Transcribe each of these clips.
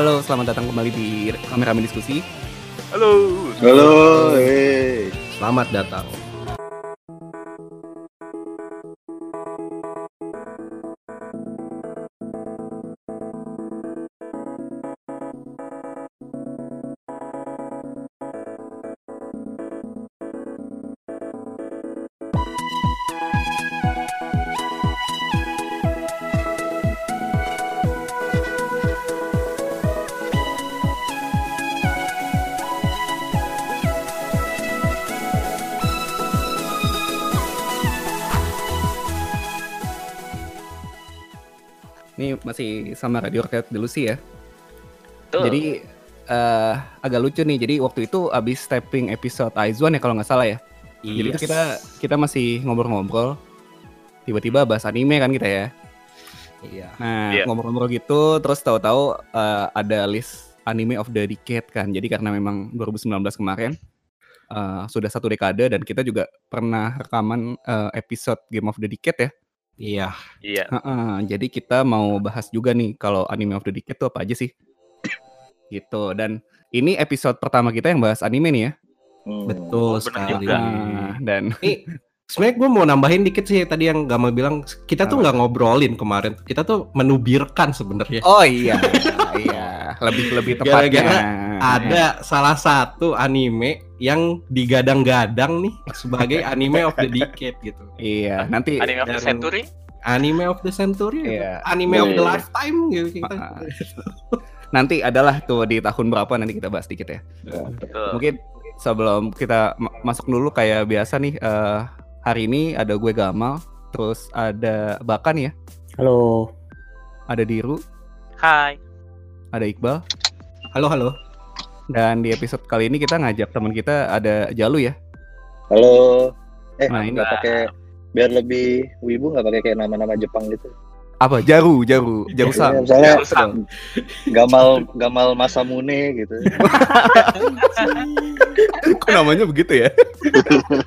Halo, selamat datang kembali di Kameramen Diskusi. Halo. Halo, hey. Selamat datang. Sama Radio Rakyat Delusi ya. Betul. Jadi eh, agak lucu nih. Jadi waktu itu abis taping episode Aizwan ya kalau nggak salah ya. Jadi itu kita kita masih ngobrol-ngobrol. Tiba-tiba bahas anime kan kita ya. Iya. Nah Iya. ngobrol-ngobrol gitu, terus tahu-tahu eh, ada list anime of the decade kan. Jadi karena memang 2019 kemarin eh, sudah satu dekade dan kita juga pernah rekaman eh, episode Game of the Decade ya. Iya. Iya. Heeh, jadi kita mau bahas juga nih kalau anime of the decade tuh apa aja sih? gitu. Dan ini episode pertama kita yang bahas anime nih ya. Hmm. Betul bener sekali. juga. Nah, dan Nih, sebenarnya gue mau nambahin dikit sih tadi yang Gamal bilang kita tuh nggak ngobrolin kemarin, kita tuh menubirkan sebenarnya. oh iya, iya, lebih lebih tepatnya. Gara-gara Ada salah satu anime yang digadang-gadang nih sebagai anime of the decade gitu. Iya, nanti Anime of the Century. Anime of the century, Iya. anime of the Iya. lifetime gitu kita. Ah. nanti adalah tuh di tahun berapa nanti kita bahas dikit ya. Betul. Mungkin sebelum kita ma- masuk dulu kayak biasa nih eh, hari ini ada gue Gamal, terus ada Bakan ya, Halo. ada Diru, Hai. ada Iqbal. Halo halo. Dan di episode kali ini kita ngajak teman kita ada Jalu ya. Halo. Eh, Nah, ini- nggak pakai biar lebih wibu nggak pakai kayak nama-nama Jepang gitu. Apa? Jaru, Jaru, Jaru Sang. misalnya Jaru Sang. Gamal Gamal Masamune gitu. Kok namanya begitu ya?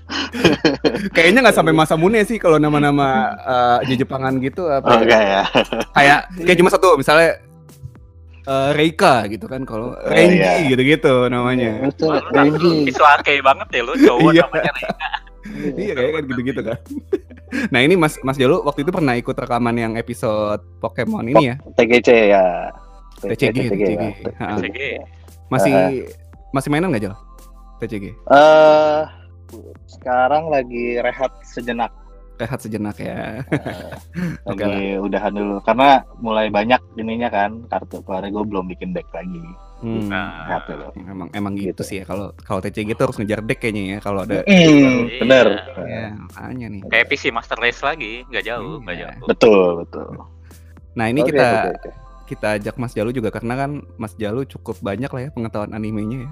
Kayaknya nggak sampai masa mune sih kalau nama-nama di Jepangan gitu apa Oh, ya? enggak ya. Kayak kayak cuma satu misalnya eh, Reika gitu kan kalau Oh, Renji iya. gitu-gitu namanya. Betul, nama lu Renji. Isuake banget ya lu cowok Iya. namanya Reka. Iya kayak kan gitu-gitu kan. Nah ini Mas Mas Jalu waktu itu pernah ikut rekaman yang episode Pokemon ini ya? TGC ya. TCG, TCG. ya. TCG. Masih masih mainan nggak Jal? TCG. Eh, sekarang lagi rehat sejenak. Rehat sejenak ya. Eh, Oke lagi udahan dulu karena mulai banyak ininya kan kartu keluarnya gue belum bikin deck lagi. Hmm. Nah, Rehat dulu. Emang emang gitu, Gitu. sih ya kalau kalau TCG itu harus ngejar deck kayaknya ya kalau ada Hmm, Iya. bener. ya makanya nih. Kayak PC Master Race lagi, nggak jauh, nggak Iya. jauh. Betul, betul. Nah, ini Oke, kita oke, oke. kita ajak Mas Jalu juga karena kan Mas Jalu cukup banyak lah ya pengetahuan animenya ya.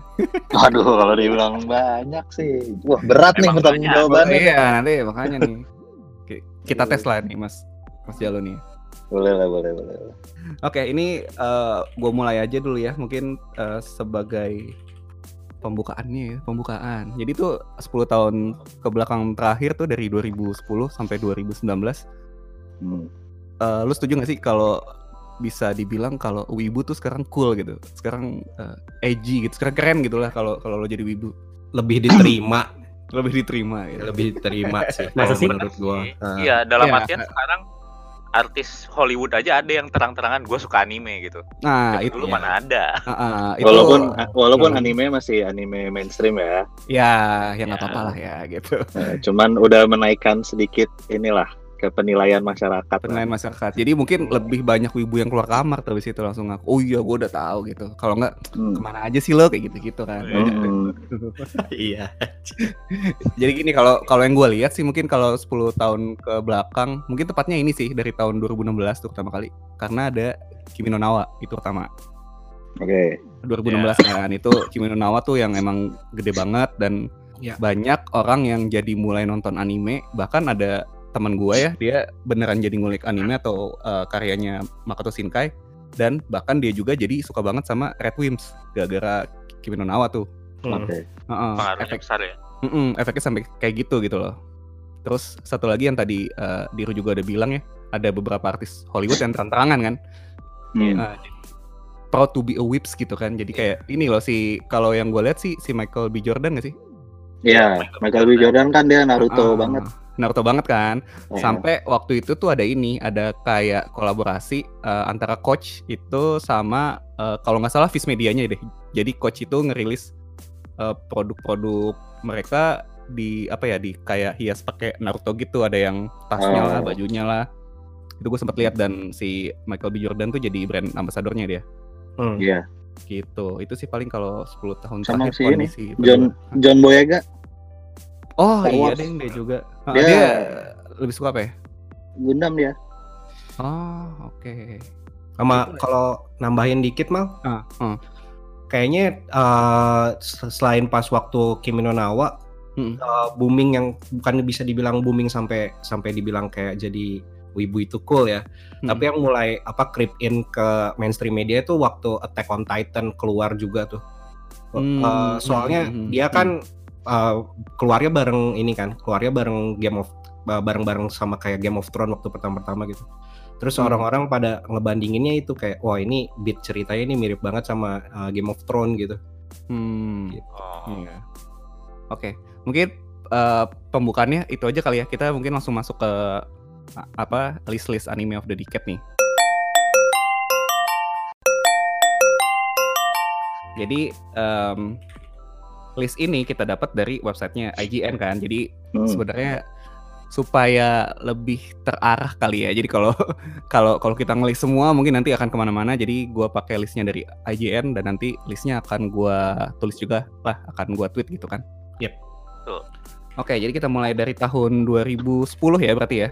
Waduh, kalau dibilang banyak sih. Wah, berat nih Emang pertanyaan banyak. jawabannya. iya, nanti makanya nih. Kita tes lah nih Mas Mas Jalu nih. Boleh lah, boleh, boleh. boleh. Oke, ini gue mulai aja dulu ya, mungkin eh, sebagai pembukaannya ya, pembukaan. Jadi tuh 10 tahun ke belakang terakhir tuh dari 2010 sampai 2019 Hmm. Eh, lu setuju gak sih kalau bisa dibilang kalau wibu tuh sekarang cool gitu, sekarang eh, edgy gitu, sekarang keren gitu lah kalau kalau lo jadi wibu Lebih diterima, lebih diterima gitu. lebih diterima sih. Masa kalau sih? menurut gua. Ah. Iya, dalam Iya. artian sekarang artis Hollywood aja ada yang terang-terangan gue suka anime gitu. Nah Dari itu, dulu ya. mana ada. ah, ah, itu Walaupun walaupun anime masih anime mainstream ya, ya yang nggak Ya. apa-apa lah ya gitu. eh, cuman udah menaikkan sedikit inilah ke penilaian masyarakat. Penilaian masyarakat. Jadi mungkin lebih banyak wibu yang keluar kamar habis itu langsung ngaku, oh iya gue udah tahu gitu. Kalau nggak Hmm. ke mana aja sih lo kayak gitu-gitu kan. Hmm. Iya. Jadi gini kalau kalau yang gue lihat sih mungkin kalau 10 tahun ke belakang mungkin tepatnya ini sih dari tahun 2016 tuh pertama kali karena ada Kimi no Nawa itu pertama Oke. 2016 kan itu Kimi no Nawa tuh yang emang gede banget dan Ya. banyak orang yang jadi mulai nonton anime bahkan ada teman gue ya dia beneran jadi ngulik anime atau uh, karyanya Makoto Shinkai dan bahkan dia juga jadi suka banget sama Red Wimps gara-gara Kimi no Nawa tuh Hmm. Oke. Heeh, Pengaruhnya efek besar ya. Mm-mm, efeknya sampai kayak gitu gitu loh. Terus satu lagi yang tadi eh, Diru juga ada bilang ya, ada beberapa artis Hollywood yang terang-terangan kan. Hmm. Nah, proud to be a whips gitu kan. Jadi kayak ini loh si kalau yang gue lihat sih si Michael B Jordan gak sih? Iya, Michael B. Jordan kan dia Naruto Ah, banget. Naruto banget kan. Ya. Sampai waktu itu tuh ada ini, ada kayak kolaborasi eh, antara coach itu sama eh, kalau nggak salah Viz Medianya deh. Jadi coach itu ngerilis eh, produk-produk mereka di apa ya di kayak hias pakai Naruto gitu. Ada yang tasnya lah, Oh. bajunya lah. Itu gue sempat lihat dan si Michael B Jordan tuh jadi brand ambasadornya dia. Hmm. Iya. Gitu. Itu sih paling kalau 10 tahun Sama terakhir si ini, kondisi John. John Boyega Oh Star iya Wars. deh dia juga. Ah, Dia- dia lebih suka apa ya? Gundam dia. Oh, oke. Sama kalau nambahin dikit mal, Ah, ah. kayaknya se- selain pas waktu Kimi no Na wa Mm. eh, booming yang bukan bisa dibilang booming sampai sampai dibilang kayak jadi wibu itu cool ya. Hmm. Tapi yang mulai apa creep in ke mainstream media itu waktu Attack on Titan keluar juga tuh. Hmm, Eh, soalnya hmm, hmm, dia kan eh, keluarnya bareng ini kan, keluarnya bareng Game of eh, bareng-bareng sama kayak Game of Thrones waktu pertama-pertama gitu. Terus Hmm. orang-orang pada ngebandinginnya itu kayak wah ini beat ceritanya ini mirip banget sama eh, Game of Thrones gitu. Hmm. Oh. Iya. Oke, mungkin eh, pembukaannya itu aja kali ya. Kita mungkin langsung masuk ke apa list-list anime of the decade nih. Jadi em, list ini kita dapat dari websitenya IGN kan. Jadi Hmm. sebenarnya supaya lebih terarah kali ya. Jadi kalau kalau kalau kita ngelis semua mungkin nanti akan ke mana-mana. Jadi gua pakai listnya dari IGN dan nanti listnya akan gua tulis juga lah, akan gua tweet gitu kan. Yep. Tuh. Oke, jadi kita mulai dari tahun 2010 ya berarti ya.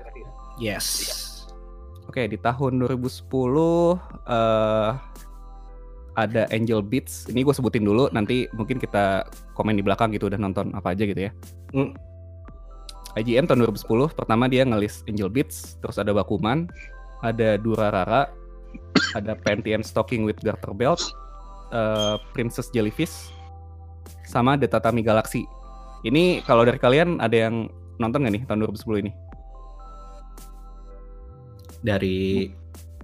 Yes. Oke, di tahun 2010 eh ada Angel Beats. Ini gue sebutin dulu, nanti mungkin kita komen di belakang gitu udah nonton apa aja gitu ya. Hmm. IGN tahun 2010 pertama dia ngelis Angel Beats, terus ada Bakuman, ada Durarara, ada Panty and Stocking with Garter Belt, eh, Princess Jellyfish, sama The Tatami Galaxy. Ini kalau dari kalian ada yang nonton nggak nih tahun 2010 ini? Dari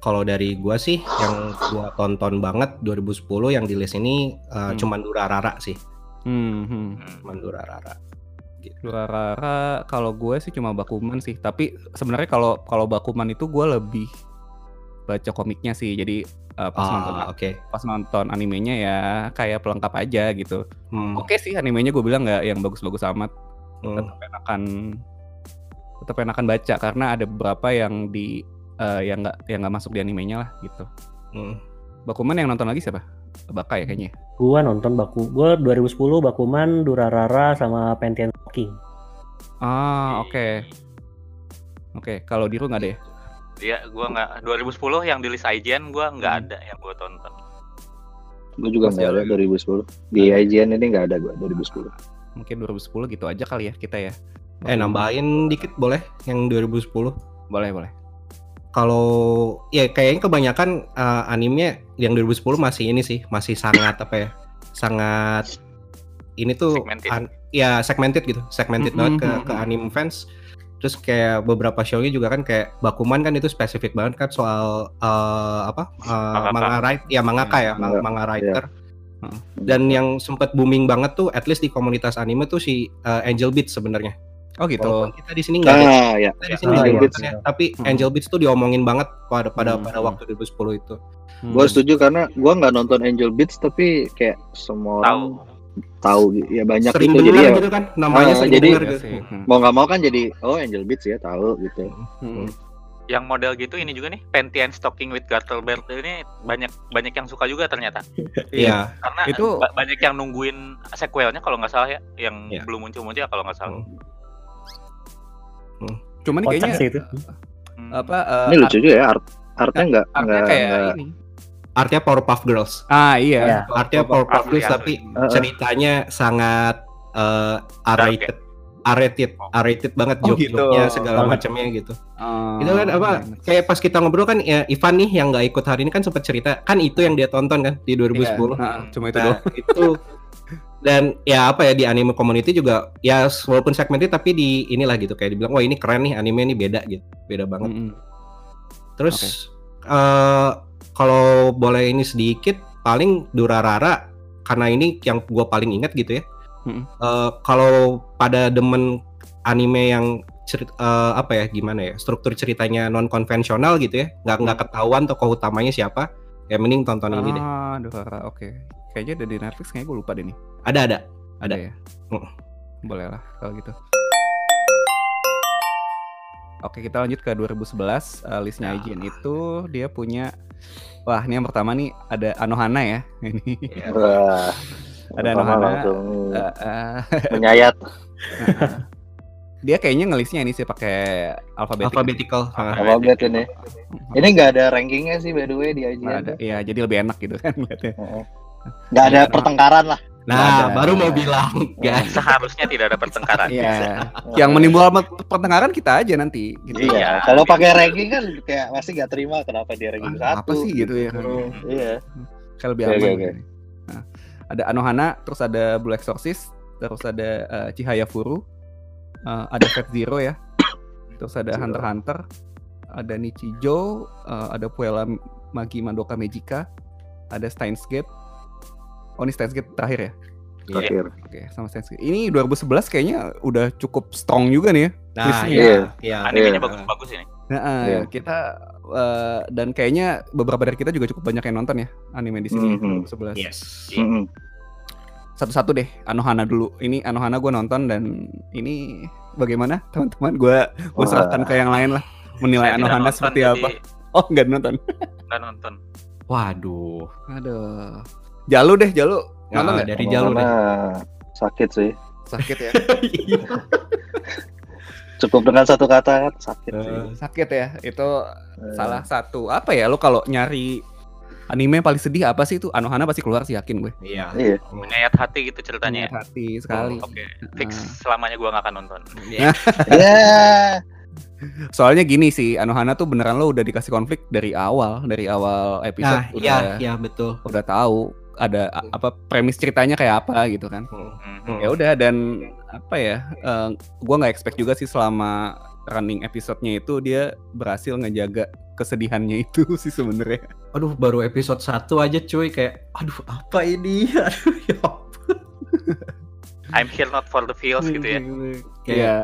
kalau dari gua sih yang gua tonton banget 2010 yang di list ini eh, Hmm. cuman Durarara sih, Hmm, hmm. Cuman Durarara. Durarara kalau gue sih cuma Bakuman sih tapi sebenarnya kalau kalau Bakuman itu gue lebih baca komiknya sih jadi uh, pas nonton Ah, oke. pas nonton animenya ya kayak pelengkap aja gitu Hmm. oke sih animenya gue bilang nggak yang bagus-bagus amat Hmm. tetap enakan tetap enakan baca karena ada beberapa yang di uh, yang nggak yang nggak masuk di animenya lah gitu Hmm. Bakuman yang nonton lagi siapa Baka ya kayaknya Gua nonton Baku, gua 2010 Bakuman, Durarara sama Pentian King. ah oke oke kalau Diru nggak ada ya Iya, gua nggak 2010 yang di list IGN gua nggak Hmm. ada yang gua tonton. Gue juga nggak ada ada. 2010. Di IGN ini nggak ada gue 2010. mungkin 2010 gitu aja kali ya kita ya Eh nambahin dikit boleh yang 2010. boleh boleh Kalau ya kayaknya kebanyakan eh, animenya yang 2010 masih ini sih, masih sangat apa ya? Sangat ini tuh Segmented. an- ya segmented gitu, segmented Mm, banget mm, ke ke mm. anime fans. Terus kayak beberapa show-nya juga kan kayak Bakuman kan itu spesifik banget kan soal eh, apa? eh, Mangaka. manga write ya mangaka ya, Manga, manga writer. Heeh. Dan yang sempat booming banget tuh at least di komunitas anime tuh si eh, Angel Beats sebenarnya. Oh gitu Walaupun kita di sini nggak ada Ah ya. kita di Ya, sini iya, ada Beats. ya. tapi Hmm. Angel Beats tuh diomongin banget pada pada Hmm, pada hmm. waktu 2010 itu. Hmm. Gue setuju karena gue nggak nonton Angel Beats tapi kayak semua Tahu. orang tahu gitu. ya banyak sering itu jadi ya gitu kan namanya Ah, jadi- Iya gitu. sih. Hmm. mau nggak mau kan jadi oh Angel Beats ya tahu gitu. Hmm. Yang model gitu ini juga nih Panty and Stocking with Garter Belt ini banyak banyak yang suka juga ternyata. Iya. Karena Itu- ba- banyak yang nungguin sequelnya kalau nggak salah ya, yang Iya. belum muncul-muncul ya kalau nggak salah. Hmm. Cuman Kocak kayaknya sih itu. Hmm. apa eh, Ini lucu juga ya art artnya nggak artnya nggak kayak nggak- ini. Artinya Powerpuff Girls. Ah iya. Iya. Artinya Powerpuff Asli, Girls tapi Heeh. ceritanya sangat eh, R-rated. R-rated, R-rated banget Oh, joke-nya gitu. segala Banget. macamnya gitu. Oh, itu kan apa? Kayak pas kita ngobrol kan ya Ivan nih yang nggak ikut hari ini kan sempat cerita kan itu yang dia tonton kan di 2010. Iya, nah, cuma itu Nah, doang. itu dan ya apa ya di anime community juga ya walaupun segmented tapi di inilah gitu kayak dibilang wah ini keren nih anime ini beda gitu beda banget Mm-mm. terus eh kalau boleh ini sedikit paling Durarara karena ini yang gue paling ingat gitu ya. Mm-mm. Eh, kalau pada demen anime yang cerit- eh, apa ya gimana ya struktur ceritanya non konvensional gitu ya nggak nggak ketahuan tokoh utamanya siapa ya mending tonton ini deh Ah, Durara, oke. Kayaknya ada di Netflix, kayaknya gue lupa deh nih. ada ada Ada. ya. Mm. Boleh lah kalau gitu. Oke, kita lanjut ke 2011. Uh, listnya Ya. IGN itu dia punya Wah, ini yang pertama nih ada Anohana ya. Ini Iya. Wah. Ada langsung uh, uh, menyayat. dia kayaknya ngelisnya ini sih pakai alfabetik. alphabetical Ah. Alfabet ini. Ini nggak ada rankingnya sih by the way di IGN. Ada. Iya, jadi lebih enak gitu kan. Nggak ada Iya. pertengkaran lah. Nah ada. baru mau bilang guys Seharusnya tidak ada pertengkaran. Iya. Yang menimbulkan pertengkaran kita aja nanti gitu. Iya. Iya. Kalau pakai ranking kan kayak pasti nggak terima kenapa dia ranking Ah, satu. apa sih gitu ya kan. Hmm, Iya. Kayak lebih aman. gitu. Nah, ada Anohana, terus ada Blue Exorcist, terus ada eh, Chihaya Furu, eh, ada Fat Zero ya, terus ada Zero. Hunter Hunter, ada Nichijou, eh, ada Puella Magi Madoka Magica, ada Steins Gate. Oh ini Steins Gate terakhir ya? Terakhir. Oke, sama Steins Gate. Ini 2011 kayaknya udah cukup strong juga nih ya. nah iya iya Animenya Iya. bagus-bagus ini. Nah, Iya. kita eh, dan kayaknya beberapa dari kita juga cukup banyak yang nonton ya anime di sini Mhm. 2011. yes Mm-mm. satu-satu deh Anohana dulu ini Anohana gue nonton dan ini bagaimana teman-teman gue gue serahkan ke yang lain lah menilai Saya Anohana nonton, seperti jadi apa oh nggak nonton Nggak nonton. waduh aduh Jalu deh Jalu Nah, nonton nggak? dari jalur deh sakit sih. sakit ya Cukup dengan satu kata kan sakit sih. Eh, sakit ya itu Eh, salah satu apa ya lo kalau nyari anime yang paling sedih apa sih itu Anohana pasti keluar sih yakin gue iya Iya. Menyayat hati gitu ceritanya. ya? Menyayat hati sekali Oke, fix Ah. selamanya gua nggak akan nonton. Iya. Ya. soalnya gini sih Anohana tuh beneran lo udah dikasih konflik dari awal dari awal episode nah udah iya iya betul udah tahu ada a- apa premis ceritanya kayak apa gitu kan Mhm. ya udah dan apa ya eh, gua nggak expect juga sih selama running episodenya itu dia berhasil ngejaga kesedihannya itu sih sebenarnya aduh baru episode 1 aja cuy kayak aduh apa ini aduh ya ampun. I'm here not for the feels gitu ya. Kayak- Iya.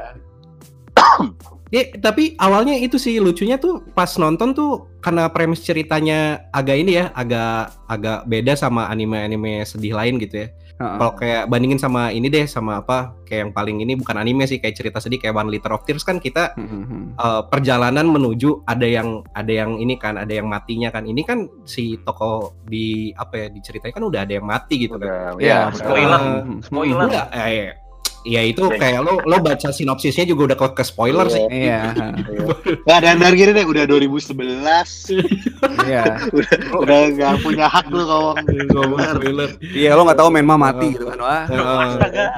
Ya, tapi awalnya itu sih lucunya tuh pas nonton tuh karena premis ceritanya agak ini ya, agak agak beda sama anime-anime sedih lain gitu ya. Heeh. Kalau kayak bandingin sama ini deh sama apa kayak yang paling ini bukan anime sih kayak cerita sedih kayak One Liter of Tears kan kita Mhm. eh, perjalanan menuju ada yang ada yang ini kan ada yang matinya kan. Ini kan si toko di apa ya diceritain kan udah ada yang mati gitu kan. Udah. Iya, ya, spoiler. Mhm. Spoiler. Enggak, eh, ya itu kayak lo lo baca sinopsisnya juga udah ke, ke spoiler Iya. sih. Iya, Nggak ada dari gini deh, udah 2011. iya. udah nggak punya hak lu ngomong. Spoiler. Iya, lo nggak tahu Menma mati gitu kan. Wah.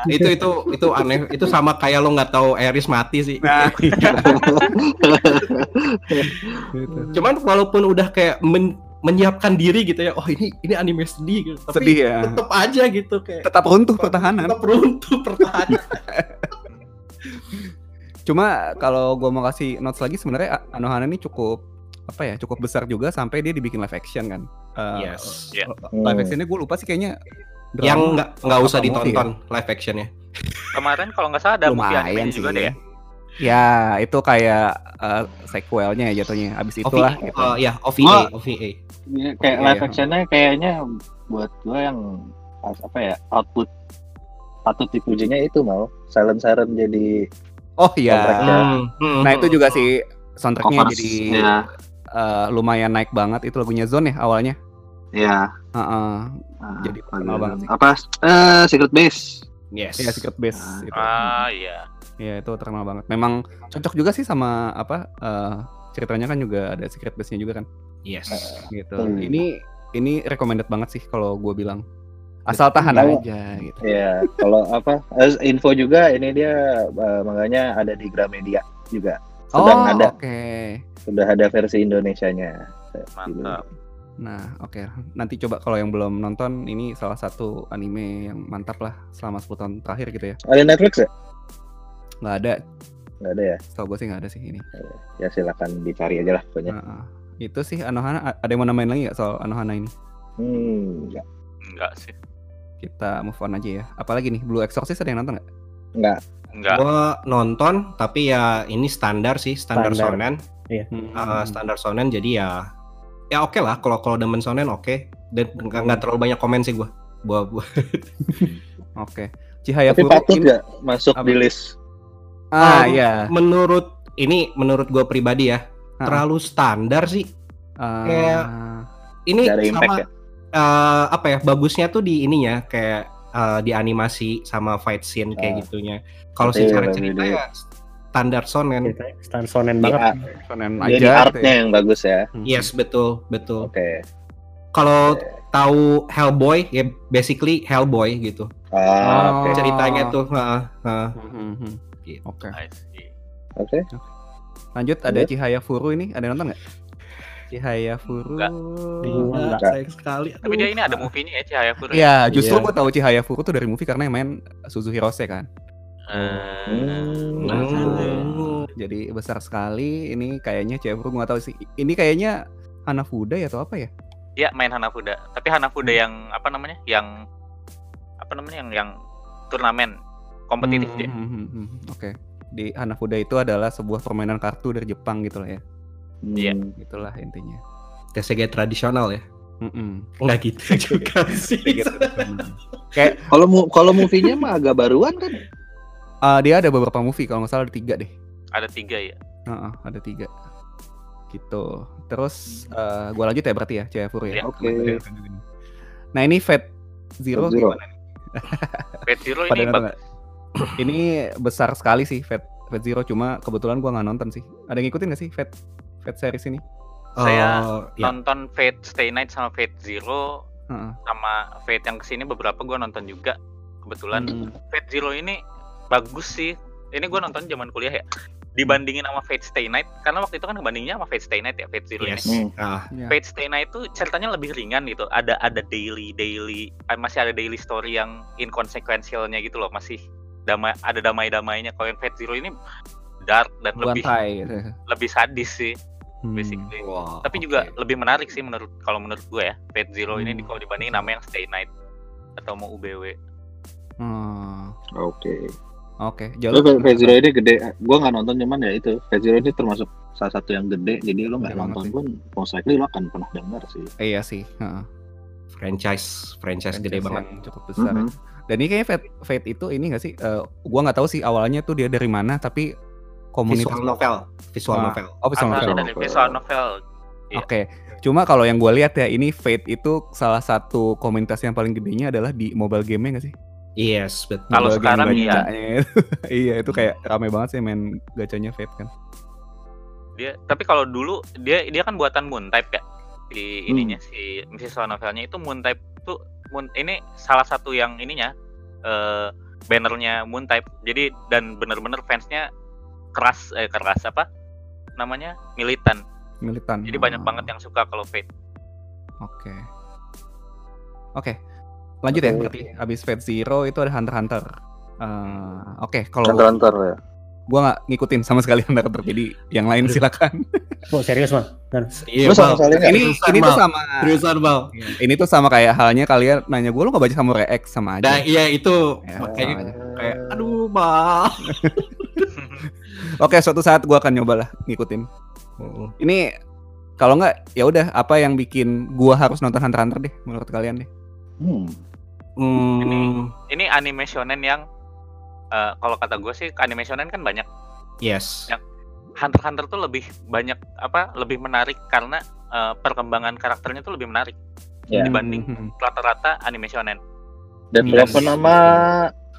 Itu itu itu aneh itu sama kayak lo nggak tahu Eris mati sih Nah, cuman walaupun udah kayak men- menyiapkan diri gitu ya oh ini ini anime sedih gitu tapi sedih ya. tetap aja gitu kayak Tetap runtuh pertahanan. tetap runtuh pertahanan Cuma kalau gua mau kasih notes lagi sebenarnya Anohana ini cukup apa ya cukup besar juga sampai dia dibikin live action kan. Eh, yes Iya. Live actionnya gue lupa sih kayaknya yang nggak nggak usah movie ditonton live actionnya Kemarin kalau nggak salah ada movie lumayan anime sih. juga deh ya. Ya itu kayak eh, sequelnya ya jatuhnya. Abis itulah OVA, gitu. oh, ya OVA Wah. OVA Iya, kayak Iya, live iya. actionnya kayaknya buat gua yang apa ya output patut dipujinya itu mau Silent Siren jadi Oh iya. Hmm, hmm, Nah itu hmm. juga sih soundtracknya covers jadi ya eh, lumayan naik banget. Itu lagunya Zone ya awalnya. ya Heeh. ah, Jadi terkenal banget sih. apa eh Secret Base yes Iya Secret Base Ah. itu. Ah iya. Iya itu terkenal banget. Memang cocok juga sih sama apa eh, ceritanya kan juga ada Secret Base-nya juga kan. yes Gitu. Hmm. Ini ini recommended banget sih kalau gue bilang. Asal tahan aja gitu. ya kalau apa info juga ini dia eh, makanya ada di Gramedia juga sedang oh, ada oke. sudah ada versi Indonesianya Mantap. Nah, oke. Nanti coba kalau yang belum nonton ini salah satu anime yang mantap lah selama 10 tahun terakhir gitu ya. ada Netflix ya Nggak ada, nggak ada ya setahu gue sih nggak ada sih ini. ya silakan dicari aja lah pokoknya Heeh. Itu sih Anohana ada yang mau namain lagi nggak soal Anohana ini? Hmm, enggak. Enggak sih. Kita move on aja ya. Apalagi nih Blue Exorcist ada yang nonton nggak? Enggak. Enggak. Gua nonton tapi ya ini standar sih, standar, Standar. shonen. Hmm. Uh, standar shonen jadi ya ya oke lah kalau kalau demen shonen oke dan nggak nggak terlalu banyak komen sih gua. Gua, gua. Oke. Cihaya Tapi Furu patut ini- nggak masuk Apa? di list? Ah Um, iya. Menurut ini menurut gua pribadi ya Ah. terlalu standar sih. Ah, kayak- Ini sama ya? eh, apa ya bagusnya tuh di ininya kayak eh, di animasi sama fight scene kayak Ah. gitunya. Kalau secara lebih cerita di- ya standar shonen. Ceritanya stand sonen banget. a- shonen jadi aja. artnya gitu ya. yang bagus ya. Hmm. Yes betul betul. Oke. Kalau tahu Hellboy ya basically Hellboy gitu. Ah, oke. Oh. Ceritanya tuh. heeh, heeh. Hmm, hmm, hmm. Gitu. Oke. See. Oke. Lanjut ada Lanjut. Cihaya Furu ini ada yang nonton nggak? Cihaya Furu. Enggak. Enggak, enggak. sayang sekali. Tapi dia ini ada movie-nya ya Cahaya Furu. Iya, justru Iya. gue tahu Cihaya Furu tuh dari movie karena yang main Suzuhirose kan. Eh, Hmm. Hmm. Jadi besar sekali. Ini kayaknya Cihaya Furu nggak tahu sih. Ini kayaknya Hanafuda ya atau apa ya? Iya main Hanafuda. Tapi Hanafuda yang apa namanya? Yang apa namanya? Yang yang turnamen kompetitif Hmm, dia. hmm, hmm, hmm. Oke. Di Hanafuda itu adalah sebuah permainan kartu dari Jepang gitu lah ya. Iya. Hmm. Itulah intinya. TCG tradisional ya. Mm-mm. Enggak gitu juga sih. Kayak Kalau mu kalau movie-nya mah agak baruan kan? uh, dia ada beberapa movie kalau nggak salah ada tiga deh. Ada tiga ya. Heeh, ada tiga. Gitu. Terus uh, gua lanjut ya berarti ya Furu ya. Iya. Oke. Nah ini Fate Zero, Fate Zero. gimana nih? Fate Zero Pada ini nggak? Ini besar sekali sih Fate Fate Zero cuma kebetulan gua nggak nonton sih. Ada yang ngikutin nggak sih Fate Fate series ini? Saya ya. nonton Fate Stay Night sama Fate Zero Heeh. sama Fate yang ke sini beberapa gua nonton juga kebetulan Hmm. Fate Zero ini bagus sih ini gua nonton zaman kuliah ya dibandingin sama Fate Stay Night karena waktu itu kan bandingnya sama Fate Stay Night ya Fate Zero Yes. ini Hmm. Ah, Ya. Fate Stay Night itu ceritanya lebih ringan gitu ada ada daily daily eh, masih ada daily story yang inconsequentialnya gitu loh masih damai ada damai-damainya kalau yang Fate Zero ini dark dan lebih Buantai gitu. lebih sadis sih Hmm. basically wow, tapi oke. juga lebih menarik sih menurut kalau menurut gue ya Fate Zero ini Hmm. di- kalau dibandingin nama yang Stay Night atau mau UBW Hmm. Oke. Oke, Tapi jalur Fate Zero ini gede. Gua nggak nonton cuman ya itu. Fate Zero ini termasuk salah satu yang gede. Jadi lo nggak Gede banget nonton sih. pun most likely lo akan pernah dengar sih. Iya sih. heeh. franchise franchise gede Franchise banget. yang cukup besar. Mhm. Dan ini kayaknya Fate, Fate itu ini gak sih? Eh, gua nggak tahu sih awalnya tuh dia dari mana, tapi komunitas Visual novel, visual Ah, novel. Oh, visual novel. dari visual novel Iya. Oke. Cuma kalau yang gue lihat ya ini Fate itu salah satu komunitas yang paling gedenya adalah di mobile game sih? Yes, betul. Kalau sekarang iya. iya, itu kayak rame banget sih main gacanya Fate kan. dia tapi kalau dulu dia dia kan buatan Moon Type ya si ininya si visual novelnya itu Moon Type tuh Moon ini salah satu yang ininya eh bannernya Moon Type jadi dan bener-bener fansnya keras eh keras apa namanya militan Militan. jadi banyak Oh, banget yang suka kalau Fate Oke. Oke. Lanjut ya berarti habis Fate Zero itu ada Hunter Hunter. Eh, Oke, kalau Hunter Hunter ya. Gua nggak ngikutin sama sekali Hunter, jadi yang lain silakan. Oh serius man? Iya, sama sekali nggak? ini Seriusan, ini tuh sama Seriusan, Bal. ini tuh sama kayak halnya kalian nanya gue lu nggak baca Samurai X sama aja. Nah, iya itu Ya, makanya sama aja. kayak aduh, Bal. Oke, suatu saat gua akan nyoba lah ngikutin. Ini kalau nggak ya udah apa yang bikin gua harus nonton Hunter Hunter deh menurut kalian deh. Hmm. Hmm, ini anime shonen yang eh, kalau kata gue sih anime shonen kan banyak yes. Ya. Hunter Hunter tuh lebih banyak apa lebih menarik karena eh, perkembangan karakternya tuh lebih menarik Ya. dibanding Hmm. rata-rata anime shonen Development sama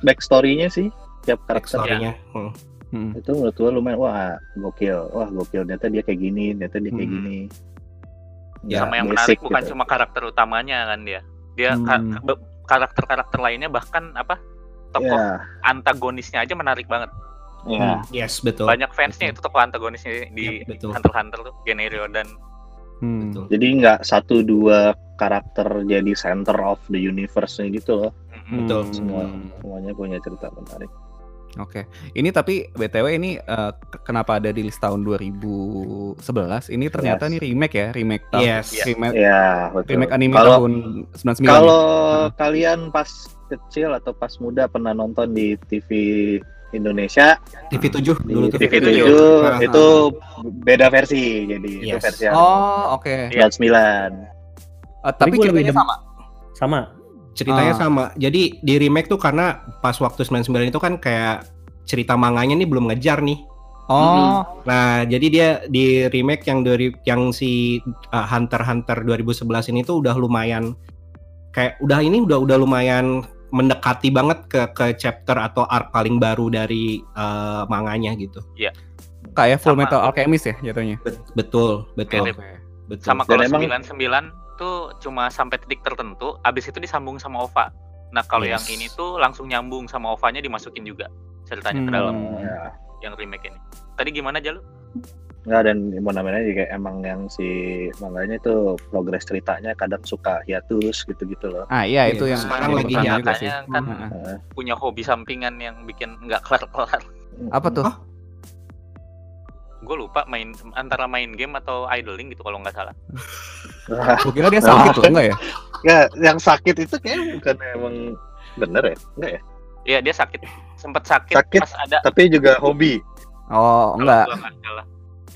backstory-nya sih tiap karakter Backstory-nya. Hmm. Hmm. itu menurut gua lumayan wah gokil wah gokil ternyata dia kayak gini ternyata dia kayak Hmm. gini Ya, sama yang menarik bukan gitu. cuma karakter utamanya kan dia dia ka- Hmm. be- karakter-karakter lainnya bahkan apa tokoh ya antagonisnya aja menarik banget ya Yes, betul. banyak fansnya itu tokoh antagonisnya di Iya, betul. Hunter x Hunter tuh Genero dan Hmm. Betul. jadi nggak satu dua karakter jadi center of the universe gitu loh mm, Betul. semua semuanya punya cerita menarik Oke. Ini tapi BTW ini eh, ke- kenapa ada di list tahun 2011? Ini ternyata Yes. nih remake ya, remake tahun Yes. remake, Ya, betul. remake anime Kalau tahun 99. kalau ya? kalian pas kecil atau pas muda pernah nonton di TV Indonesia TV 7 di dulu tuh. TV TV 7 Ah, itu beda versi jadi itu Yes. versi yang Oh, oke. Iya. 99 Eh, tapi ceritanya sama. Sama. Ceritanya Ah. sama. Jadi di remake tuh karena pas waktu 99 itu kan kayak cerita manganya nih belum ngejar nih. Oh, Nah, jadi dia di remake yang dari yang si uh, Hunter Hunter 2011 ini tuh udah lumayan kayak udah ini udah udah lumayan mendekati banget ke ke chapter atau arc paling baru dari uh, manganya gitu. kayak Full Sama. Metal Alchemist ya jatuhnya. Betul, betul. Mirip. Betul. Sama kalau emang- 99 tuh cuma sampai titik tertentu, abis itu disambung sama OVA. Nah kalau yang Yes. ini tuh langsung nyambung sama OVA-nya dimasukin juga ceritanya ke Hmm. dalam ya. yang remake ini. Tadi gimana aja lu? Nggak dan mau namanya juga emang yang si manganya itu progres ceritanya kadang suka hiatus gitu-gitu loh. Ah, iya itu yang sekarang lagi nyatanya sih. kan Heeh. Heeh. punya hobi sampingan yang bikin nggak kelar-kelar. Apa tuh? Oh. Gue lupa main antara main game atau idling gitu kalau nggak salah. Gue kira dia sakit loh, enggak ya? Ya, yang sakit itu kayak bukan emang bener ya? Enggak ya? Iya dia sakit, sempat sakit, Sakit. pas ada. Tapi juga hobi. Oh, enggak. salah.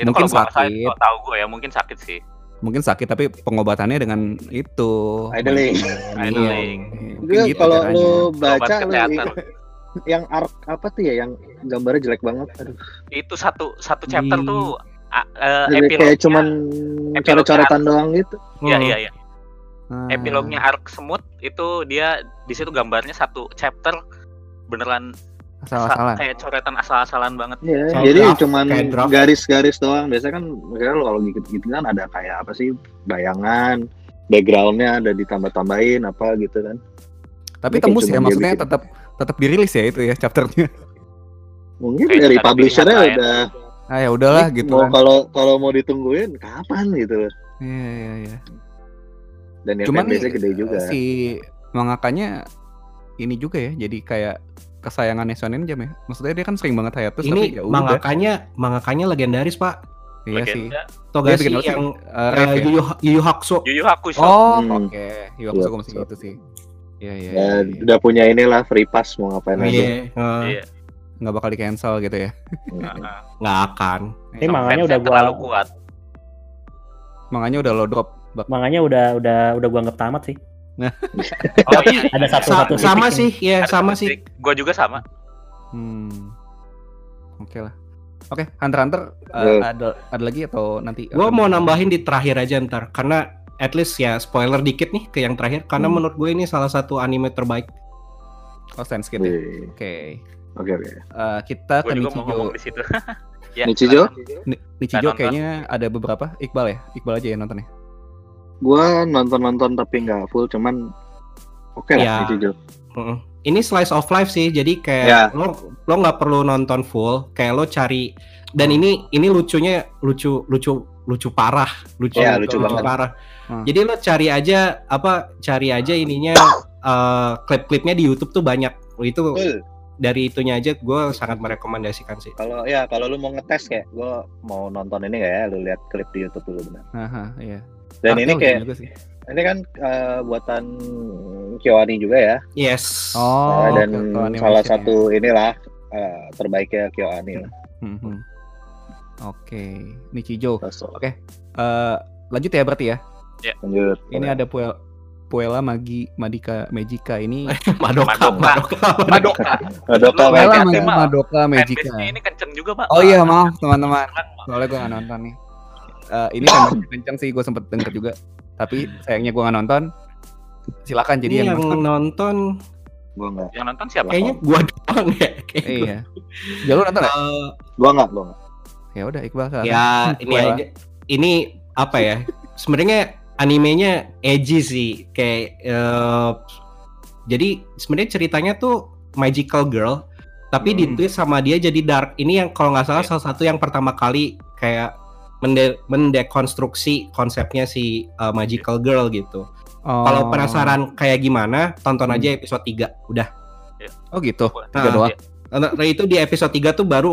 Itu Mungkin kalau sakit. kalau tahu gue ya mungkin sakit sih. Mungkin sakit tapi pengobatannya dengan itu. Idling. Idling. Mungkin Gue gitu kalau lu baca lu. Yang arc apa tuh ya yang gambarnya jelek banget. Aduh. Itu satu satu chapter Di- tuh Jadi epilognya- kayak cuman coret-coretan doang gitu. Iya Hmm. iya iya. Ah. Epilognya arc semut itu dia di situ gambarnya satu chapter beneran sa- asal-asalan. kayak coretan asal-asalan banget. Iya, Kayak jadi draft, cuman garis-garis doang. Biasanya kan misalnya kalau gitu-gitu kan ada kayak apa sih bayangan, backgroundnya ada ditambah-tambahin apa gitu kan. Tapi Ini tembus ya maksudnya bikin. tetap tetap dirilis ya itu ya chapternya. Mungkin Kayak dari publishernya udah Ah ya udahlah "Ini gitu mau kan. kalau kalau mau ditungguin kapan gitu. Iya iya iya. Dan yang Cuman nih gede juga. si mangakanya ini juga ya jadi kayak kesayangan Shonen Jump ya. Maksudnya dia kan sering banget hiatus tapi Ini ya udah. mangakanya mangakanya legendaris, Pak. Iya sih. Togashi yang Eh, uh, Rev ya? Yu, Yu- Yu Yu Hakusho. Yu Yu Hakusho. Oh, Hmm. oke. Aku Iya, masih gitu sih. Iya, iya. Ya, iya, iya. udah punya inilah free pass mau ngapain aja. Iya, uh, Iya. Nggak bakal di cancel gitu ya. Nggak akan. Ini Iya. manganya udah gua terlalu kuat. Makanya udah lo drop. Bak. manganya udah udah udah gua anggap tamat sih. Oh Tapi iya. Ada satu Sa- satu sama sih, ya sama sih. Gue juga sama. Hmm. Oke lah. Oke, Hunter x Hunter uh, Iya. ada ada lagi atau nanti? Akan- mau nambahin di terakhir aja ntar, karena at least ya spoiler dikit nih ke yang terakhir, karena Hmm. menurut gue ini salah satu anime terbaik. Oh, sense gitu. ya? Oke. Oke oke. Eh, kita Gue ke Nichijo. ngomong di situ. ya, Nichijo? Nichijo kayaknya ada beberapa. Iqbal ya? Iqbal aja ya nontonnya. Gua nonton-nonton tapi nggak full, cuman oke lah Ya. Nichijo. Mm-mm. Ini slice of life sih, jadi kayak Ya. lo lo nggak perlu nonton full, kayak lo cari dan ini ini lucunya lucu lucu lucu parah, lucu Ya, lucu banget. parah. Hmm. Jadi lo cari aja apa cari aja ininya eh, klip-klipnya di YouTube tuh banyak. Itu Full. dari itunya aja gue sangat merekomendasikan sih. Kalau ya kalau lu mau ngetes kayak gua mau nonton ini nggak ya, lu lihat klip di YouTube dulu benar. Haha, iya. Dan ini kayak ini kan eh, buatan Kyoani juga ya. Yes. Oh, Eh, dan animation salah ya. satu inilah eh, terbaiknya Kyoani lah. Hmm, hmm. Oke, Nichijo. Terus, Eh, lanjut ya berarti ya. Lanjut. Ini ada Puel Puella Magi Madika Magica ini Madoka, Madoka. Madoka. Madoka. Lu hati-hati, Magi. Madoka Magica. Ini kenceng juga, Pak. Oh iya maaf teman-teman. Soalnya gue gak nonton nih. Eh, ini kan kenceng sih gue sempet denger juga. Tapi sayangnya gue gak nonton. Silakan jadi yang yang nonton. nonton Gua enggak. Yang nonton siapa? kayaknya gua doang ya. Iya. Jalur nonton ya? Eh, Gua enggak, gua enggak. Ya udah Iqbal ya ini. Ini apa ya? Sebenarnya animenya edgy sih kayak eh, jadi sebenarnya ceritanya tuh magical girl tapi Hmm. ditwist sama dia jadi dark. Ini yang kalau nggak salah Iya. salah satu yang pertama kali kayak mende- mendekonstruksi konsepnya si uh, magical girl gitu. Oh. Kalau penasaran kayak gimana, tonton Hmm. aja episode 3. Udah. Oh gitu. Tiga Ah, doang. Nah, nah, itu di episode 3 tuh baru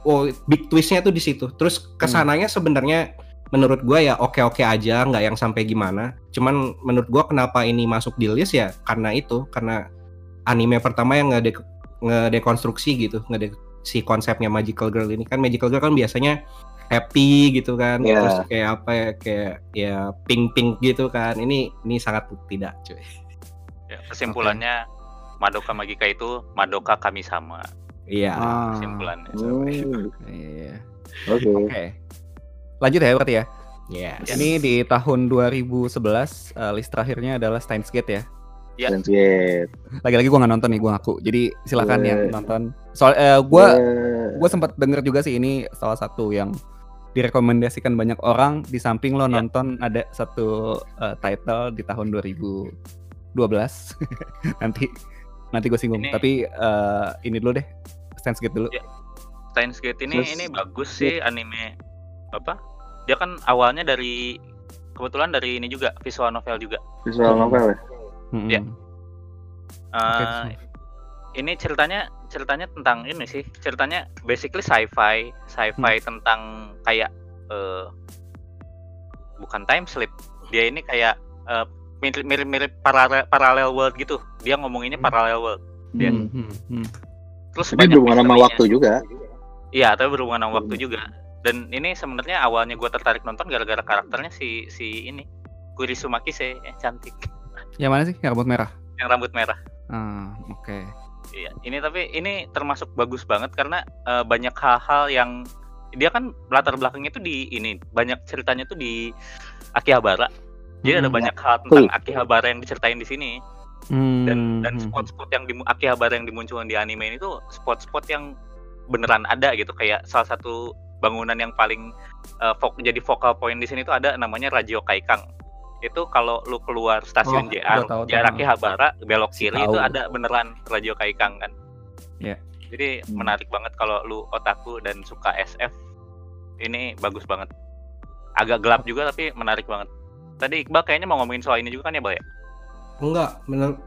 oh big twistnya tuh di situ. Terus ke sananya sebenarnya menurut gua ya oke-oke aja, nggak yang sampai gimana. Cuman menurut gua kenapa ini masuk di list ya karena itu, karena anime pertama yang ngede ngedekonstruksi gitu, ngede si konsepnya magical girl ini kan magical girl kan biasanya happy gitu kan, Iya. terus kayak apa ya kayak ya pink pink gitu kan. Ini ini sangat tidak cuy. Ya, kesimpulannya Madoka Magica itu Madoka kami sama. Iya. Ah, Kesimpulannya. Hmm, iya. Oke. Oke. Lanjut ya berarti ya. Yes. Ini di tahun 2011 eh, list terakhirnya adalah Steins Gate ya. Ya. Steins Gate. Lagi-lagi gua nggak nonton nih, gua ngaku. Jadi silakan Gue- yang nonton. Soal eh, gua Eh, gue sempat denger juga sih ini salah satu yang direkomendasikan banyak orang di samping lo Ya. nonton ada satu uh, title di tahun 2012 nanti nanti gue singgung Ini- tapi uh, ini dulu deh Steins Gate dulu Ya. Steins Gate ini Terus- ini bagus sih anime apa? Dia kan awalnya dari kebetulan dari ini juga visual novel juga. visual novel ya. Mm-mm. Ya. Oke, Eh, ini ceritanya ceritanya tentang ini sih ceritanya basically sci-fi sci-fi Hmm. tentang kayak eh, bukan time slip dia ini kayak eh, mirip- mirip-mirip paralel parallel world gitu dia ngomonginnya Hmm. parallel world Dia- Hmm. Hmm, hmm. terus Tapi banyak berhubungan sama waktu juga. iya tapi berhubungan sama waktu Hmm. juga dan ini sebenarnya awalnya gue tertarik nonton gara-gara karakternya si si ini Kurisu Makise eh, cantik. Yang mana sih? Yang rambut merah? Yang rambut merah. Ah oke. Iya, ini tapi ini termasuk bagus banget karena eh, banyak hal-hal yang dia kan latar belakangnya itu di ini banyak ceritanya tuh di Akihabara. Jadi ada Hmm. banyak hal tentang Akihabara yang diceritain di sini. Hmm, dan dan hmm. spot-spot yang di Akihabara yang dimunculkan di anime ini tuh spot-spot yang beneran ada gitu. Kayak salah satu bangunan yang paling eh, fok- jadi focal point di sini tuh ada namanya Radio Kaikang. Itu kalau lu keluar stasiun Oh, JR tahu, tahu. Akihabara belok kiri Tahu. itu ada beneran Radio Kaikang kan. Iya. Jadi Hmm. menarik banget kalau lu otaku dan suka SF. Ini bagus banget. Agak gelap juga tapi menarik banget. Tadi Iqbal kayaknya mau ngomongin soal ini juga kan ya, Bal ya? Enggak,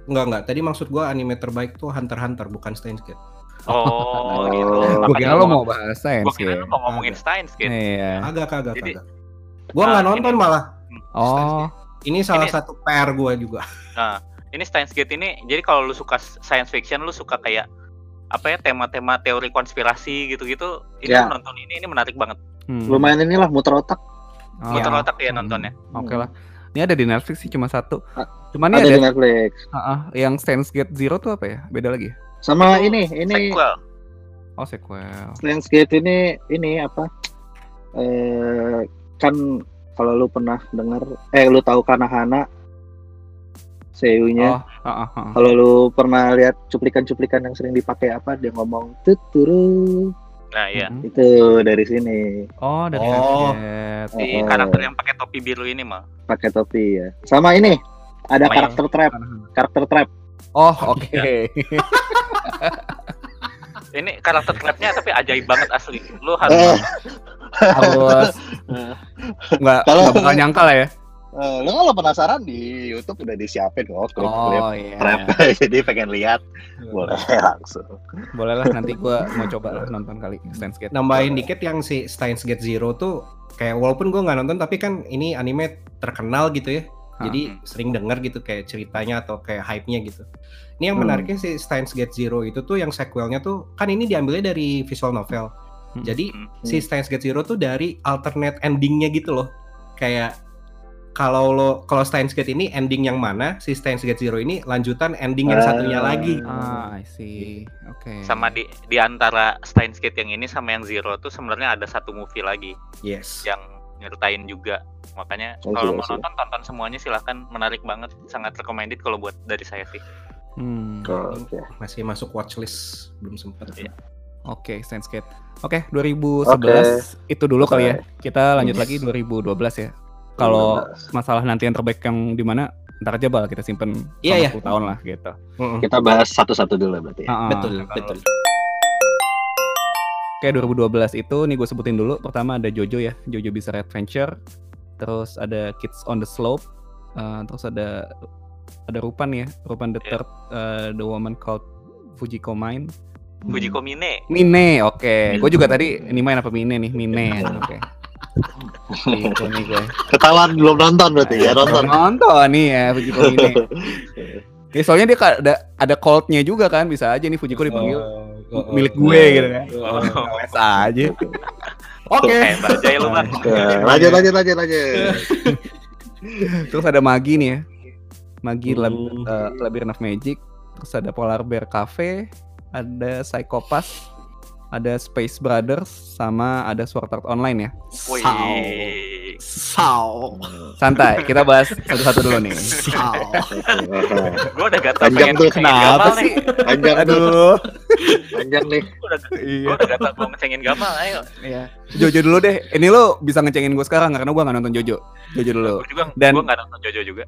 enggak enggak. Tadi maksud gua anime terbaik tuh Hunter x Hunter bukan Steins Gate. Oh, Oh. gitu. gue kira lo mau bahas Steins Gua kira lu mau ngomongin Steins Gate. iya Kagak, kagak, Jadi- kagak. Ah, nggak nonton ini- malah. oh Ini salah Ini- satu PR gua juga. Nah, ini Steins Gate ini jadi kalau lu suka science fiction, lu suka kayak apa ya tema-tema teori konspirasi gitu-gitu, ini lu nonton ini ini menarik banget. hmm. Lumayan inilah muter otak. Oh, Muter ya. otak ya Hmm. nontonnya. oke lah ini ada di Netflix sih cuma satu cuman ini Ada ada, di Netflix. Ah, ah, yang Steins Gate Zero tuh apa ya beda lagi ya? Sama Itu ini, ini Sequel. oh sequel Gate ini ini apa? Eh kan kalau lu pernah dengar eh lu tahu Kanahana seiyunya. oh ah, ah, ah. Kalau lu pernah lihat cuplikan-cuplikan yang sering dipakai apa dia ngomong tuturu Nah, iya. Mhm. itu dari sini Oh, dari Oh. Si Oh. karakter yang pakai topi biru ini mah. pakai topi ya. Sama ini ada karakter trap, karakter trap. Oh, oke. Ini karakter trapnya tapi ajaib banget asli. Lu Eh, harus Harus nggak Kalau- bakal nyangka lah ya. eh, lu kalau penasaran di YouTube udah disiapin kok klip-klip Oh iya. trap. Jadi pengen lihat boleh langsung. Boleh lah nanti gua mau coba lah nonton kali Steins Gate. Nambahin dikit yang si Steins Gate Zero tuh kayak walaupun gua nggak nonton tapi kan ini anime terkenal gitu ya. Ah. Jadi sering denger gitu kayak ceritanya atau kayak hype-nya gitu. Ini yang Hmm. menariknya si Steins Gate Zero itu tuh yang sequelnya tuh kan ini diambilnya dari visual novel. Hmm. Jadi Hmm. si Steins Gate Zero tuh dari alternate endingnya gitu loh. Kayak kalau lo kalau Steins Gate ini ending yang mana, si Steins Gate Zero ini lanjutan ending yang Ah. satunya lagi. Ah, I see. Oke. sama di di antara Steins Gate yang ini sama yang Zero tuh sebenarnya ada satu movie lagi Yes. yang nyeritain juga. Makanya Oh, kalau iya mau nonton tonton semuanya silahkan menarik banget, sangat recommended kalau buat dari saya sih. Hmm. Oke. Masih masuk watchlist belum sempat. Iya. Oke, Steins Gate. Oke, 2011 itu dulu kali ya. Kita lanjut lagi 2012 ya. Kalau masalah nanti yang terbaik yang di mana ntar aja bal kita simpen Iya, selama iya. 10 tahun lah gitu. Kita bahas satu-satu dulu berarti. ya. Ah, ah. Betul, Kalau- betul. Oke 2012 itu nih gue sebutin dulu. Pertama ada Jojo ya, Jojo Bizarre Adventure. Terus ada Kids on the Slope. eh, terus ada ada Rupan ya, Rupan the Iya. Third, eh, The Woman Called Fujiko Mine. Fujiko Mine. Mine, oke. Gue juga tadi ini main apa Mine nih, Mine. Oke. Itu nih gue. Ketahuan belum nonton berarti ya nonton. Nonton nih ya Fujiko Mine. Ya, soalnya dia ada ada coldnya juga kan, bisa aja nih Fujiko dipanggil Oh, oh, milik oh. gue gitu kan. Oh. Les aja. Oke. Bajai lu, Bang. Ya, lanjut lanjut lanjut lanjut. Terus ada Magi nih ya. Magi Lab, Hmm. eh, Labyrinth of Magic. Terus ada Polar Bear Cafe, ada Psychopass, ada Space Brothers, sama ada Sword Art Online ya. Wih. Sao. Santai, kita bahas satu-satu dulu nih. Sao. Gua udah Panjang pengen tuh, Kenapa Gamal sih? nih. Panjang tuh, Aduh. panjang nih. Gua udah, Iya. udah gatel gua ngecengin Gamal, ayo. Iya. Jojo dulu deh. Ini lo bisa ngecengin gue sekarang karena gue nggak nonton Jojo. Jojo dulu. Gua juga Dan- gua nggak nonton Jojo juga.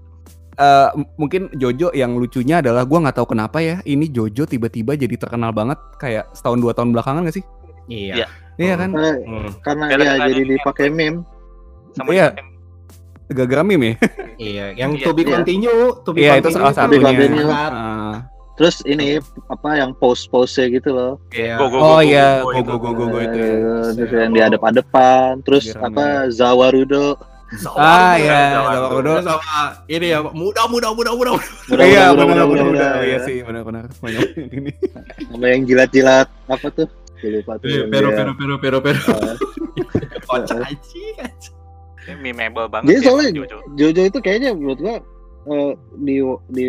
Eh, m- mungkin Jojo yang lucunya adalah gue nggak tahu kenapa ya. Ini Jojo tiba-tiba jadi terkenal banget kayak setahun dua tahun belakangan gak sih? Iya. Iya. Iya kan? Eh, Hmm, Karena ya jadi dipakai meme. Sama Iya. yang- Gara-gara meme ya? Iya, yang Iya. to be Iya. continue, to be Iya itu continue. salah To be satunya. continue. Ah. Terus ini apa yang pose-pose gitu loh. Iya. Go, go, Oh go, iya, go, go itu. go go itu. ya. Terus yang di hadap-hadapan. Terus Lagi apa. Zawarudo. Ah iya, Zawarudo. Zawarudo. sama ini ya, muda muda muda muda. Mudah, Iya mudah, benar mudah, benar mudah, benar. Iya ya. sih benar-benar banyak ini. Sama yang jilat-jilat apa tuh? Lupa tuh. Pero pero pero pero pero. Kocak anjing. Memeable banget Jadi sih soalnya Jojo. Jojo itu kayaknya menurut gua eh, di di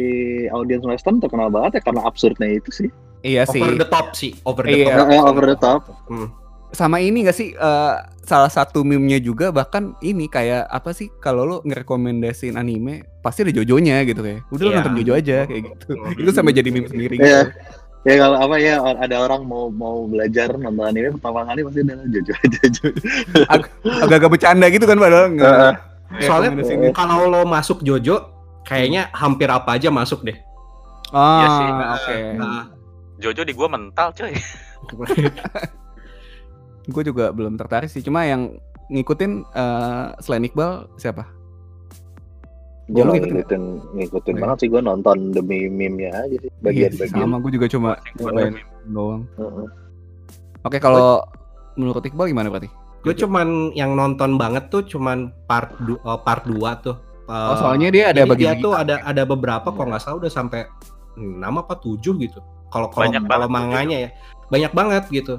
audiens western terkenal banget ya karena absurdnya itu sih. Iya sih. Over the top sih, over the Iya. top. Eh, over the top. Hmm. Sama ini gak sih eh, salah satu meme-nya juga bahkan ini kayak apa sih kalau lo ngerekomendasiin anime pasti ada Jojonya gitu kayak. Udah lo Iya. nonton Jojo aja kayak gitu. Hmm. Itu sampai jadi meme sendiri Iya. gitu. Ya kalau apa ya ada orang mau mau belajar nonton anime pertama kali pasti adalah Jojo Jojo. Agak-agak bercanda gitu kan padahal nggak. Heeh. Soalnya kalau lo masuk Jojo, kayaknya hampir apa aja masuk deh. Ah, Iya sih. oke. Nah, Jojo di gua mental, coy. Gue juga belum tertarik sih. Cuma yang ngikutin eh, selain Iqbal siapa? Gue Lu ngikutin ngikutin ngikutin Iya. banget sih gue nonton demi meme-nya aja sih Iya, bagian-bagian. sama gue juga cuma main meme. doang. Heeh. Oke, kalau menurut Iqbal gimana berarti? gue cuman yang nonton banget tuh cuman part du eh, part 2 tuh. Oh, soalnya dia ada Jadi bagi dia tuh ada ada beberapa kok nggak salah udah sampai 6 apa 7 gitu. Kalau kalau Banyak kalau manganya ya. Banyak banget gitu.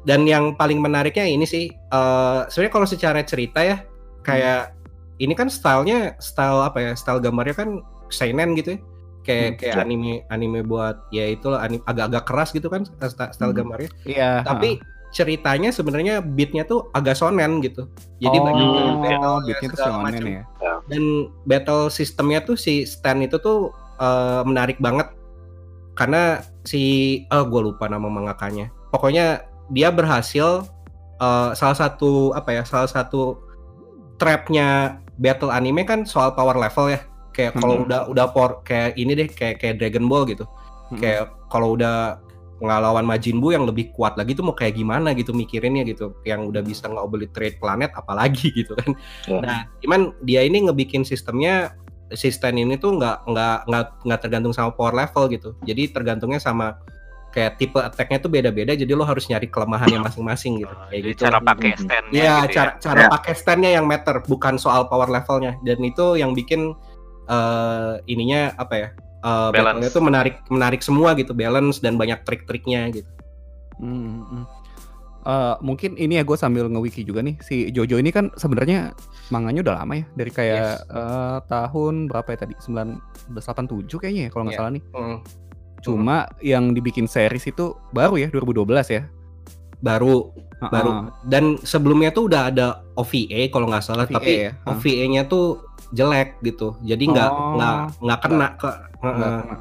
Dan yang paling menariknya ini sih eh sebenarnya kalau secara cerita ya kayak ini kan stylenya style apa ya? Style gambarnya kan seinen gitu ya. Kayak Hmm, kayak ya. anime anime buat ya itu agak-agak keras gitu kan style Hmm. gambarnya. Iya. Tapi ceritanya sebenarnya beatnya tuh agak sonen gitu. Jadi oh, banyak oh, beatnya tuh segala shonen macam. ya. dan battle sistemnya tuh si Stan itu tuh eh, menarik banget karena si oh gue lupa nama mangakanya pokoknya dia berhasil eh, salah satu apa ya salah satu trapnya battle anime kan soal power level ya kayak kalau Hmm. udah udah por kayak ini deh kayak kayak Dragon Ball gitu Hmm. kayak kalau udah ngelawan Majin Buu yang lebih kuat lagi tuh mau kayak gimana gitu mikirinnya gitu yang udah bisa nge-obliterate planet apalagi gitu kan Ya. nah cuman dia ini ngebikin sistemnya sistem ini tuh nggak nggak nggak nggak tergantung sama power level gitu jadi tergantungnya sama kayak tipe attack-nya tuh beda-beda jadi lo harus nyari kelemahannya masing-masing gitu kayak Jadi gitu cara pakai Hmm. stand Iya, gitu cara ya. cara Ya. pakai stand-nya yang matter, bukan soal power levelnya. Dan itu yang bikin eh ininya apa ya? eh Balance. battle-nya tuh menarik menarik semua gitu, balance dan banyak trik-triknya gitu. Hmm, hmm. Eh, mungkin ini ya gue sambil nge-wiki juga nih si Jojo ini kan sebenarnya manganya udah lama ya dari kayak Yes. eh, tahun berapa ya tadi 1987 kayaknya ya kalau nggak Iya. salah nih Hmm. Cuma yang dibikin series itu baru ya 2012 ya Baru Ah, baru dan sebelumnya tuh udah ada OVA kalau nggak salah, OVA tapi ya? Ah. OVA-nya tuh jelek gitu. Jadi nggak Oh. nggak nggak kena ke Nggak kena.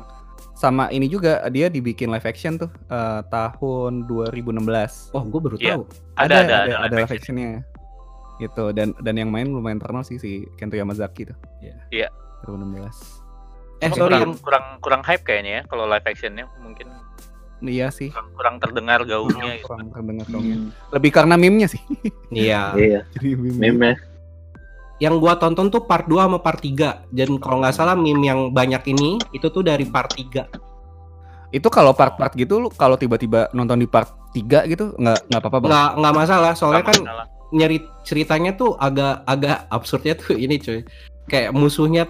sama ini juga dia dibikin live action tuh eh, tahun 2016 Oh, gue baru Iya. tahu. Ada ada ada, ada, live live action. actionnya gitu dan dan yang main lumayan terkenal sih si Kento Yamazaki tuh Iya. Iya. 2016 Eh, sorry. kurang, yang kurang kurang hype kayaknya ya kalau live actionnya mungkin. Iya sih. Kurang, kurang terdengar gaungnya gitu. kurang terdengar Hmm, lebih karena meme-nya sih. Iya. Iya, meme meme yang gua tonton tuh part 2 sama part 3 dan kalau nggak salah meme yang banyak ini itu tuh dari part 3 Itu kalau part-part gitu lu kalau tiba-tiba nonton di part 3 gitu nggak nggak apa-apa bang? nggak nggak masalah. Soalnya Nggak kan masalah. nyari ceritanya tuh agak agak absurdnya tuh ini cuy. Kayak musuhnya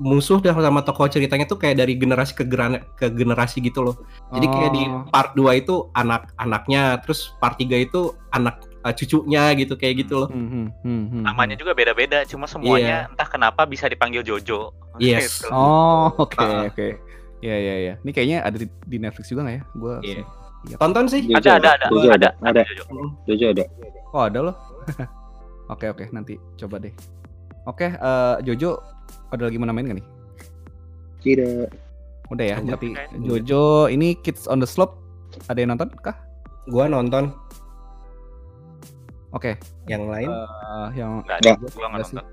musuh dan sama tokoh ceritanya tuh kayak dari generasi ke, geran- ke generasi gitu loh jadi kayak di Oh. part 2 itu anak-anaknya terus part 3 itu anak uh, cucunya gitu kayak gitu loh Hmm, hmm, hmm, hmm, Namanya hmm. juga beda-beda, cuma semuanya entah kenapa bisa dipanggil Jojo. Yes. Gitu. Oh, oke Ah. oke. Ya ya ya. Ini kayaknya ada di, di Netflix juga nggak ya? Gua Iya. tonton sih Jojo Ada, ada, ada, Jojo ada, ada Jojo. Jojo ada Oh, ada loh. oke oke, nanti coba deh. Oke, eh, Jojo ada lagi mau namain gak nih? tidak Udah ya, Lanjut. berarti. Jojo ini Kids on the Slope ada yang nonton kah? gua nonton Oke, yang lain eh, yang Nggak ada, gua nggak nonton.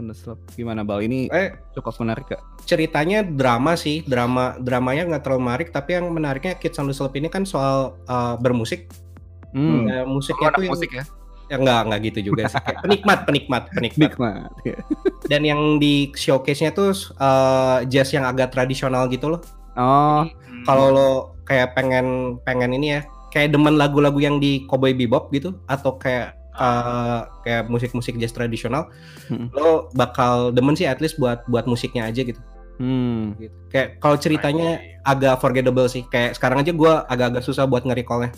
On the Slope gimana Bal? Ini eh cukup menarik gak? ceritanya drama sih drama dramanya nggak terlalu menarik tapi yang menariknya Kids on the Slope ini kan soal uh, bermusik Hmm. Lu musiknya tuh yang, musik ya? Ya enggak enggak gitu juga sih kayak penikmat penikmat penikmat Nikmat. ya. dan yang di showcase-nya tuh uh, jazz yang agak tradisional gitu loh Oh, Hmm. kalau lo kayak pengen pengen ini ya kayak demen lagu-lagu yang di Cowboy Bebop gitu atau kayak uh, kayak musik-musik jazz tradisional Hmm. lo bakal demen sih at least buat buat musiknya aja gitu hmm. gitu. Kayak kalau ceritanya agak forgettable sih. Kayak sekarang aja gua agak-agak susah buat nge-recall-nya.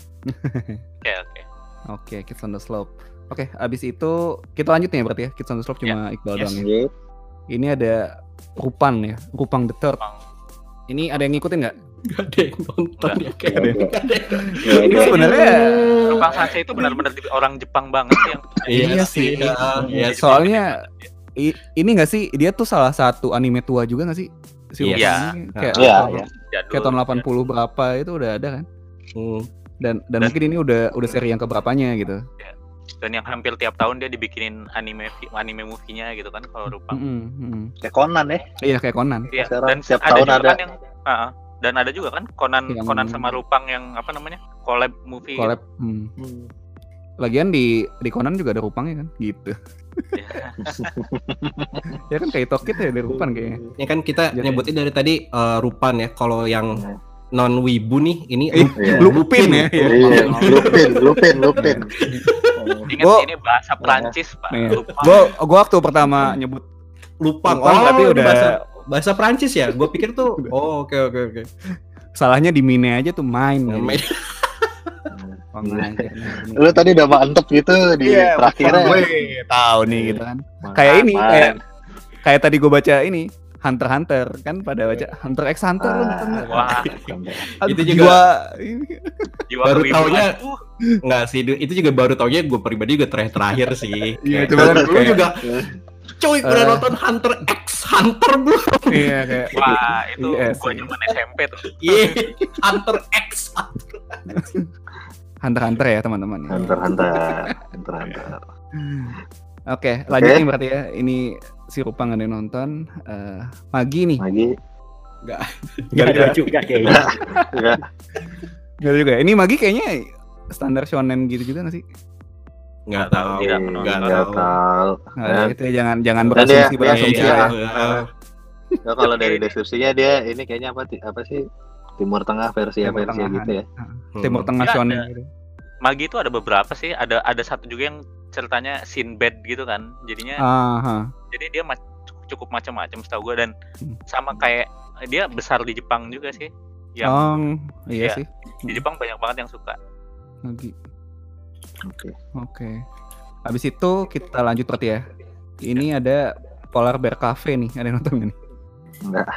Oke, oke. Oke, Kids on the Slope. Oke, abis itu kita lanjut nih ya berarti ya. Kids on the Slope cuma Iqbal Yes. doang ya. Ini ada Rupan ya, Rupang the Third. Bang. Ini ada yang ngikutin nggak? Gak ada yang nonton ya kayak Nggak ada. Nggak ada yang- Nggak Ini sebenarnya Rupang Sanse itu benar-benar orang Jepang banget yang Iya sih. Iya, iya. Soalnya ini nggak sih dia tuh salah satu anime tua juga nggak sih? Si Iya. Iya. ini kayak Iya, iya. kayak tahun 80 berapa itu udah ada kan? Hmm. Dan dan Dan- mungkin ini udah udah seri yang keberapanya gitu. Dan yang hampir tiap tahun dia dibikin anime anime movie-nya gitu kan kalau Rupang. Mm-mm, mm-mm. Kayak Conan ya Iya kayak Conan. Iya, dan tiap ada tahun juga ada. kan yang ah. dan ada juga kan Conan Yang- Conan sama Rupang yang apa namanya? collab movie. Collab. Hmm. Lagian di di Conan juga ada Rupangnya kan? Gitu. gitu. Ya kan kayak Tokit ya ada Rupan kayaknya. Ini kan kita Jadi- nyebutin dari tadi eh, Rupan ya. Kalau yang Hmm. Non wibu nih ini Eh, Iya. Lupin ya. Iya. Iya, Lupin, Lupin, Lupin. Ingat Gua- ini bahasa Prancis, Pak. Iya. Rupang. Gua gua waktu pertama nyebut Lupang. Oh, tapi udah bahasa, bahasa Prancis ya. Gue pikir tuh. Oh oke oke oke. salahnya di mine aja tuh main. Main. Oh, main. Lu tadi udah mantep gitu di Iya, terakhirnya. gue tahu nih gitu kan. Kayak ini kayak kayak tadi gue baca ini Hunter Hunter kan pada baca Hunter x Hunter Ah. nggak? Wah, Itu juga- jiwa Baru taunya Uh, Enggak sih, itu juga baru taunya gue pribadi juga terakhir terakhir sih. Iya, Kayak, cuma kan lu kayak- juga cuy udah Eh. nonton Hunter X Hunter belum? Iya kayak Wah, itu Iya gua sih. zaman SMP tuh. Iya, Hunter X. Hunter x Hunter ya teman-teman. ya. Hunter, Hunter, Hunter, Hunter. Oke, lanjut Oke. nih berarti ya. Ini si Rupang ada yang nonton. Eh, Magi nih. Lagi, Gak Gak ada. ada juga kayaknya. ya, Gak ada juga. ya? Ini Magi kayaknya standar shonen gitu juga gak sih? Enggak Nggak tahu. tidak nggak tahu. tahu. Nah, itu ya, jangan jangan berasumsi berasumsi. Iya, ya. Ya, kalau dari deskripsinya dia ini kayaknya apa apa sih Timur Tengah versi Timur versi gitu ya. Timur Hmm. Tengah shonen ada. gitu. Magi itu ada beberapa sih. Ada ada satu juga yang ceritanya Sinbad gitu kan. Jadinya Aha. Jadi dia ma- cukup macam-macam setahu gua dan Hmm. sama kayak dia besar di Jepang juga sih. Yang Oh, iya Iya. sih. di Jepang banyak banget yang suka. Oke. Oke. Habis itu kita lanjut berarti ya. Ini ada Polar Bear Cafe nih. Ada yang nonton nih? Enggak.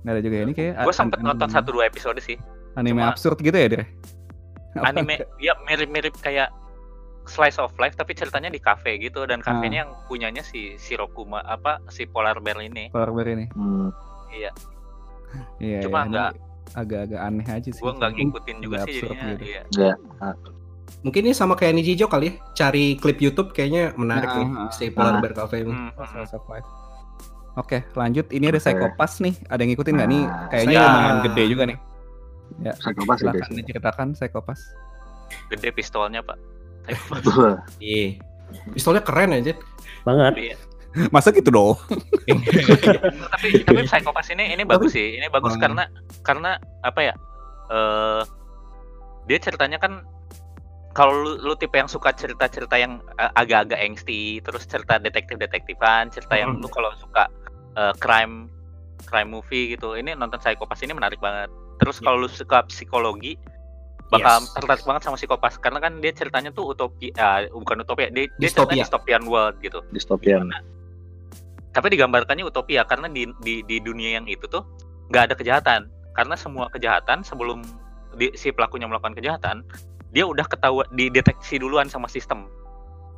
Nggak ada juga ya. Ini kayak Gue sempet nonton anime- satu dua episode sih. anime cuma- absurd gitu ya, Dire? Apa? Anime ya mirip-mirip kayak slice of life tapi ceritanya di cafe gitu dan Ah. kafenya yang punyanya si Shirokuma apa si Polar Bear ini. Polar Bear ini. Hmm. Iya, Iya. Cuma ini nggak- agak-agak aneh aja sih. gue nggak ngikutin juga sih jadinya. gitu. Iya. Enggak. Mungkin ini sama kayak Nijijo kali ya. Cari klip YouTube kayaknya menarik Nah, nih ah, si Polar ah. Bear Cafe ini. Hmm, hmm. Slice of Life. Oke, lanjut. Ini ada. Psychopass nih. Ada yang ngikutin nggak nih? Nah, Kayaknya saya- lumayan gede juga nih. Ya, Psikopas silakan diceritakan Psychopass. Gede pistolnya pak. Betul. Iya. Pistolnya keren aja. Banget. Iya. Masa gitu dong? tapi tapi Psychopass ini ini bagus sih. Ini bagus Hmm. karena karena apa ya? Eh dia ceritanya kan kalau lu, lu tipe yang suka cerita-cerita yang eh, agak-agak angsty, terus cerita detektif-detektifan, cerita yang Hmm. lu kalau suka eh, crime crime movie gitu. Ini nonton Psychopass ini menarik banget. Terus kalau lu suka psikologi bakal Yes. tertarik banget sama Psychopass karena kan dia ceritanya tuh utopia, bukan utopia, dia, dia ceritanya dystopian world gitu Dystopian. tapi digambarkannya utopia karena di di, di dunia yang itu tuh nggak ada kejahatan karena semua kejahatan sebelum di- si pelakunya melakukan kejahatan dia udah ketahuan dideteksi duluan sama sistem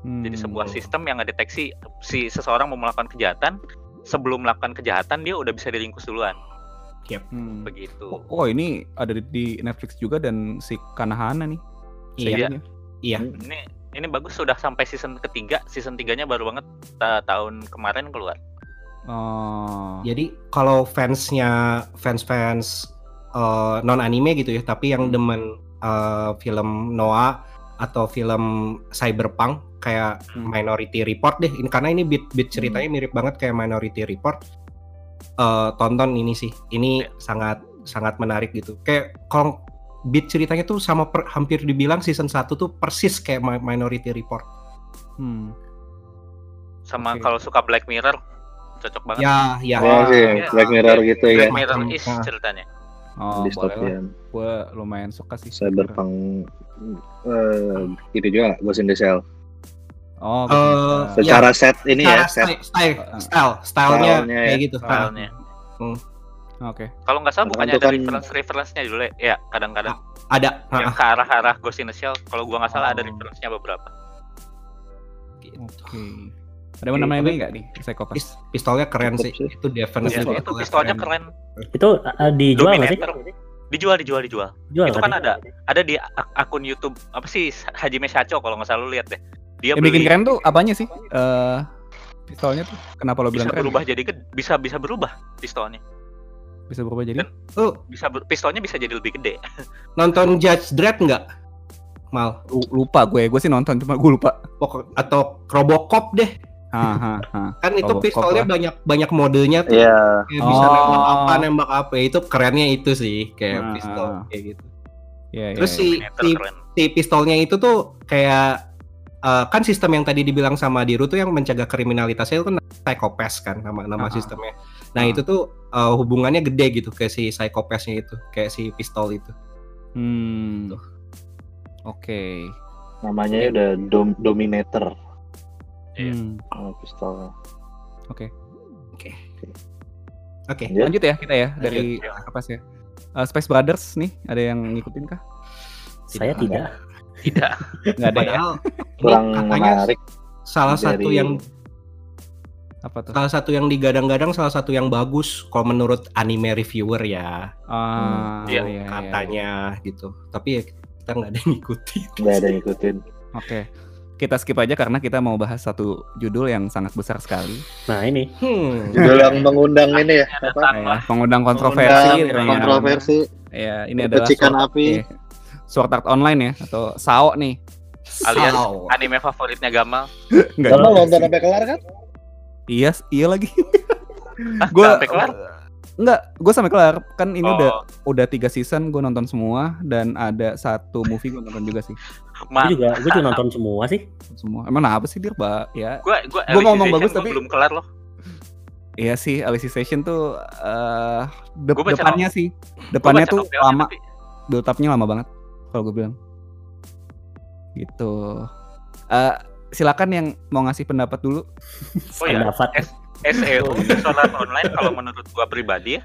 jadi Hmm. sebuah sistem yang ngedeteksi si seseorang mau melakukan kejahatan sebelum melakukan kejahatan dia udah bisa diringkus duluan Hmm. begitu Oh, oh, ini ada di, di Netflix juga dan si Kanahana nih. Iya, iya. ini ini bagus sudah sampai season ketiga season tiganya baru banget ta- tahun kemarin keluar Oh. Jadi kalau fansnya fans-fans non anime gitu ya, tapi yang demen eh, film Noah atau film cyberpunk kayak Hmm. Minority Report deh. Ini karena ini beat beat ceritanya mirip banget kayak Minority Report. Eh, tonton ini sih. Ini Iya. sangat sangat menarik gitu. Kayak kalau beat ceritanya tuh sama per- hampir dibilang season 1 tuh persis kayak Mi- Minority Report. Hmm. sama Oke. kalau suka Black Mirror cocok banget Ya, ya. Oh sih, Iya. Black Mirror gitu ya. Black Mirror Macam- is ah. ceritanya Oh, boleh lah. Dystopian. Gue lumayan suka sih. Cyberpunk eh itu juga Ghost in the Shell. Oh, Eh, bisa. Secara set ini ya, set style, style, style, stylenya Stylenya kayak ya. gitu. Ah. soalnya Oke. kalau nggak salah bukannya itu ada kan- reference reference-nya dulu ya ya kadang-kadang ada. yang ah, ke arah arah Ghost in the Shell kalau gua nggak salah ada Oh. reference-nya beberapa Oke. Ada yang namanya ini nggak nih? Psychopath. Pis- pistolnya keren Cukup sih. sih. Itu definitely Ya, itu pistolnya keren Itu uh, dijual nggak sih? Dijual dijual dijual Jual itu kan ada ada di ak- akun YouTube apa sih Hajime Shacho kalau nggak salah lu lihat deh dia Yang bikin beli keren tuh apanya sih? Eh pistolnya tuh kenapa lo bisa bilang keren? berubah jadi gede bisa bisa berubah pistolnya Bisa berubah jadi? Oh, bisa ber- pistolnya bisa jadi lebih gede nonton Judge Dredd nggak? Mal. Lu- Lupa gue, gue sih nonton cuma gue lupa. Pokok atau Robocop deh. Ah, ah, ah. Kan itu Robocop pistolnya lah. banyak banyak modenya tuh. Iya, Kayak bisa Oh. nembak apa nembak apa. Itu kerennya itu sih kayak Ah, pistol ah. kayak gitu. Iya, iya, Terus iya. si si, si pistolnya itu tuh kayak eh, kan sistem yang tadi dibilang sama Diru tuh yang mencegah kriminalitasnya itu kan psychopath kan nama nama Ah. sistemnya. Nah, Ah. itu tuh eh, hubungannya gede gitu ke si psychopathnya itu, kayak si pistol itu. Hmm. Oke. namanya udah dom Dominator. Iya. Hmm. Oh, pistolnya. Oke. Ya. Lanjut ya kita ya dari Lanjut, ya. apa sih? Eh, Space Brothers nih, ada yang ngikutin kah? Saya Tidak tidak. Tidak Nggak ada ya? Padahal Kurang ini katanya menarik salah satu dari- yang Apa tuh? salah satu yang digadang-gadang salah satu yang bagus kalau menurut anime reviewer ya Ah, Iya, iya, iya, iya. katanya gitu. Tapi ya kita nggak ada yang ngikutin. nggak ada yang ngikutin. Oke. Kita skip aja karena kita mau bahas satu judul yang sangat besar sekali. Nah ini Hmm. Judul yang mengundang ini ya, apa? datang Ya, pengundang kontroversi. Mengundang katanya. kontroversi, Ya, ini adalah api. iya, Sword Art Online ya atau SAO nih. alias Sao. anime favoritnya Gamal Enggak. Kamu nonton sampai kelar kan? Iya, iya lagi. Hah, Gua sampai kelar Enggak, gue sampai kelar. Kan ini Oh. udah udah tiga season gue nonton semua dan ada satu movie gue nonton juga sih. gue juga gue juga nonton semua sih. Semua. Emang apa sih dia, Mbak? Ya, gua gua Gua ngomong bagus, tapi- belum kelar loh iya sih Alicization tuh eh de- Gua depannya sih. Depannya tuh lama, tapi build up-nya lama banget kalau gue bilang. Gitu. Eh silakan yang mau ngasih pendapat dulu. oh ya Pendapat. SEO Sword Art Online kalau menurut gua pribadi ya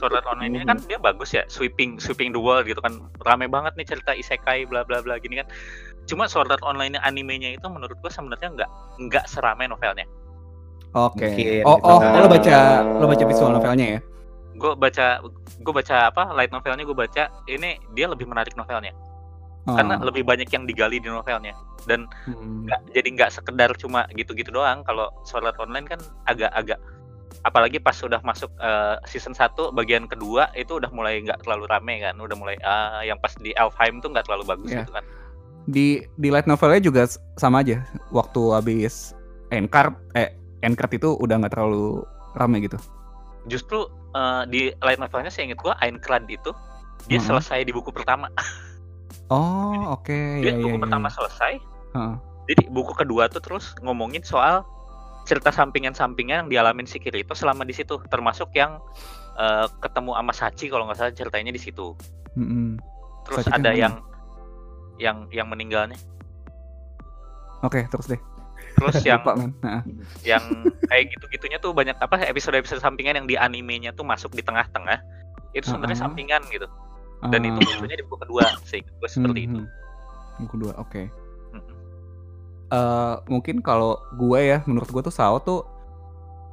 Sword Art Online ini kan dia bagus ya sweeping sweeping the world gitu kan rame banget nih cerita isekai bla bla bla gini kan cuma Sword Art Online animenya itu menurut gua sebenarnya nggak nggak serame novelnya Oke. Mungkin Oh, oh, lo baca lo baca visual novelnya ya? gue baca gue baca apa light novelnya gue baca ini dia lebih menarik novelnya Oh. karena lebih banyak yang digali di novelnya dan Hmm. nggak jadi nggak sekedar cuma gitu-gitu doang kalau Sword Art Online kan agak-agak apalagi pas sudah masuk eh, season 1 bagian kedua itu udah mulai nggak terlalu rame kan udah mulai ah yang pas di Elfheim tuh nggak terlalu bagus Iya. gitu kan di di light novelnya juga sama aja waktu habis end card eh Aincrad itu udah nggak terlalu rame gitu. Justru eh, di light novelnya saya ingat gua Aincrad itu dia Mhm. selesai di buku pertama. Oh, oke. Dia ya, buku ya, pertama ya. selesai. Heeh. Jadi buku kedua tuh terus ngomongin soal cerita sampingan-sampingan yang dialamin si Kirito selama di situ, termasuk yang eh, ketemu sama Sachi kalau nggak salah ceritanya di situ. Mm-mm. Terus Sachi kan ada mana? yang yang yang meninggalnya. Oke, terus deh. Terus yang Lupa. Heeh. yang kayak gitu-gitunya tuh banyak apa episode-episode sampingan yang di animenya tuh masuk di tengah-tengah. Itu sebenarnya Uh-uh. sampingan gitu. Dan itu Ah. munculnya di buku kedua, seingat gue seperti itu. Mhm. Buku dua, oke. Mm-mm. Eh, mungkin kalau gue ya, menurut gue tuh Sao tuh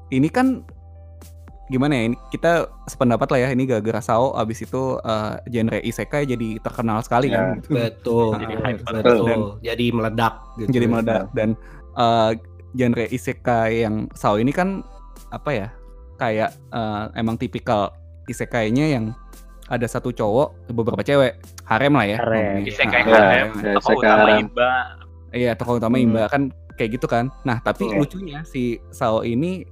ini kan gimana ya? Ini kita sependapat lah ya. Ini gara-gara Sao abis itu eh, genre isekai jadi terkenal sekali Ya. kan. Gitu. Betul. Jadi Ah, hype betul. Dan- Jadi meledak gitu. jadi meledak dan eh, genre isekai yang Sao ini kan apa ya? Kayak eh, emang tipikal isekainya yang ada satu cowok, beberapa cewek, harem lah ya. Harem. Isekai Ah, Ya, harem, ya, tokoh utama harem. Imba. Iya, tokoh utama Hmm. Imba kan kayak gitu kan. Nah, tapi Iya. lucunya si Sao ini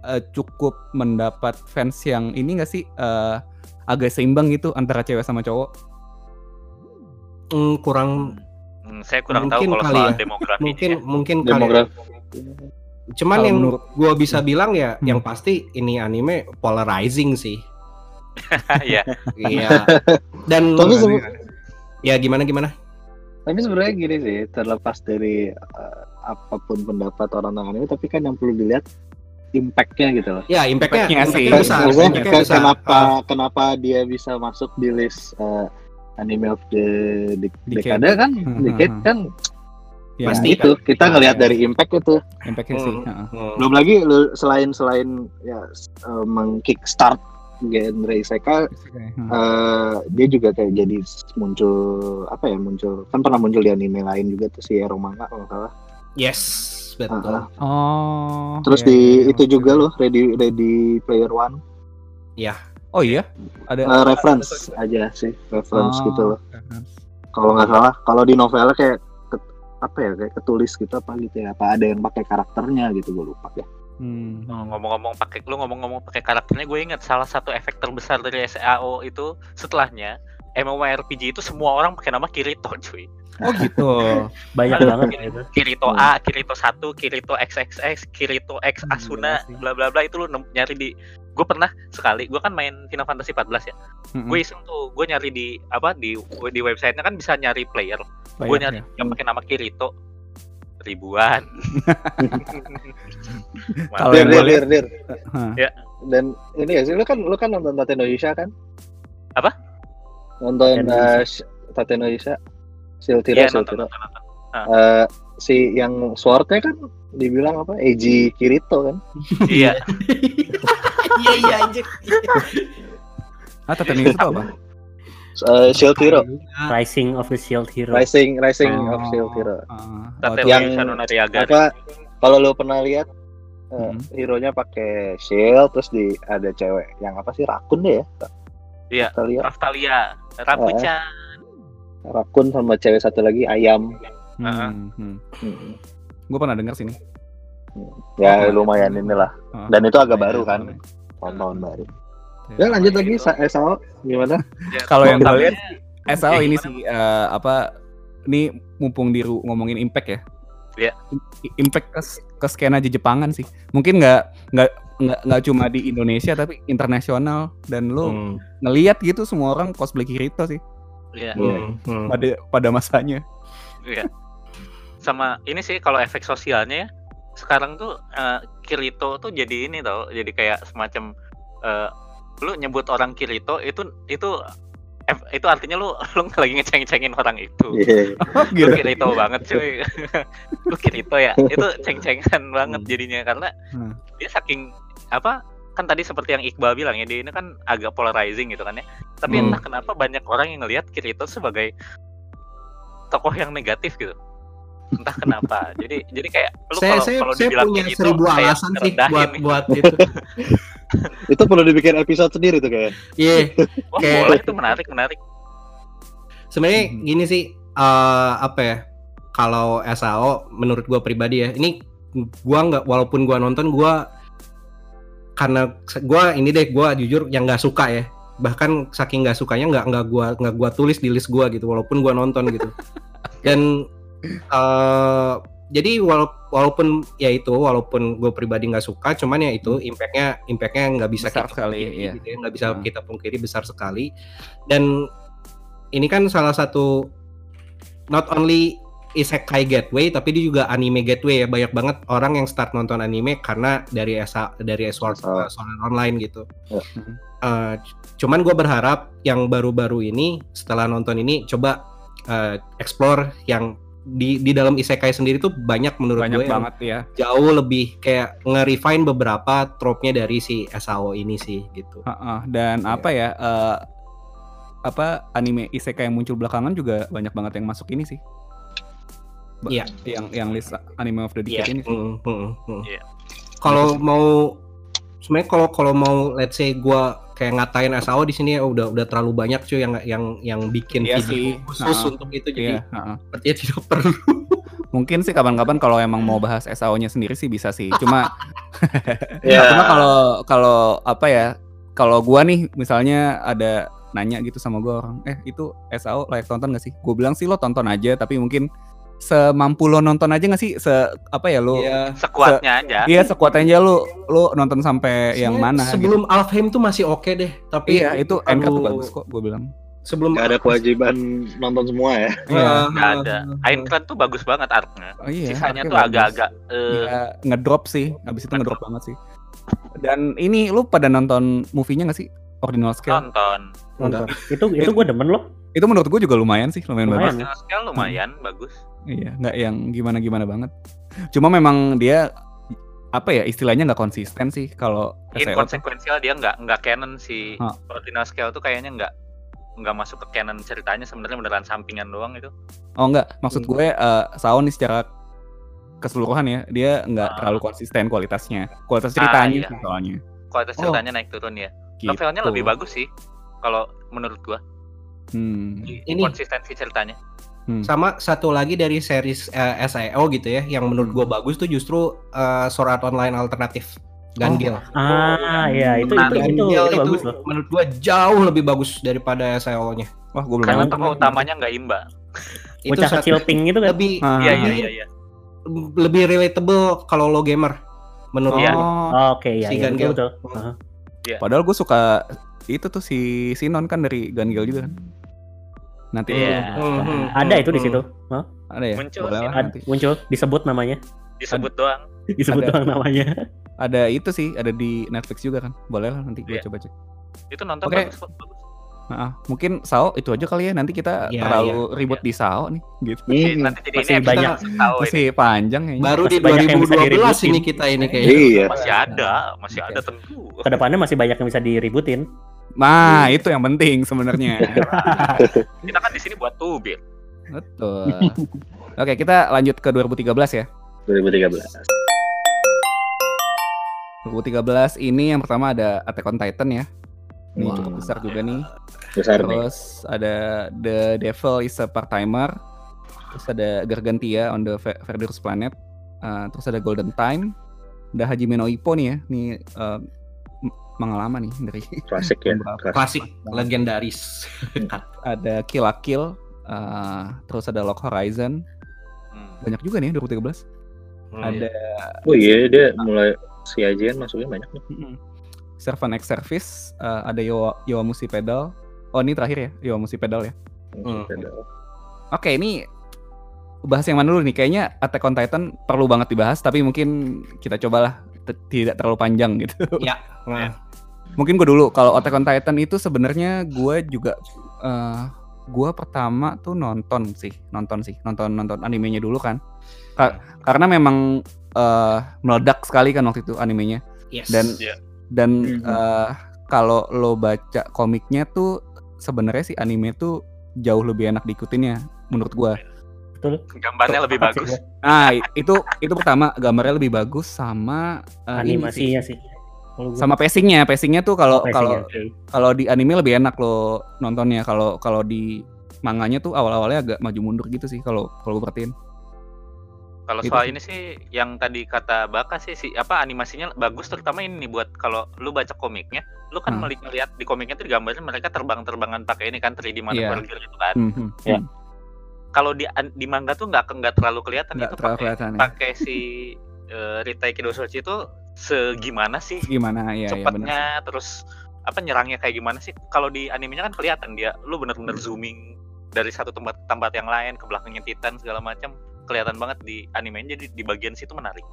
eh, cukup mendapat fans yang ini gak sih eh, agak seimbang gitu antara cewek sama cowok. Hmm, kurang Hmm, saya kurang tahu Mungkin kalau kali soal ya. demografinya. mungkin ya. mungkin kali. Demografi. Cuman Kalau yang menurut- gua bisa bilang ya Hmm. yang pasti ini anime polarizing sih. Iya. Iya. Dan Tapi gimana? ya gimana gimana? Tapi sebenarnya gini sih, terlepas dari uh, apa pun pendapat orang tentang anime, tapi kan yang perlu dilihat impact-nya gitu loh. Ya, impactnya Impactnya sih. impactnya besar. Ke- besar. kenapa Ah, kenapa dia bisa masuk di list uh, anime of the de- Decade. dekade kan? Hmm, Decade hmm, kan Ya, Pasti. itu kita Iya, ngelihat iya. dari impact itu. impactnya sih. Hmm. heeh. hmm. Belum lagi lu- selain selain ya uh, mengkickstart genre isekai Isekai, heeh. eh, dia juga kayak jadi muncul apa ya muncul kan pernah muncul di anime lain juga tuh si Ero Manga kalau nggak salah. Yes, betul. Ah, Oh. Terus iya, di iya, itu iya. juga loh Ready Ready Player One Oh iya, ada Eh, reference aja sih reference Oh, gitu loh. Kalau nggak salah kalau di novelnya kayak apa ya kayak ketulis gitu apa gitu ya apa ada yang pakai karakternya gitu gue lupa ya. Hmm. Oh, ngomong-ngomong pakai lu ngomong-ngomong pakai karakternya gue ingat salah satu efek terbesar dari SAO itu setelahnya MMORPG itu semua orang pakai nama Kirito cuy. Oh gitu. Banyak banget Kirito- gitu. Kirito Hmm. A, Kirito 1, Kirito XXX, Kirito X Hmm, Asuna, sih. bla bla bla itu lu nyari di gue pernah sekali gue kan main Final Fantasy 14 ya Mm-mm. gue iseng tuh gue nyari di apa di di websitenya kan bisa nyari player gue nyari ya. yang pakai nama Kirito ribuan Kalau yang dir, dir, dir. Hah. Dan ini ya sih lu kan lu kan nonton Tateno Yusha kan? Apa? Nonton Tateno Yusha. Sh- Tateno Yusha. Siltiro, Iya, nonton, Siltiro. nonton, nonton. Eh, si yang swordnya kan dibilang apa? Eiji Kirito kan? iya Iya iya anjir. Ah, Tatami itu apa? Eh, Shield Hero, Rising of the Shield Hero. Rising Rising of Oh, Shield Hero. ah. Tateno Oh, yang- Apa? Kalau lu pernah lihat eh, Hmm. hero-nya pakai shield terus di ada cewek yang apa sih rakun deh ya? Iya. Lihat Raftalia Rapuchan rakun sama cewek satu lagi ayam. Hmm, hmm. Hmm. Gue pernah denger sini. Ya Oh, lumayan iya. inilah. Ah. Dan itu agak baru Iya, kan, iya. tahun-tahun baru. Ya, Ya lanjut lagi, gitu. Sa- eh, Sao, gimana? Ya, Kalau yang gue tapi- lihat SAO ini sih eh, apa ini mumpung diru ngomongin impact ya. Iya. Impact ke, ke skena di Jepangan sih. Mungkin nggak nggak nggak nggak cuma di Indonesia tapi internasional dan lu Hmm, ngelihat gitu semua orang cosplay Kirito sih Iya, hmm, hmm. pada pada masanya. iya. Sama ini sih kalau efek sosialnya ya. Sekarang tuh eh, Kirito tuh jadi ini tau, jadi kayak semacam eh, lu nyebut orang Kirito itu itu itu artinya lu lu lagi ngeceng-cengin orang itu. Iya. Oh, Lu Kirito banget cuy. lu Kirito ya. Itu ceng-cengan banget Hmm. jadinya karena Hmm. dia saking apa kan tadi seperti yang Iqbal bilang ya dia ini kan agak polarizing gitu kan ya. Tapi Hmm. entah kenapa banyak orang yang ngelihat Kirito sebagai tokoh yang negatif gitu. Entah kenapa. jadi jadi kayak lu Saya kalau saya kalau saya dibilang punya Kirito seribu kayak alasan sih buat nih. buat itu. Itu perlu dibikin episode sendiri tuh kayak. Iya. Wah, kayak- boleh itu menarik menarik. Sebenarnya Mhm. gini sih eh, apa ya? Kalau SAO menurut gua pribadi ya, ini gua nggak walaupun gua nonton gua karena gua ini deh gua jujur yang nggak suka ya bahkan saking nggak sukanya nggak nggak gua nggak gua tulis di list gua gitu walaupun gua nonton gitu dan eh jadi wala- walaupun ya itu walaupun gue pribadi nggak suka cuman ya itu impactnya impactnya nggak bisa Besar kita sekali, pungkiri iya. gitu ya, nggak bisa Hmm. kita pungkiri besar sekali dan ini kan salah satu not only isekai gateway tapi dia juga anime gateway ya banyak banget orang yang start nonton anime karena dari SA dari Sword, Sword. Sword Art Online gitu. Ya. Eh, cuman gue berharap yang baru-baru ini setelah nonton ini coba eh, explore yang di di dalam isekai sendiri tuh banyak menurut banyak gue yang banget ya jauh lebih kayak nge-refine beberapa trope-nya dari si SAO ini sih gitu. Heeh, dan Iya. apa ya eh, apa anime isekai yang muncul belakangan juga banyak banget yang masuk ini sih Ba- Iya. yang yang list anime of the Iya. decade ini sih. Mm, mm, mm. Iya. Kalau mau sebenarnya kalau kalau mau let's say gua kayak ngatain SAO di sini ya udah udah terlalu banyak cuy yang yang yang bikin Iya video sih. khusus Nah, untuk itu jadi Iya, sepertinya tidak perlu. mungkin sih kapan-kapan kalau emang mau bahas SAO-nya sendiri sih bisa sih cuma Ya. cuma kalau kalau apa ya kalau gua nih misalnya ada nanya gitu sama gua orang eh itu SAO layak tonton gak sih gue bilang sih lo tonton aja tapi mungkin semampu lo nonton aja gak sih se apa ya lo Iya. Sekuatnya aja. Iya sekuat aja lu lu nonton sampai yang Sebenarnya mana Sebelum Alfheim tuh masih oke deh, gitu. tapi Iya, itu NK tuh bagus kok gue bilang. Sebelum Gak ada kewajiban nonton semua ya. Iya. Nggak ada. Aincrad tuh bagus banget artnya. Oh iya. Sisanya tuh agak-agak eh, Iya, ngedrop sih. Habis itu ngedrop banget sih. Dan ini lu pada nonton movie-nya gak sih? Ordinal Scale. nonton. Nonton. Itu itu gue demen loh. Itu menurut gue juga lumayan sih, lumayan, Lumayan. bagus. Scale lumayan bagus. Iya, nggak yang gimana-gimana banget. Cuma memang dia apa ya istilahnya nggak konsisten sih kalau SEO tuh. Inkonsequential dia nggak nggak canon si. Ordinal scale tuh kayaknya nggak nggak masuk ke canon ceritanya sebenarnya beneran sampingan doang itu. Oh enggak, maksud Hmm. gue eh Sao nih secara keseluruhan ya, dia nggak Ah. terlalu konsisten kualitasnya. Kualitas Ah, ceritanya iya. sih soalnya. Kualitas Oh. ceritanya naik turun ya. Gitu. Novelnya lebih bagus sih kalau menurut gua. Hmm. Ini- Konsistensi ceritanya. hmm. sama satu lagi dari series eh, SAO gitu ya yang menurut gua bagus tuh justru eh, Sword Art Online alternatif Gangil. Ah, iya itu itu Nah, itu, Gangil itu bagus loh. menurut gua jauh lebih bagus daripada SAO-nya. Wah, gue belum Karena tokoh utamanya nggak imba. Itu Bocah kecil pink itu kan. lebih Ah. Iya iya iya iya. lebih relatable kalau lo gamer menurut Iya. gua. Oh, Oh, Oke, iya, Si iya Gangil. betul betul. Heeh. padahal gue suka itu tuh si Sinon kan dari Gangil juga kan. Nanti Iya. lu- Hmm, Ada itu di hmm. situ. Hah? ada ya? Muncul Boleh lah Sinon. Ad- nanti. muncul disebut namanya. Disebut doang. Disebut Ada. doang namanya. Ada itu sih, ada di Netflix juga kan. Boleh lah nanti gue Iya. coba cek. Itu nonton Oke. bagus bagus. Nah, mungkin Sao itu aja kali ya. Nanti kita Iya, terlalu ribut di Sao nih, gitu. Jadi Hmm. nanti jadi Masih ini banyak. tahu ini. Masih panjang kayaknya. Baru di Masih banyak yang bisa 2012 diributin. ini kita ini kayaknya. Iya. Masih ada, masih ada tentu. Ke depannya masih banyak yang bisa diributin. Nah, itu yang penting sebenarnya. Kita kan di sini buat tubir. Betul. Oke, kita lanjut ke 2013 ya. 2013. 2013 ini yang pertama ada Attack on Titan ya. Ini Wah. cukup besar juga nih. Besar nih. Terus ada The Devil is a Part-Timer. Terus ada Gargantia on the Ver- Verdurous Planet. Uh, terus ada Golden Time. Ada Hajime no Ippo nih ya. Nih uh, lama nih dari Klasik ya. Klasik. Klasik, legendaris. ada Kill la Kill. uh, terus ada Lock Horizon. Hmm. Banyak juga nih 2013. Ada Oh iya dia mulai si Ajian masuknya banyak nih. Servant X Service, uh, ada Yowa, Yowamushi Pedal. Oh ini terakhir ya, Yowamushi Pedal ya. Hmm. Oke ini bahas yang mana dulu nih? Kayaknya Attack on Titan perlu banget dibahas, tapi mungkin kita cobalah tidak terlalu panjang gitu. Ya. Nah, mungkin gue dulu kalau Attack on Titan itu sebenarnya gue juga eh gue pertama tuh nonton sih, nonton sih, nonton nonton animenya dulu kan. Ka- karena memang eh meledak sekali kan waktu itu animenya. yes. Dan Iya. dan Mhm. eh, kalau lo baca komiknya tuh sebenarnya sih anime tuh jauh lebih enak diikutin ya menurut gua. Betul. Gambarnya lebih bagus. gua. Nah, itu itu pertama gambarnya lebih bagus sama sih. Animasinya sih. Sama pacingnya, pacingnya tuh kalau Oh, kalau kalau di anime lebih enak lo nontonnya. Kalau kalau di manganya tuh awal-awalnya agak maju mundur gitu sih kalau kalau gue perhatiin. Kalau Itu soal sih. ini sih yang tadi kata Baka sih si apa animasinya bagus terutama ini nih buat kalau lu baca komiknya, lu kan Hmm. meli- melihat di komiknya tuh digambarin mereka terbang-terbangan pakai ini kan 3D Iya. maneuver gitu kan. Hmm, hmm, Ya. hmm. Kalau di di manga tuh nggak nggak terlalu kelihatan Nggak itu pakai ya. pakai si eh, Ritai Kidosochi itu segimana sih Gimana ya, ya benar. cepatnya terus apa nyerangnya kayak gimana sih? Kalau di animenya kan kelihatan dia lu bener-bener Hmm. zooming dari satu tempat ke tempat yang lain ke belakangnya Titan segala macam kelihatan banget di animenya jadi di bagian situ menarik.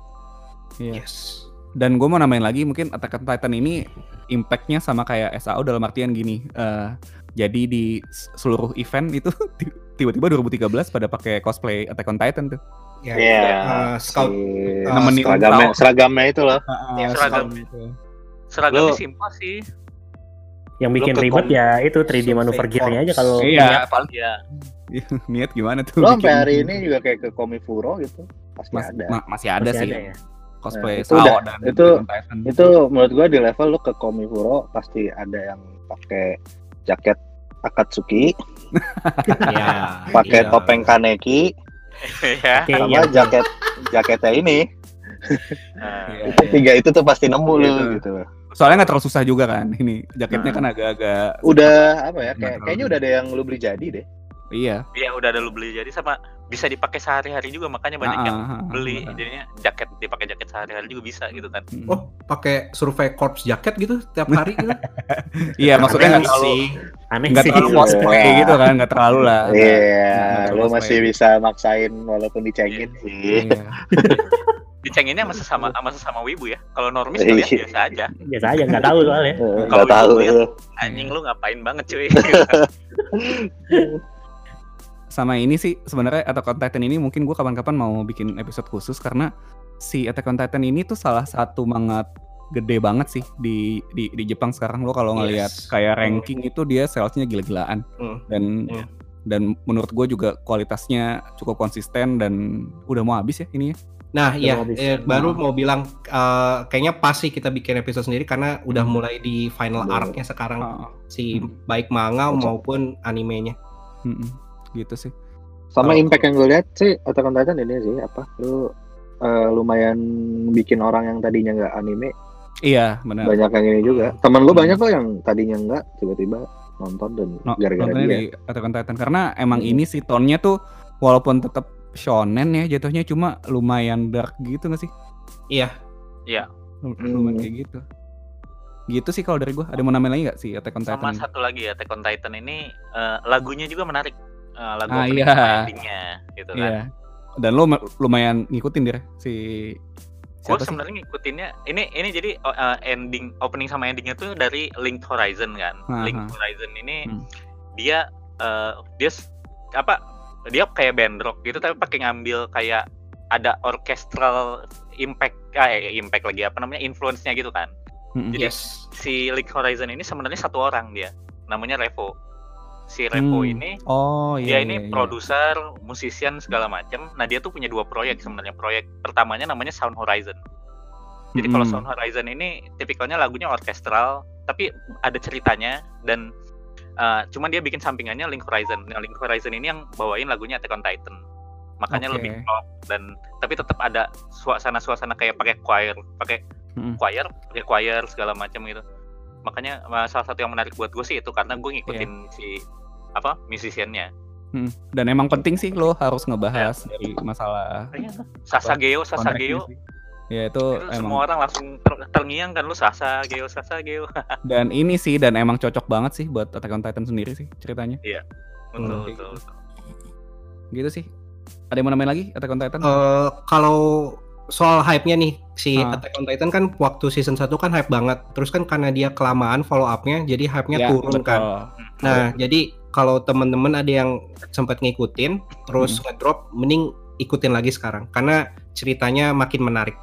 Iya. Yes. Dan gue mau nambahin lagi mungkin Attack on Titan ini impactnya sama kayak SAO dalam artian gini. eh, jadi di seluruh event itu ti- tiba-tiba 2013 pada pakai cosplay Attack on Titan tuh. Ya. Iya. Uh, scout Si uh, Nemenin seragamnya, seragamnya itu loh. Iya, Ah, seragam. gitu. Seragamnya Lu- simpel sih. Yang bikin ribet ya itu 3D Survey manuver gear-nya aja kalau Iya, niat. paling Ya, niat gimana tuh? Lo sampai hari ini juga kayak ke Komifuro gitu. Pasti Mas- ada. ma- masih ada masih sih ada ya. cosplay Nah, itu SAO udah- dan itu- Titan. Itu menurut gua di level lu ke Komifuro pasti ada yang pakai jaket Akatsuki, Ya. pakai iya. topeng Kaneki, ya. Oke, sama iya. jaket jaketnya ini. Nah, Iya, Itu iya. tiga itu tuh pasti nemu lu Gitu. gitu. Soalnya nggak terlalu susah juga kan ini jaketnya Nah. kan agak-agak Udah apa ya? Kayak, kayaknya udah ada yang lu beli jadi deh. Iya. Iya udah ada lu beli jadi sama bisa dipakai sehari-hari juga makanya banyak Ah, yang ah, ah, beli benar. jadinya jaket dipakai jaket sehari-hari juga bisa gitu kan. Hmm. Oh, pakai survei corps jaket gitu tiap hari gitu. Iya, maksudnya nggak Aneh terlalu sih. Aneh nggak sih. terlalu cosplay Iya. gitu kan, nggak terlalu lah. Iya, terlalu lu masih bisa maksain walaupun dicengin sih. Iya. Dicenginnya sama sesama sama sesama wibu ya. Kalau normis Iya. ngeliat biasa aja. Biasa aja nggak tahu soalnya. Kalau Nggak tahu ya. itu. Anjing lu ngapain banget cuy. Sama ini sih sebenarnya Attack on Titan ini mungkin gue kapan-kapan mau bikin episode khusus karena si Attack on Titan ini tuh salah satu manga gede banget sih di di, di Jepang sekarang lo kalau ngelihat Yes. kayak ranking itu dia salesnya gila-gilaan Hmm. dan Iya. dan menurut gue juga kualitasnya cukup konsisten dan udah mau habis ya ini ya. Nah, iya, eh, baru mau bilang eh, kayaknya pas sih kita bikin episode sendiri karena udah Hmm. mulai di final arc-nya sekarang Ah, si Hmm. baik manga maupun animenya. Gitu sih. Sama Kalau- impact yang gue lihat sih Attack on Titan ini sih apa? Lu eh, lumayan bikin orang yang tadinya nggak anime Iya benar. banyak yang ini juga. Temen lu Hmm. banyak kok yang tadinya nggak tiba-tiba nonton dan No, gara-gara nontonnya dia. di Attack on Titan karena emang Hmm. ini sih tone-nya tuh walaupun tetap shonen ya jatuhnya cuma lumayan dark gitu gak sih? Iya. Iya. Lu- Hmm. Lumayan kayak gitu. Gitu sih kalau dari gua. Ada mau nambahin lagi gak sih Attack on sama Titan? satu lagi ya Attack on Titan ini eh, lagunya juga menarik. Eh, lagu Ah, iya. endingnya gitu kan. Iya. Dan lo ma- lumayan ngikutin dia si Gue sebenarnya ngikutinnya ini ini jadi eh, ending opening sama endingnya tuh dari Link Horizon kan. Aha. Link Horizon ini Hmm. dia eh, dia apa dia kayak band rock gitu tapi pakai ngambil kayak ada orchestral impact ah, eh, impact lagi apa namanya influence-nya gitu kan. Mm-mm. Jadi Yes. si Link Horizon ini sebenarnya satu orang dia. Namanya Revo. Si Revo Hmm. ini Oh dia iya. ini iya, iya. produser, musisian segala macam. Nah dia tuh punya dua proyek sebenarnya. Proyek pertamanya namanya Sound Horizon. Jadi kalau Mm-mm. Sound Horizon ini tipikalnya lagunya orkestral, tapi ada ceritanya dan uh, cuman dia bikin sampingannya Link Horizon. Nah, Link Horizon ini yang bawain lagunya Attack on Titan. Makanya Oke. lebih pop dan tapi tetap ada suasana-suasana kayak pakai choir, pakai Mm-mm. choir, pakai choir segala macam gitu. Makanya uh, salah satu yang menarik buat gue sih itu karena gue ngikutin Iya. si apa musiciannya. Mm. Dan emang penting sih lo harus ngebahas dari masalah Sasageo, kontraknya Sasageo. sih. Ya itu Itu emang semua orang langsung ter- terngiang kan lu Sasageo, Sasageo. dan ini sih dan emang cocok banget sih buat Attack on Titan sendiri sih ceritanya. betul, Hmm. betul, betul. Gitu sih. Ada yang mau nambahin lagi Attack on Titan? Eh, kalau soal hype-nya nih si Ah. Attack on Titan kan waktu season 1 kan hype banget. Terus kan karena dia kelamaan follow up-nya jadi hype-nya Ya, turun kan. betul. Nah, jadi kalau temen-temen ada yang sempat ngikutin terus ngedrop mending ikutin lagi sekarang karena ceritanya makin menarik.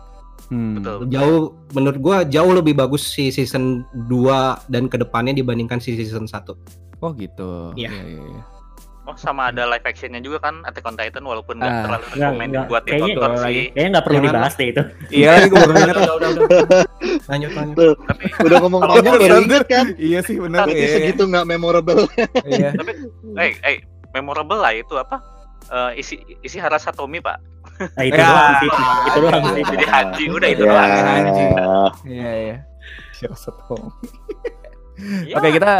Hmm. Betul. Jauh menurut gua jauh lebih bagus si season 2 dan ke depannya dibandingkan si season 1. Oh gitu. Iya. Iya, iya, iya. Oh sama ada live actionnya juga kan Attack on Titan walaupun nggak Ah. terlalu nggak. buat Kayaknya- ditonton sih. Kayaknya nggak perlu Jangan dibahas deh itu. Iya lagi gue baru udah, ingat. udah, udah, udah. Lanjut, lanjut. Tuh, Tapi udah ngomong Kalau panjang Alexander. inget kan? Iya sih benar. Berarti Iya. segitu nggak memorable. Iya. eh eh memorable lah itu apa? Eh, isi isi Hara Satomi pak. Nah, itu Ya. doang sih. Itu doang sih. Jadi haji udah itu Ya. doang. Anjing. Iya iya. Heroes at Home. Iya. Oke kita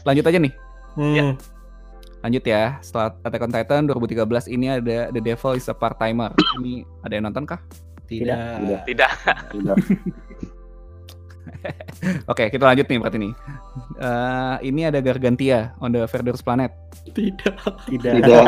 lanjut aja nih. Hmm. Lanjut ya. Setelah Attack on Titan 2013 ini ada The Devil is a Part-Timer. Ini ada yang nonton kah? Tidak. Tidak. Tidak. Tidak. Oke, kita lanjut nih berarti nih. Eh, ini ada Gargantia on the Verdur's Planet. Tidak. Tidak. Tidak.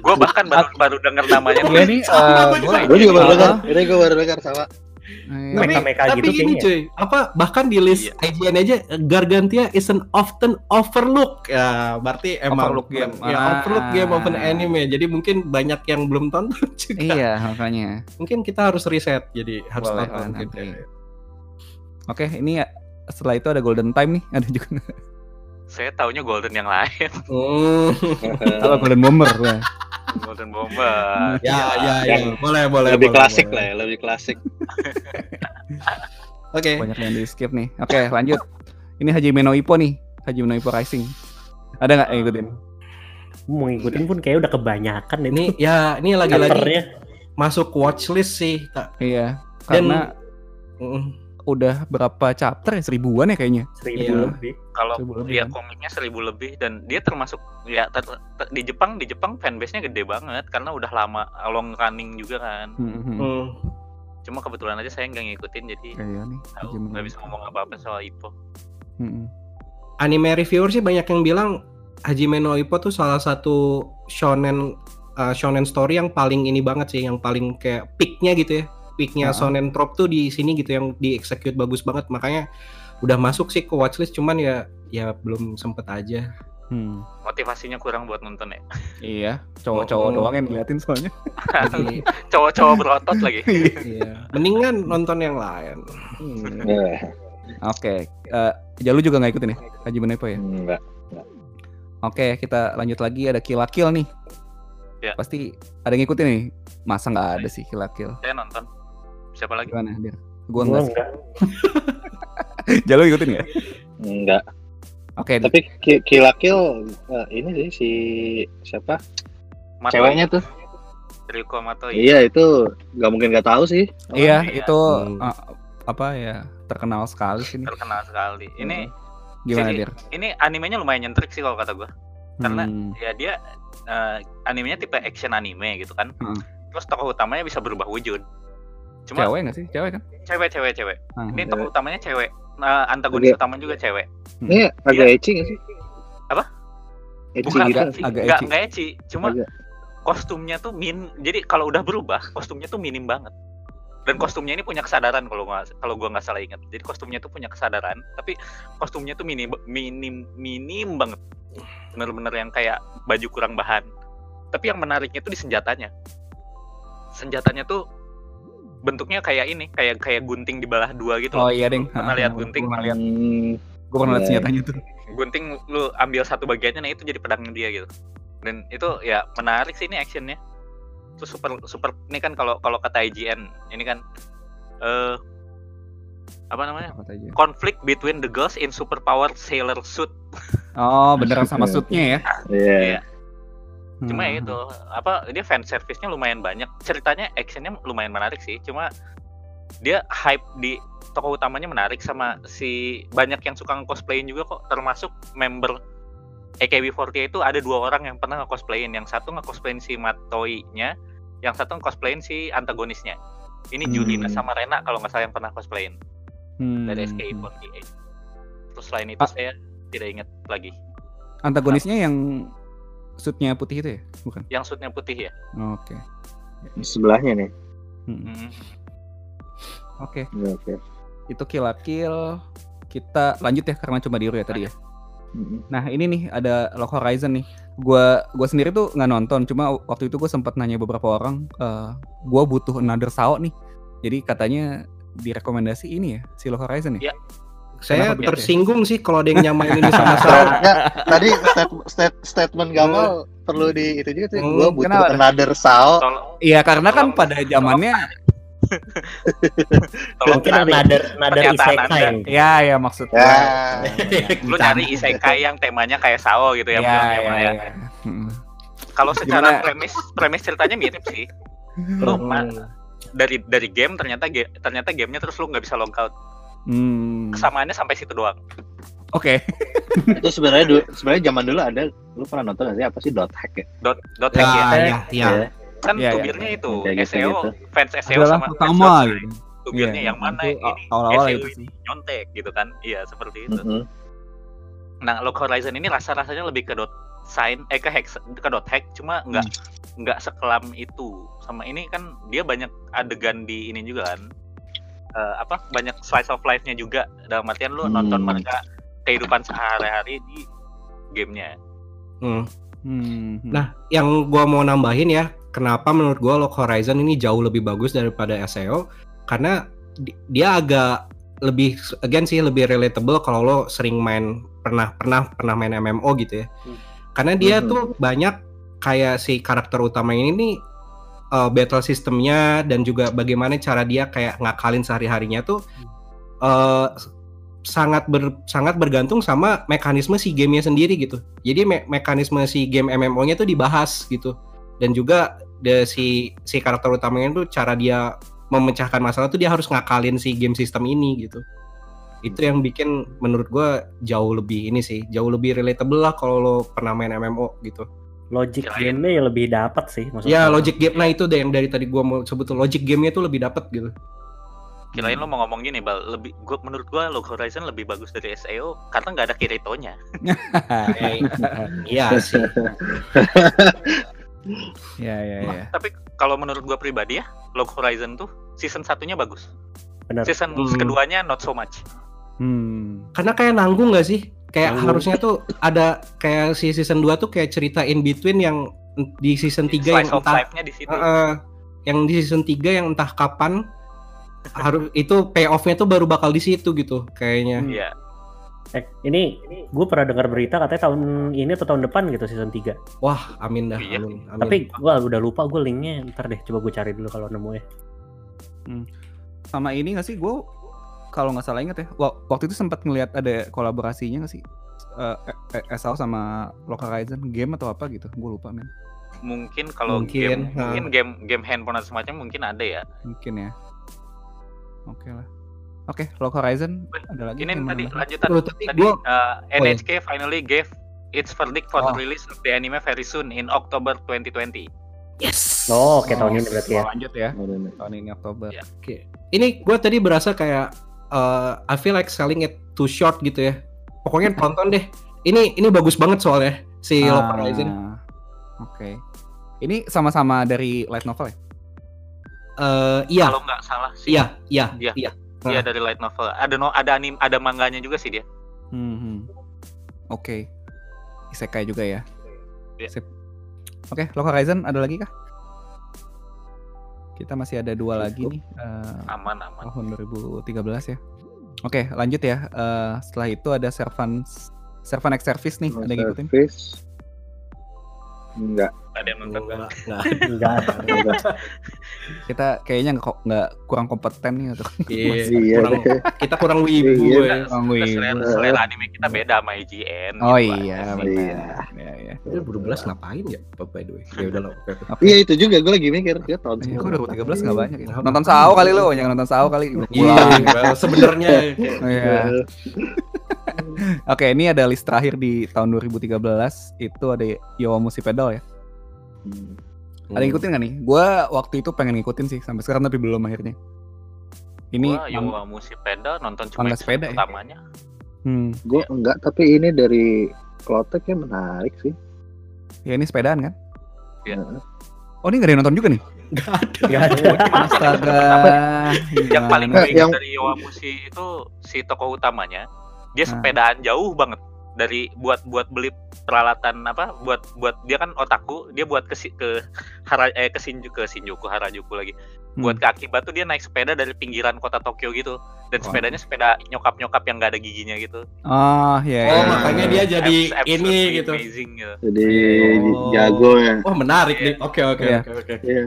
Gue bahkan baru baru denger namanya. Iya nih, eh, gua- Gue juga baru dengar. Ini gue baru dengar sama. Eh, Tapi, Meka-meka tapi gitu ini cuy, apa bahkan di list Iya. IGN aja Gargantia is an often overlook. Ya, berarti emang Overlook game. Ya, Ah. overlook game of an anime. Jadi mungkin banyak yang belum tonton juga. Iya, makanya. Mungkin kita harus riset jadi harus Boleh gitu. nanti. Oke, ini ya, setelah itu ada Golden Time nih, ada juga. Saya taunya Golden yang lain. Kalau Golden Bomber lah. Golden Bomber. ya, ya, ya. Yang Boleh, boleh. lebih boleh, klasik boleh. lah ya, lebih klasik. Oke. Banyak yang di skip nih. Oke, lanjut. Ini Hajime no Ippo nih. Hajime no Ippo Rising. Ada nggak yang ikutin? Mau ngikutin pun kayak udah kebanyakan ini. Ini ya, ini lagi-lagi masuk watchlist sih. Tak. Iya, Dan karena Mm. Udah berapa chapter ya? Seribuan ya kayaknya. seribu Iya. lebih. Kalau dia kan? komiknya seribu lebih dan dia termasuk ya ter- ter- di Jepang di Jepang fanbase-nya gede banget karena udah lama long running juga kan. Hmm, hmm. Hmm. Cuma kebetulan aja saya nggak ngikutin jadi Iya nih. tahu Hajime no nggak bisa Ippo. ngomong apa-apa soal Ippo. Hmm, hmm. Anime reviewer sih banyak yang bilang Hajime no Ippo tuh salah satu shonen uh, shonen story yang paling ini banget sih, yang paling kayak peaknya gitu ya. Peaknya shonen trope tuh di sini gitu yang di execute bagus banget. Makanya udah masuk sih ke watchlist cuman ya ya belum sempet aja. Hmm. Motivasinya kurang buat nonton ya. Iya, cowok-cowok Oh. doang yang ngeliatin soalnya. Jadi, Cowok-cowok berotot lagi. iya. Mendingan nonton yang lain. Eh, Oke, eh, Jalu juga nggak ikutin ya? Hajime no Ippo ya? Enggak. Oke, kita lanjut lagi ada Kill la Kill nih. Ya. Pasti ada yang ngikutin nih. Masa nggak ada sih Kill la Kill? Saya nonton. Siapa lagi? Gimana, Dir? Gua Gua enggak. sih. enggak. Jalu ikutin nggak? Enggak. Oke, Tapi Ki- Kill la Kill eh, ini sih si siapa? Matoi. Ceweknya tuh. Ryuko Matoi. Iya itu nggak mungkin nggak tahu sih. iya iya. itu Hmm. eh, apa ya terkenal sekali sih. Terkenal sekali. Ini Gimana, Jadi, Dir? ini animenya lumayan nyentrik sih kalau kata gua. karena- Hmm. Ya dia eh, animenya tipe action anime gitu kan. Hmm. Terus tokoh utamanya bisa berubah wujud. Cuma cewek nggak sih? Cewek kan? cewek cewek cewek. Ah. Ini tokoh utamanya cewek. Nah, antagonis Oke. utama juga cewek. Ini agak ecchi nggak sih? Apa? Ecchi Bukan gitu. agak- ecchi. agak Nggak- ecchi. nggak ecchi. Cuma Agak. kostumnya tuh min. Jadi kalau udah berubah, kostumnya tuh minim banget. Dan kostumnya ini punya kesadaran kalau nggak kalau gua nggak salah ingat. Jadi kostumnya tuh punya kesadaran, tapi kostumnya tuh minim minim minim banget. Bener-bener yang kayak baju kurang bahan. Tapi yang menariknya tuh di senjatanya. Senjatanya tuh bentuknya kayak ini, kayak kayak gunting dibelah dua gitu. Oh iya, Ding. Pernah Ah, lihat gunting? Pernah lihat. Hmm, Gua pernah lihat Iya. senjatanya tuh. gunting lu ambil satu bagiannya nah itu jadi pedangnya dia gitu dan itu ya menarik sih ini actionnya itu super super ini kan kalau kalau kata IGN ini kan eh apa namanya Apa aja. conflict between the girls in superpower sailor suit Oh, beneran sama suitnya ya? Iya. Iya. Cuma ya Hmm. itu apa dia fan service-nya lumayan banyak ceritanya actionnya lumayan menarik sih cuma dia hype di tokoh utamanya menarik sama si banyak yang suka cosplayin juga kok termasuk member AKB48 itu ada dua orang yang pernah nge-cosplayin yang satu nge-cosplayin si Matoi-nya yang satu nge-cosplayin si antagonisnya ini Hmm. Julina sama Rena kalau nggak salah yang pernah cosplayin Hmm. dari SKE48 terus selain itu Ah. saya tidak ingat lagi Antagonisnya yang suitnya putih itu ya? Bukan? yang suitnya putih ya Oke. Di sebelahnya nih. Hmm. Hmm. Oke, Iya, Oke. itu Kill Kill. Kita lanjut ya karena cuma diuru ya tadi ya. Mm-mm. Nah ini nih ada Log Horizon nih. Gua gua sendiri tuh nggak nonton, cuma waktu itu gue sempat nanya beberapa orang, eh gua butuh another Sao nih. Jadi katanya direkomendasi ini ya si Log Horizon ya. Iya. Saya Kenapa ya? tersinggung sih kalau ada yang nyamain ini sama saya. Tadi state- state- statement Gamal perlu di itu juga tuh. Hmm, Gua butuh kenapa? another Sao. Tolong, Iya karena kan Tolong- pada zamannya tolong Mungkin nader nader isekai. Ya ya maksud Ya. lu cari isekai yang temanya kayak Sao gitu ya, ya, ya, yang mana ya. ya. Hmm. Kalau secara Gimana? premis premis ceritanya mirip sih. Lu Hmm. dari dari game ternyata ternyata gamenya terus lu nggak bisa logout. Hmm. Kesamaannya sampai situ doang. Oke. itu sebenarnya dulu sebenarnya zaman dulu ada lu pernah nonton nggak sih apa sih dot hack ya Dot dot Ya, hack ya. ya, ya. Ya. Kan Iya, iya. tubirnya itu Kayak gitu, SEO gitu. fans SEO Adalah sama pertama fans gitu. Tubirnya Iya, yang mana itu ini awal-awal SEO itu sih. nyontek gitu kan. Iya, seperti itu. Mm-mm. Nah, Log Horizon ini rasa-rasanya lebih ke dot sign eh ke hack ke dot hack cuma nggak Hmm. nggak sekelam itu. Sama ini kan dia banyak adegan di ini juga kan. Eh, apa banyak slice of life-nya juga dalam artian lu Hmm. nonton mereka kehidupan sehari-hari di gamenya. Hmm. Hmm. Nah, yang gua mau nambahin ya, kenapa menurut gua Log Horizon ini jauh lebih bagus daripada SEO karena di- dia agak lebih again sih lebih relatable kalau lo sering main pernah pernah pernah main MMO gitu ya. Hmm. Karena dia Mhm. tuh banyak kayak si karakter utama ini nih uh, battle sistemnya dan juga bagaimana cara dia kayak ngakalin sehari-harinya tuh uh, sangat ber, sangat bergantung sama mekanisme si gamenya sendiri gitu. Jadi me- mekanisme si game MMO-nya tuh dibahas gitu. Dan juga de, si si karakter utamanya tuh cara dia memecahkan masalah tuh dia harus ngakalin si game sistem ini gitu. Itu yang bikin menurut gua jauh lebih ini sih, jauh lebih relatable lah kalau lo pernah main MMO gitu. Logic Kirain- game-nya ya lebih dapat sih maksud Ya logic game, nah itu deh yang dari tadi gua mau sebut logic gamenya tuh lebih dapat gitu. Kirain lo mau ngomong gini, Bal, lebih gua menurut gua Log Horizon lebih bagus dari SEO karena nggak ada Kirito-nya. Eh, Iya sih. Ya ya ya. Tapi kalau menurut gua pribadi ya, Log Horizon tuh season satunya bagus. Benar. Season Hmm. keduanya not so much. Hmm. Karena kayak nanggung gak sih? Kayak harusnya tuh ada kayak si season 2 tuh kayak cerita in between yang di season 3 yang Slice entah di situ. Heeh. yang di season 3 yang entah kapan harus itu payoff-nya tuh baru bakal di situ gitu kayaknya. Iya. Eh, ini gue pernah dengar berita katanya tahun ini atau tahun depan gitu season 3. Wah, amin dah, Iya. amin. amin. Tapi gua udah lupa gue linknya. Ntar deh coba gue cari dulu kalau nemu ya. Sama ini gak sih gue kalau nggak salah inget ya wa- waktu itu sempat ngelihat ada kolaborasinya gak sih Eh, eh, SAO sama Local Horizon game atau apa gitu gue lupa men Mungkin kalau Mungkin, game ha. mungkin game game handphone atau semacam mungkin ada ya. mungkin ya oke lah oke Local Horizon ada lagi Ini tadi mana? lanjutan. Oh, tapi Tadi gua- uh, Oh, iya. NHK finally gave its verdict for the Oh. release of the anime very soon in October 2020. yes. Oh, oke tahun ini berarti ya. Oh, lanjut ya tahun ini Oktober Iya. Ini gue tadi berasa kayak eh, I feel like selling it too short gitu ya. Pokoknya tonton deh. Ini ini bagus banget soalnya si Ah, Local Horizon. oke ini sama-sama dari light novel ya Eh, iya, Kalau nggak salah sih. iya, iya, Iya. iya. Iya dari light novel. Ada no ada anim ada manganya juga sih dia. Hmm, hmm. Oke. Isekai juga ya. Sip. Oke, Local Horizon ada lagi kah? Kita masih ada dua lagi nih eh, Aman aman. tahun 2013 ya. Oke, lanjut ya. Eh, setelah itu ada Servant Servant X Service nih, ada yang ngikutin? Service. Enggak. Ada yang nonton Enggak, nggak? enggak. Enggak. enggak. Kita kayaknya nggak kok- nggak kurang kompeten nih atau Iya, Iya. kurang, kita kurang wibu Iya. ya. kurang Kita wibu. selera, selera anime kita beda sama IGN. Oh gitu iya, benar. Iya. Iya, iya. Itu 2012 ngapain ya, by the way? Ya udah lah. Oke. Iya itu juga gue lagi mikir dia tahun Iya, kok semua. 2013 nggak banyak ya? Nonton Sao kali lo, jangan nonton Sao kali. Udah Iya, sebenarnya Iya. Oke, ini ada list terakhir di tahun 2013 itu ada Yowamushi Pedal ya. Hmm. Ada yang ngikutin gak nih? Gua waktu itu pengen ngikutin sih sampai sekarang tapi belum akhirnya. Ini Wah, Yowa Musi Peda nonton cuma sepeda ya? pertamanya. hmm, Gue enggak tapi ini dari Kloteknya menarik sih. ya ini sepedaan kan? Iya. Oh, ini gak ada yang nonton juga nih? Gak ada. Enggak ada. Astaga. Yang paling gimana gue ingat Yang- dari Yowa Musi itu si tokoh utamanya dia Nah. sepedaan jauh banget dari buat buat beli peralatan apa buat buat dia kan otaku dia buat ke si- ke hara eh ke Shinjuku ke Shinjuku Harajuku lagi Hmm. buat ke Akiba tuh dia naik sepeda dari pinggiran kota Tokyo gitu dan Wah. sepedanya sepeda nyokap nyokap yang gak ada giginya gitu Oh, ya. Oh, ya. makanya dia jadi Abs- ini gitu. amazing gitu. Jadi Oh. jago ya. Wah, menarik nih. Oke, oke, Iya. oke, oke. Iya.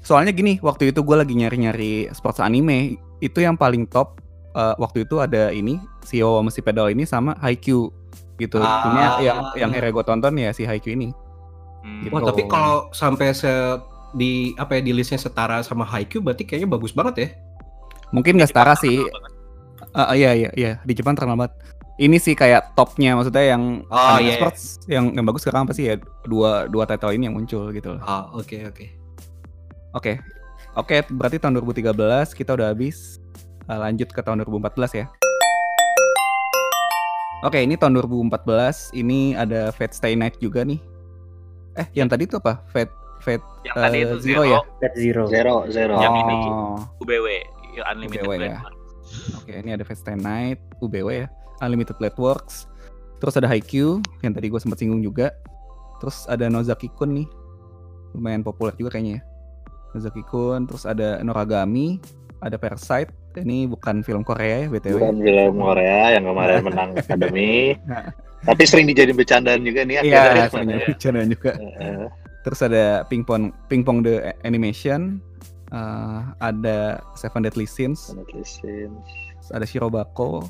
Soalnya gini, waktu itu gue lagi nyari-nyari sports anime, itu yang paling top eh, waktu itu ada ini si Yowamushi Pedal ini sama Haikyuu gitu. Ah. Ini yang yang akhirnya gue tonton ya si Haikyuu ini. Hmm. Gitu. Wah, tapi kalau sampai se di apa ya di listnya setara sama Haikyuu berarti kayaknya bagus banget ya. Mungkin nggak setara sih. Ah, iya iya iya di Jepang terkenal banget. Ini sih kayak topnya maksudnya yang Oh, anime iya. sports yang yang bagus sekarang apa sih ya dua dua title ini yang muncul gitu loh. Ah, oke oke. Oke. Oke, berarti tahun 2013 kita udah habis. Uh, lanjut ke tahun 2014 ya. Oke, ini tahun 2014 ini ada Fate Stay Night juga nih. Eh, yang tadi itu apa? Fate Fate Yang eh, tadi itu Zero Zero, ya? Dead Zero. Zero, zero. Yang ini. Oh. UBW, ya, Unlimited UBW, Blade ya. Oke, ini ada Fate Stay Night, UBW ya. Unlimited Blade Works. Terus ada Haikyuu yang tadi gue sempat singgung juga. Terus ada Nozaki Kun nih. Lumayan populer juga kayaknya ya. Nozaki Kun, terus ada Noragami, ada Parasite. Ini bukan film Korea ya, BTW. Bukan film Korea yang kemarin menang Academy. Tapi sering dijadiin bercandaan juga nih Iya, sering ya. bercanda juga. Heeh. Terus ada Ping Pong Ping Pong the Animation, eh, ada Seven Deadly Sins, Listen. terus ada Shirobako,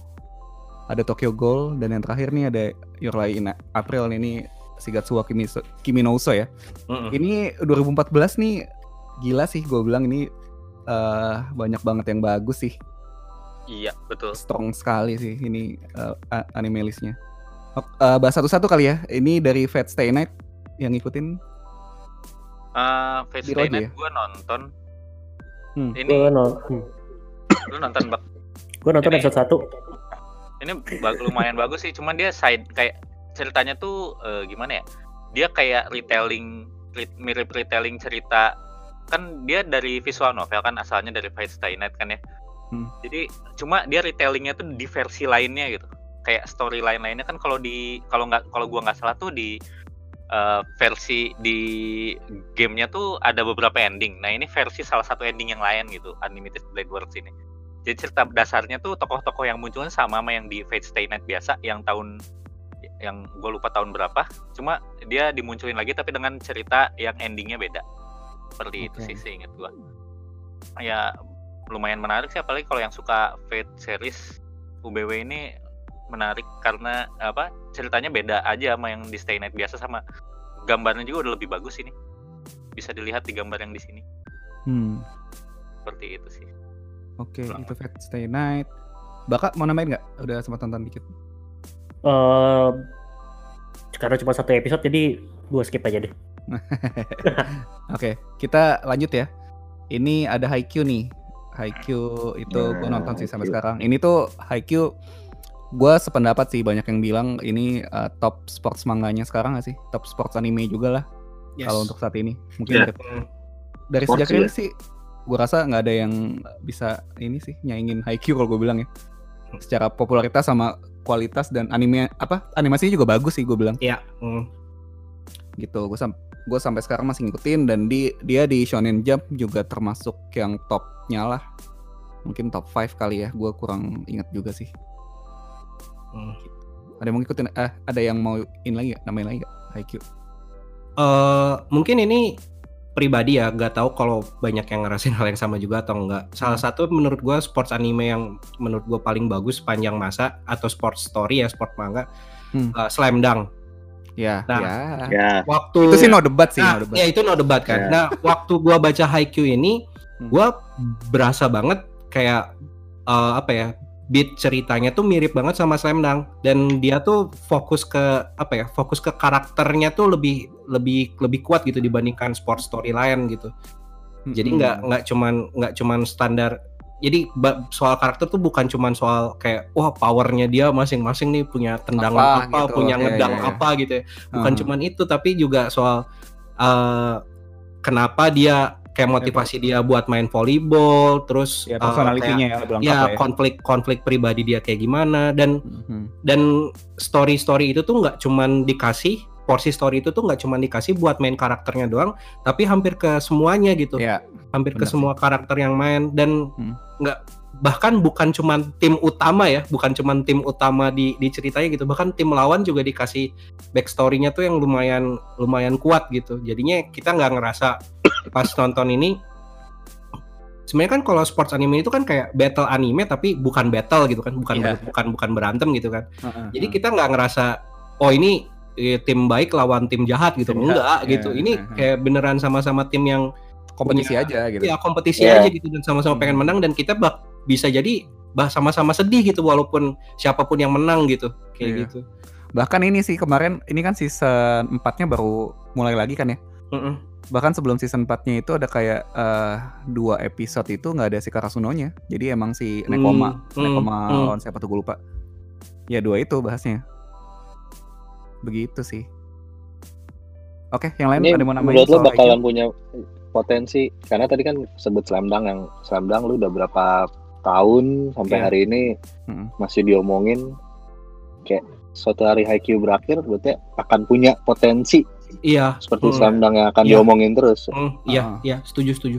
ada Tokyo Ghoul, dan yang terakhir nih ada Your Lie in April ini Shigatsuwa Kimi, Kimi no Uso ya. Mm-mm. Ini 2014 nih gila sih gue bilang ini eh, banyak banget yang bagus sih. Iya, betul. Strong sekali sih ini a- anime listnya. Ok, eh, bahas satu-satu kali ya. Ini dari Fate Stay Night yang ngikutin. Eh, Fate Stay Night ya? gue nonton. Hmm. Ini Gue no, hmm. lu nonton bak Gua nonton Ini- episode 1. ini bag- lumayan bagus sih cuman dia side kayak ceritanya tuh eh, gimana ya dia kayak retelling re- mirip retelling cerita kan dia dari visual novel kan asalnya dari Fate Stay Night kan ya. Hmm. jadi cuma dia retellingnya tuh di versi lainnya gitu. Kayak storyline lainnya kan kalau di kalau nggak kalau gua nggak salah tuh di eh, versi di gamenya tuh ada beberapa ending. Nah ini versi salah satu ending yang lain gitu Unlimited Blade Works ini. Jadi cerita dasarnya tuh tokoh-tokoh yang munculnya sama sama yang di Fate Stay Night biasa yang tahun yang gue lupa tahun berapa. Cuma dia dimunculin lagi tapi dengan cerita yang endingnya beda seperti itu Oke. sih seingat gue ya lumayan menarik sih apalagi kalau yang suka Fate series UBW ini menarik karena apa ceritanya beda aja sama yang di Stay Night biasa sama gambarnya juga udah lebih bagus ini bisa dilihat di gambar yang di sini Hmm. seperti itu sih Oke, Selamat. itu Fate Stay Night. Bakak mau nambahin nggak? Udah sempat tonton dikit. Eh karena cuma satu episode jadi gua skip aja deh. Oke, kita lanjut ya. Ini ada Haikyuu nih. Haikyuu itu gue Nah, nonton sih sampai sekarang. Ini tuh Haikyuu gue sependapat sih banyak yang bilang ini uh, top sports manganya sekarang gak sih? Top sports anime juga lah Yes. kalau untuk saat ini. Mungkin dari, Hmm. dari Sports sejak rilis sih gue rasa nggak ada yang bisa ini sih nyaingin Haikyuu kalau gue bilang ya. Secara popularitas sama kualitas dan anime apa animasinya juga bagus sih gue bilang Iya. hmm. gitu gue sam gue sampai sekarang masih ngikutin dan di dia di Shonen Jump juga termasuk yang topnya lah mungkin top 5 kali ya gue kurang ingat juga sih Hmm. ada yang mau ngikutin eh ada yang mau in lagi gak? namain lagi gak Haikyuu Eh, mungkin ini pribadi ya, gak tahu kalau banyak yang ngerasain hal yang sama juga atau enggak. Salah Hmm. satu menurut gua sports anime yang menurut gua paling bagus sepanjang masa atau sports story ya, sport manga, Hmm. eh, Slam Dunk. Ya Nah, ya Ya, Waktu itu sih no debat sih Nah, no debat ya itu no debat kan. Ya. Nah, waktu gua baca Haikyuu ini, Hmm. gua berasa banget kayak eh, apa ya? Beat ceritanya tuh mirip banget sama Slam Dunk dan dia tuh fokus ke apa ya? Fokus ke karakternya tuh lebih lebih lebih kuat gitu dibandingkan sport story lain gitu. Jadi Mm-mm. nggak nggak cuman nggak cuman standar. Jadi soal karakter tuh bukan cuman soal kayak wah powernya dia masing-masing nih punya tendangan Apa apa, gitu. punya Iya, ngedang iya, iya. apa gitu ya. Bukan Ah. cuman itu tapi juga soal eh, kenapa dia kayak motivasi dia buat main volleyball, terus ya personalitinya ya kayak- ya lah ya konflik konflik pribadi dia kayak gimana dan Mhm. dan story story itu tuh nggak cuman dikasih porsi story itu tuh nggak cuman dikasih buat main karakternya doang, tapi hampir ke semuanya gitu ya hampir ke Benar semua karakter yang main dan Hmm. nggak bahkan bukan cuman tim utama ya bukan cuman tim utama di di ceritanya gitu bahkan tim lawan juga dikasih backstory-nya tuh yang lumayan lumayan kuat gitu jadinya kita nggak ngerasa pas nonton ini sebenarnya kan kalau sports anime itu kan kayak battle anime tapi bukan battle gitu kan bukan Iya. bukan bukan berantem gitu kan Heeh, jadi heeh. kita nggak ngerasa oh ini eh, tim baik lawan tim jahat gitu Tim enggak jahat, gitu ini kayak beneran sama-sama tim yang kompetisi punya- aja gitu. ya kompetisi Iya. aja gitu dan sama-sama pengen menang dan kita bak bisa jadi bah sama-sama sedih gitu walaupun siapa pun yang menang gitu kayak Iya. gitu. Bahkan ini sih kemarin ini kan season 4-nya baru mulai lagi kan ya. Mm-mm. Bahkan sebelum season 4-nya itu ada kayak eh, dua episode itu nggak ada si Karasuno-nya. Jadi emang si Nekoma, Hmm, Nekoma hmm, hmm. lawan siapa tuh gue lupa. Ya dua itu bahasnya. Begitu sih. Oke, yang lain Ini ada mau namain menurut lo soal bakalan IQ? punya potensi karena tadi kan sebut slam dunk yang slam dunk lu udah berapa tahun sampai Iya. hari ini Mm-mm. masih diomongin kayak suatu hari Haikyuu berakhir berarti akan punya potensi Iya. seperti Hmm. slam dunk yang akan Iya. diomongin terus. Mm, iya, Ah. iya, setuju, setuju.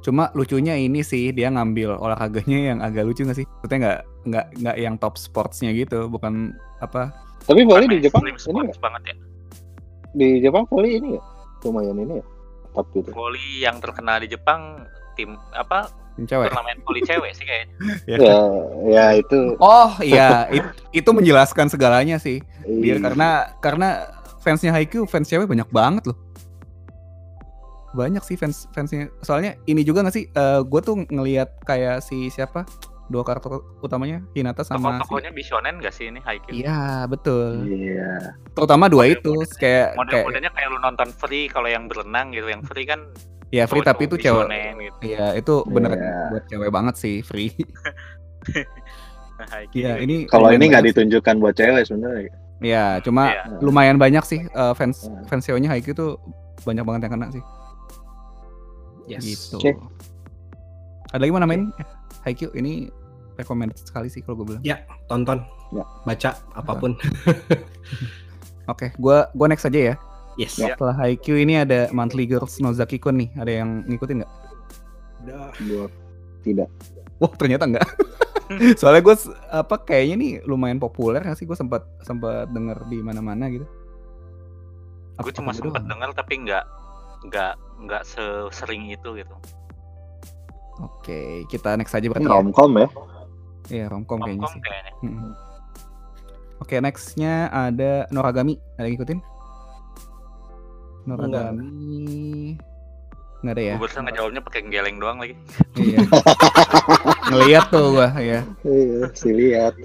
Cuma lucunya ini sih dia ngambil olahraganya yang agak lucu gak sih? Maksudnya nggak nggak nggak yang top sportsnya gitu, bukan apa? Tapi volley di Jepang ini sports nggak? banget ya. di Jepang volley ini ya lumayan ini ya top gitu. Volley yang terkenal di Jepang tim apa Yang cewek. turnamen volley cewek sih kayaknya. Ya, ya itu Oh iya, it- itu menjelaskan segalanya sih. Dia iya. karena karena fansnya Haikyuu fans cewek banyak banget loh. Banyak sih fans fansnya. Soalnya ini juga gak sih? gue tuh ngelihat kayak si siapa dua karakter utamanya Hinata sama si Tokoh-tokohnya Bishonen gak sih ini Haikyuu? Iya betul. Iya. Terutama dua itu Model-modelnya- kayak kayak Model-modelnya kayak lu nonton free kalau yang berenang gitu, yang free kan ya free tapi itu cewek. Gitu. Iya itu bener Iya. buat cewek banget sih free. Nah, Iya ini Kalau lumayan ini nggak ditunjukkan buat cewek sebenarnya. Iya cuma Iya. lumayan banyak sih eh, fans Hmm. fans ceweknya Haikyuu tuh banyak banget yang kena sih. Yes. Gitu. Oke. Ada lagi mau namain? Haikyuu ini recommended sekali sih kalau gue bilang. Tonton, Ya. baca apa pun. Oke, gua gua next aja ya. Yes. Ya. Setelah Haikyuu ini ada Monthly Girls Nozaki Kun nih. Ada yang ngikutin nggak? Gua tidak. Wah ternyata enggak. Soalnya gue apa kayaknya nih lumayan populer nggak sih? Gue sempat sempat denger di mana-mana gitu. Gue cuma Apa sempat dengar tapi nggak nggak nggak sesering itu gitu. Oke, kita next aja Ini berarti ya. romcom ya. Iya, romcom kayaknya Romcom sih. kayaknya. Mm-mm. Oke, nextnya ada Noragami. Ada yang ngikutin? Noragami. Nggak ada ya? Gue barusan ngejawabnya pakai geleng doang lagi. iya. Ngeliat tuh gua, ya. Iya, sih lihat.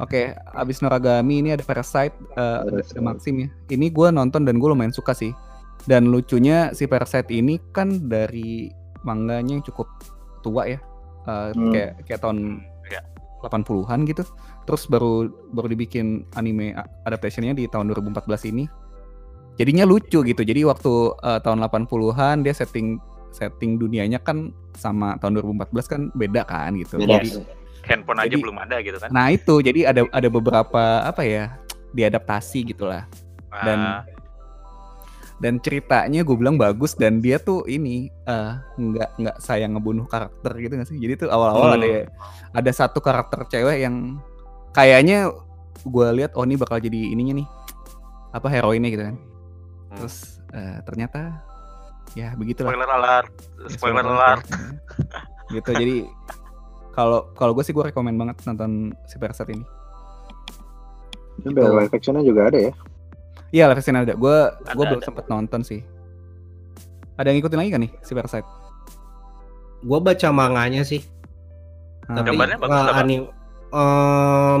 Oke, abis Noragami ini ada Parasite, eh, ada, ada Parasite. Maxim ya. Ini gua nonton dan gue lumayan suka sih. Dan lucunya si Parasite ini kan dari manganya yang cukup tua ya, Eh, Hmm. kayak kayak tahun Iya. 80-an gitu. Terus baru baru dibikin anime adaptationnya di tahun 2014 ini. Jadinya lucu gitu. Jadi waktu eh, tahun 80-an dia setting setting dunianya kan sama tahun 2014 kan beda kan gitu. Beda. Jadi Handphone aja Jadi- belum ada gitu kan. Nah itu jadi ada ada beberapa apa ya diadaptasi gitulah dan Ah, dan ceritanya gue bilang bagus dan dia tuh ini eh, nggak nggak sayang ngebunuh karakter gitu gak sih jadi tuh awal-awal Hmm. ada ada satu karakter cewek yang kayaknya gue lihat oh ini bakal jadi ininya nih apa heroinnya gitu kan Hmm. terus eh, ternyata ya begitulah spoiler alert, Ya, spoiler alert alert. ya. gitu jadi kalau kalau gue sih gue rekomend banget nonton si Parasite ini Ini udah live actionnya juga ada ya. Iya, live action ada. Gue Ada, gue belum sempet nonton sih. Ada yang ngikutin lagi kan nih si Parasite? Gua baca manganya sih. Ah, Tapi Gambarnya bagus eh, Pak? anim- um,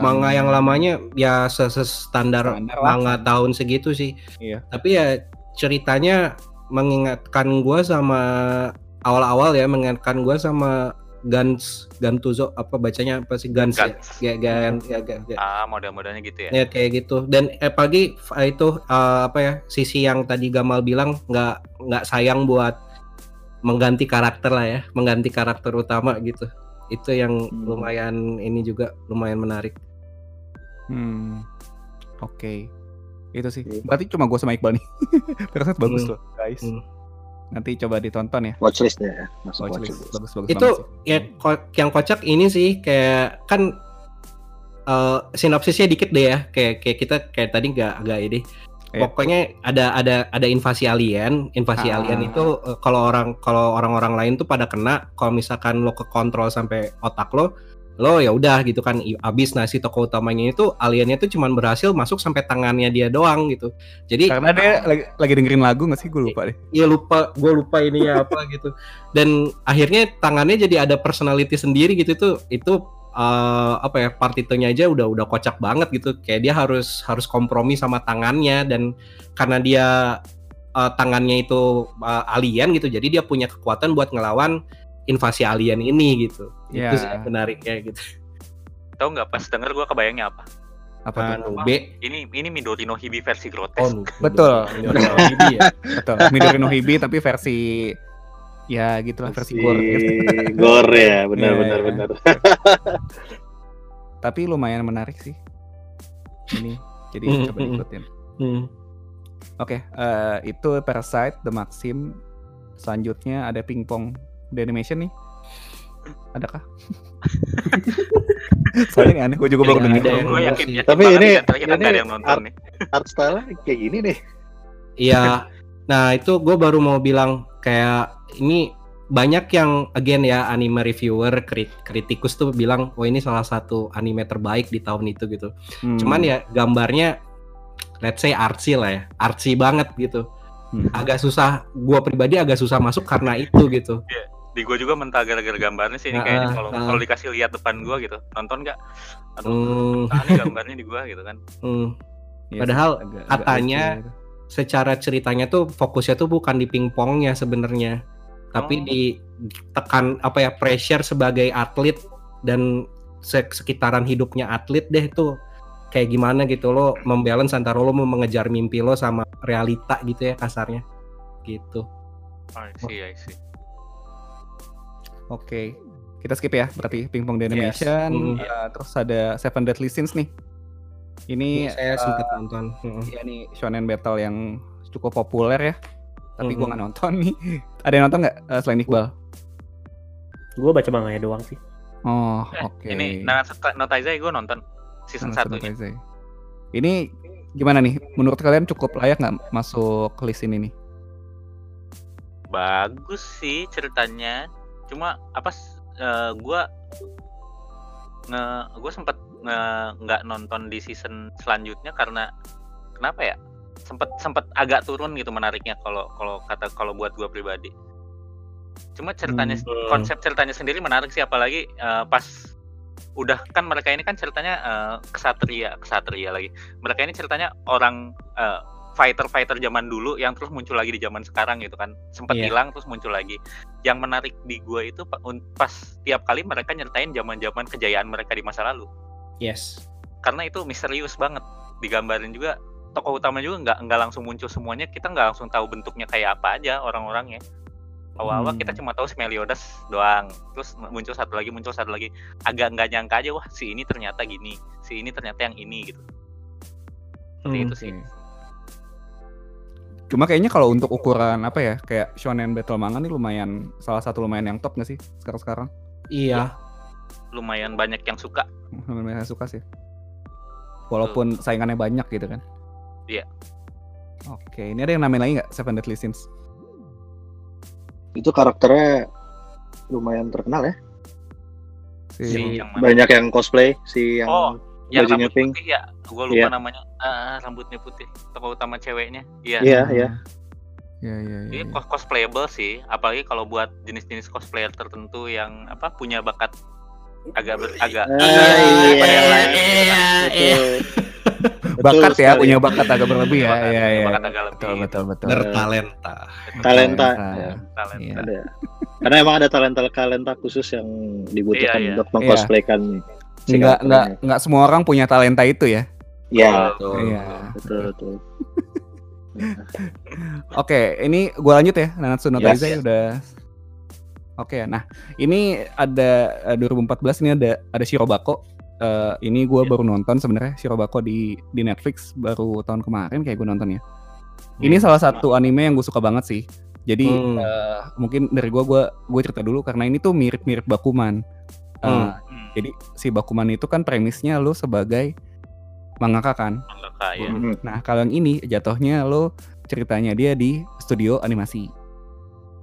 manga yang lamanya ya se- se- standar Standar lah. manga tahun segitu sih. Iya. Tapi ya ceritanya mengingatkan gua sama awal-awal ya mengingatkan gua sama Gans Gantuzo apa bacanya apa sih Gans, Guns. ya? Ya, Gan- ya, ya, ya. Ah, model-modelnya gitu ya. Ya kayak gitu. Dan eh, apalagi f- itu eh, apa ya sisi yang tadi Gamal bilang nggak nggak sayang buat mengganti karakter lah ya, mengganti karakter utama gitu. Itu yang Hmm. lumayan ini juga lumayan menarik. Hmm. Oke. Itu sih. Oke. Berarti cuma gue sama Iqbal nih. Parasite bagus Hmm. loh, guys. Hmm. Nanti coba ditonton ya. Watchlistnya ya. Masuk Watchlist. watchlist. Bagus bagus Itu ya ko- yang kocak ini sih kayak kan eh, sinopsisnya dikit deh ya. Kayak kayak kita kayak tadi nggak agak ini. Iya. Pokoknya ada ada ada invasi alien. Invasi Ah. alien itu eh, kalau orang kalau orang-orang lain tuh pada kena. Kalau misalkan lo ke kontrol sampai otak lo, lo ya udah gitu kan abis nah si tokoh utamanya itu aliennya tuh cuman berhasil masuk sampai tangannya dia doang gitu jadi Karena dia lagi, lagi dengerin lagu gak sih? Gue lupa deh. Iya lupa, gue lupa ini ya apa gitu. Dan akhirnya tangannya jadi ada personality sendiri gitu itu itu eh, apa ya partitunya aja udah udah kocak banget gitu. Kayak dia harus harus kompromi sama tangannya dan karena dia eh, tangannya itu eh, alien gitu, jadi dia punya kekuatan buat ngelawan invasi alien ini gitu. Ya. Itu sih yang menariknya gitu. Tahu nggak pas denger gue kebayangnya apa? Apa tuh? B. Ini ini Midori no Hibi versi Oh, grotes. nu- Betul. Midori no Hibi ya. Betul. Midori no Hibi tapi versi ya gitulah versi gore. gore ya, benar Iya, benar iya. benar. Tapi lumayan menarik sih. Ini jadi Hmm, coba hmm. diikutin. Hmm. Oke, eh, itu Parasite, The Maxim. Selanjutnya ada Pingpong Animation nih. Adakah? Soalnya ini aneh, gue juga baru denger. ada ya. Gue yakin, yakin Tapi ini- ini ada yang nonton art- nih. Art style kayak gini nih. Iya. Nah itu gue baru mau bilang kayak ini banyak yang again ya anime reviewer krit- kritikus tuh bilang oh ini salah satu anime terbaik di tahun itu gitu. Hmm. Cuman ya gambarnya let's say artsy lah ya, artsy banget gitu. Hmm. Agak susah, gue pribadi agak susah masuk karena itu gitu. Di gue juga mentah gara-gara gambarnya sih ini kayaknya kalau kalau dikasih lihat depan gue gitu. Nonton nggak? Aduh, Hmm, nah ini gambarnya di gue gitu kan. hmm. Iya Padahal agak- agak katanya lucu gitu. Secara ceritanya tuh fokusnya tuh bukan di pingpongnya sebenarnya, tapi Oh. di tekan apa ya pressure sebagai atlet dan sek- sekitaran hidupnya atlet deh tuh kayak gimana gitu lo membalance antara lo mau mengejar mimpi lo sama realita gitu ya kasarnya gitu. I see, I see. Oke, kita skip ya berarti Pingpong The Yes. Animation. Hmm. Eh, terus ada Seven Deadly Sins nih. Ini saya eh, sempat nonton. Mm. ya nih shonen battle yang cukup populer ya. Tapi gua Mhm. nggak nonton nih. Ada yang nonton nggak eh, selain Iqbal? Gue baca manganya doang sih. Oh, Eh, oke. Ini Nanatsu no Taizai gue nonton season Nanatsu 1 no nya. Taizai. Ini gimana nih? Menurut kalian cukup layak nggak masuk list ini nih? Bagus sih ceritanya. Cuma apa s- eh, gua nge gue sempet nggak nonton di season selanjutnya karena kenapa ya? Sempet sempet agak turun gitu menariknya kalau kalau kata kalau buat gua pribadi. Cuma ceritanya Hmm. konsep ceritanya sendiri menarik sih apalagi eh, pas udah kan mereka ini kan ceritanya eh, kesatria kesatria lagi. Mereka ini ceritanya orang eh, fighter-fighter zaman dulu yang terus muncul lagi di zaman sekarang gitu kan. Sempat Iya. hilang terus muncul lagi. Yang menarik di gua itu pas tiap kali mereka nyeritain zaman-zaman kejayaan mereka di masa lalu. Yes. Karena itu misterius banget. Digambarin juga tokoh utama juga nggak nggak langsung muncul semuanya. Kita nggak langsung tahu bentuknya kayak apa aja orang-orangnya. Awal-awal Hmm. kita cuma tahu si Meliodas doang. Terus muncul satu lagi, muncul satu lagi. Agak nggak nyangka aja wah si ini ternyata gini, si ini ternyata yang ini gitu. Seperti Hmm, itu sih. Cuma kayaknya kalau untuk ukuran apa ya, kayak shonen battle manga nih lumayan salah satu lumayan yang top nggak sih sekarang-sekarang? Iya. Lumayan banyak yang suka. Lumayan suka sih. Walaupun saingannya banyak gitu kan. Iya. Oke, ini ada yang namain lagi nggak Seven Deadly Sins? Itu karakternya lumayan terkenal ya. Si, Si Yang yang mana? banyak yang cosplay si yang Oh, Yang bajunya rambut pink. putih ya, gue lupa Iya. namanya. Ah, rambutnya putih. Tokoh utama ceweknya. Iya. Iya, iya. Iya, iya, iya. Ini iya. cos- cosplayable sih, apalagi kalau buat jenis-jenis cosplayer tertentu yang apa punya bakat agak ber, agak Ah, agak iya, daripada yang lain, gitu kan. Betul. Bakat ya, punya bakat agak berlebih ya. Iya, iya. bakat agak lebih Betul, betul, betul. Bertalenta. Talenta. Iya. Iya. Ada. Karena emang ada talenta-talenta khusus yang dibutuhkan Iya, iya. untuk mengcosplaykan Nggak, nggak, karakternya. nggak semua orang punya talenta itu ya. Iya, Betul. Iya. betul betul. Oke, ini gua lanjut ya. Nanatsu no Yes, Taizai yes. udah Oke, nah ini ada eh, 2014 ini ada ada Shirobako. Eh, ini gua Iya. baru nonton sebenarnya Shirobako di di Netflix baru tahun kemarin kayak gue nonton ya. Ini salah satu anime yang gue suka banget sih. Jadi Hmm. eh, mungkin dari gua gua gue cerita dulu karena ini tuh mirip-mirip Bakuman. Eh, Hmm. Hmm, Jadi si Bakuman itu kan premisnya lo sebagai mangaka kan. mangaka ya. Nah, kalau yang ini jatuhnya lo ceritanya dia di studio animasi.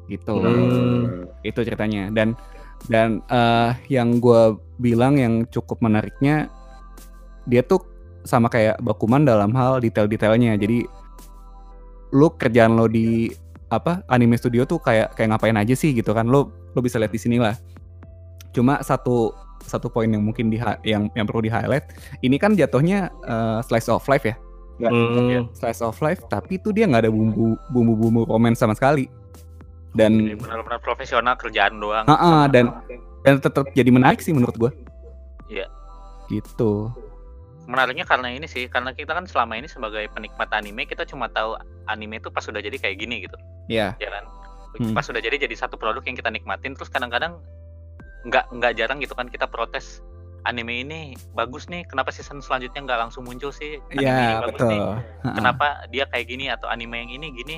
Gitu. Hmm. Itu ceritanya. Dan Dan eh, yang gue bilang yang cukup menariknya dia tuh sama kayak Bakuman dalam hal detail-detailnya. Jadi lu kerjaan lo di apa anime studio tuh kayak kayak ngapain aja sih gitu kan lo lo bisa lihat di sini lah. Cuma satu satu poin yang mungkin di yang yang perlu di highlight ini kan jatuhnya eh, slice of life ya Hmm. slice of life tapi itu dia nggak ada bumbu bumbu bumbu romance sama sekali dan benar-benar profesional kerjaan doang. Ah, ah, dan dan tetap jadi menarik sih menurut gua Iya. gitu menariknya karena ini sih, karena kita kan selama ini sebagai penikmat anime kita cuma tahu anime itu pas sudah jadi kayak gini gitu, ya ya kan? Hmm. Pas sudah jadi jadi satu produk yang kita nikmatin, terus kadang-kadang nggak nggak jarang gitu kan kita protes anime ini bagus nih, kenapa season selanjutnya nggak langsung muncul sih? Anime ini ya bagus betul nih, kenapa dia kayak gini atau anime yang ini gini?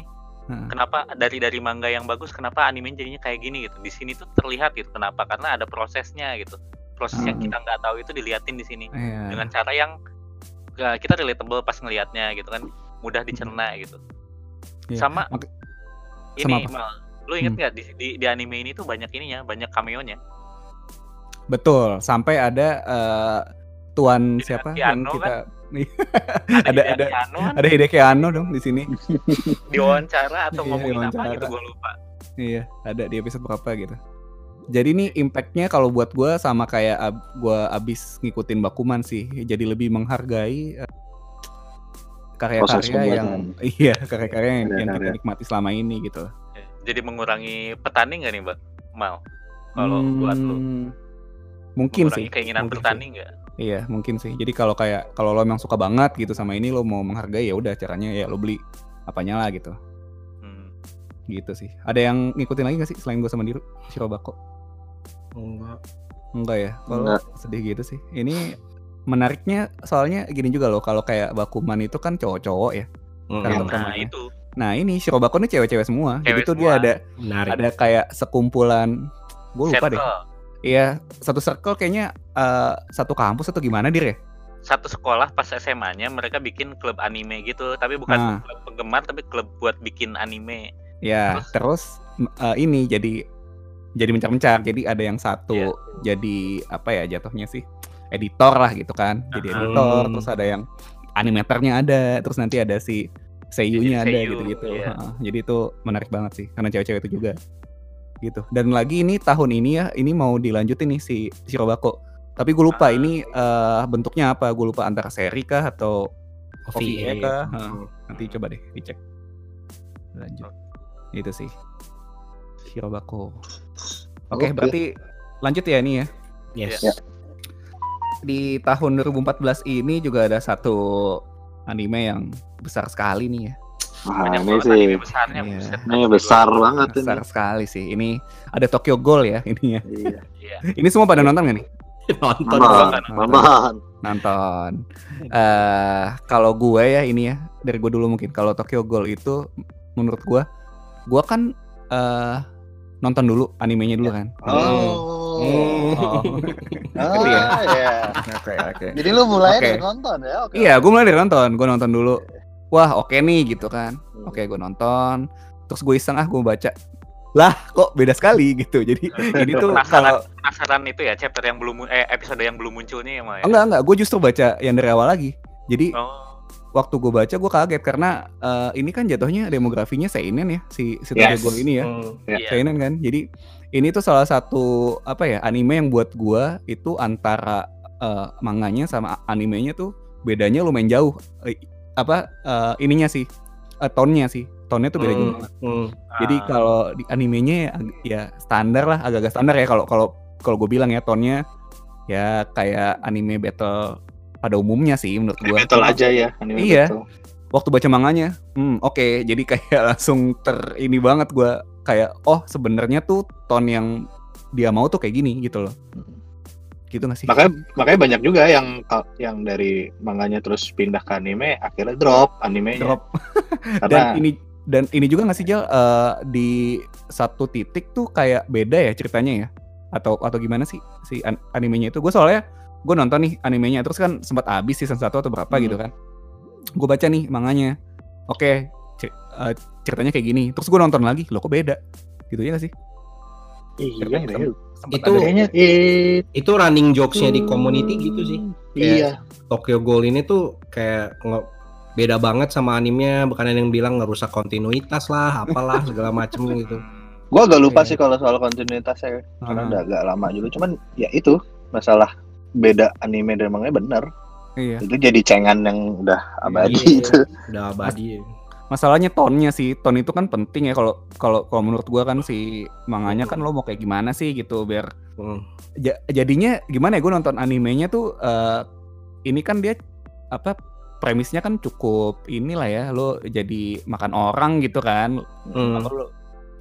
Ha. Kenapa dari dari manga yang bagus, kenapa anime jadinya kayak gini gitu? Di sini tuh terlihat gitu, kenapa? Karena ada prosesnya gitu. Proses yang Hmm. kita nggak tahu itu diliatin di sini Iya. dengan cara yang ya, kita relatable pas ngelihatnya gitu kan mudah dicerna gitu Iya. sama Mak- ini sama apa? Mal, lu inget Hmm. nggak di, di di anime ini tuh banyak ininya banyak cameo-nya betul sampai ada eh, tuan Hideki siapa? Yang kita ada ada ada kan? ada Hideki Anno dong di sini. Diwawancara atau Iya, ngomongin apa diwawancara. gitu gue lupa. Iya, ada di episode berapa gitu. Jadi ini impactnya kalau buat gue sama kayak ab- gua abis ngikutin Bakuman sih. Jadi lebih menghargai Proses karya-karya yang iya karya-karya yang, yang kita nikmati selama ini gitu. jadi mengurangi petani nggak nih mbak? Mal kalau buat lu. Hmm, mungkin sih. keinginan mungkin bertani nggak Iya, mungkin sih. Jadi kalau kayak kalau lo emang suka banget gitu sama ini lo mau menghargai ya udah caranya ya lo beli apanya lah gitu. Hmm. Gitu sih. Ada yang ngikutin lagi gak sih selain gue sama Diru? Shirobako? Enggak. Enggak ya, kalau Enggak. sedih gitu sih. Ini menariknya soalnya gini juga loh, kalau kayak Bakuman itu kan cowok-cowok ya. Hmm. Karena nah itu Nah ini Shirobako ini cewek-cewek semua. Jadi Cewek tuh semua. dia ada Menarik. ada kayak sekumpulan, gue lupa deh. Iya satu circle kayaknya eh, satu kampus atau gimana dir ya? satu sekolah pas SMA-nya mereka bikin klub anime gitu tapi bukan Nah. klub penggemar tapi klub buat bikin anime Ya terus m- eh, ini jadi jadi mencar-mencar. Jadi ada yang satu Iya. jadi apa ya jatuhnya sih editor lah gitu kan. Jadi Ah. editor. Hmm. Terus ada yang animatornya ada. Terus nanti ada si seiyunya ada gitu-gitu. iya. Heeh, Jadi itu menarik banget sih karena cewek-cewek itu juga gitu. Dan lagi ini tahun ini ya ini mau dilanjutin nih si Shirobako. Tapi gue lupa Ah. ini eh, bentuknya apa? Gue lupa antara seri kah atau OVA OVA. kah? Heeh. Hmm. Nanti coba deh dicek. Lanjut. Itu sih. Shirobako. Oke, Oke. berarti lanjut ya ini ya. Yes. Ya. Di tahun 2014 ini juga ada satu anime yang besar sekali nih ya. Wah, banyak ini sih anime besarnya Iya. buset. ini besar banget ini. Besar sekali sih. Ini ada Tokyo Ghoul ya ini ya. Iya. Iya. Ini semua pada nonton gak nih? Nonton. Nonton, nonton. Nonton. Eh kalau gue ya ini ya dari gue dulu mungkin kalau Tokyo Ghoul itu menurut gue, gue kan eh nonton dulu animenya dulu kan. Oh. Oh. Oh, Iya. iya. Oke oke. Jadi lu mulai Oke. dari nonton ya? Oke. Iya, gue mulai dari nonton. Gue nonton dulu. Wah, oke nih gitu kan. Oke, gue nonton. Terus gue iseng ah, gue baca. Lah, kok beda sekali gitu. Jadi ini tuh penasaran kalau penasaran itu ya chapter yang belum eh episode yang belum munculnya ya Mal, ya? enggak enggak, gue justru baca yang dari awal lagi. Jadi oh waktu gue baca gue kaget karena eh, ini kan jatuhnya demografinya seinen ya si si Yes. Ghoul ini ya. Hmm. iya Seinen kan. Jadi ini tuh salah satu apa ya anime yang buat gua itu antara eh, manganya sama animenya tuh bedanya lumayan jauh. Apa eh, ininya sih eh, tone-nya sih. Tone-nya tuh beda Hmm. banget. Hmm. Jadi Ah, kalau di animenya ya, ya standar lah, agak-agak standar ya kalau kalau kalau gue bilang ya tone-nya ya kayak anime battle pada umumnya sih menurut gua. Battle aja ya. anime Iya. battle. waktu baca manganya, hmm oke, jadi kayak langsung ter ini banget gua kayak oh sebenarnya tuh tone yang dia mau tuh kayak gini gitu loh. Gitu gak sih? Makanya makanya banyak juga yang yang dari manganya terus pindah ke anime akhirnya drop animenya. drop. dan Karena ini dan ini juga nggak sih Jal? Eh, di satu titik tuh kayak beda ya ceritanya ya? Atau atau gimana sih si an- animenya itu? Gue soalnya gue nonton nih animenya terus kan sempat habis season 1 atau berapa Hmm. gitu kan. Gue baca nih manganya. Oke cer- eh, ceritanya kayak gini. Terus gue nonton lagi. Loh kok beda? Gitu ya gak sih Iya. Sempet Itu- ada- Kayaknya eh Itu running jokesnya di community gitu sih. Iya. Tokyo Ghoul ini tuh kayak beda banget sama animenya. Bahkan ada yang bilang ngerusak kontinuitas lah, apalah segala macem gitu. Gua agak lupa Iya. sih kalau soal kontinuitasnya karena Ah. udah agak lama juga. Cuman ya itu masalah beda anime dan manga bener. Iya. Itu jadi cengan yang udah abadi Iya. itu. Udah abadi. Masalahnya tonnya sih, ton itu kan penting ya kalau kalau kalau menurut gua kan si manganya kan lo mau kayak gimana sih gitu biar Hmm. ja- jadinya gimana ya gue nonton animenya tuh eh, ini kan dia apa premisnya kan cukup inilah ya lo jadi makan orang gitu kan Hmm. apa lo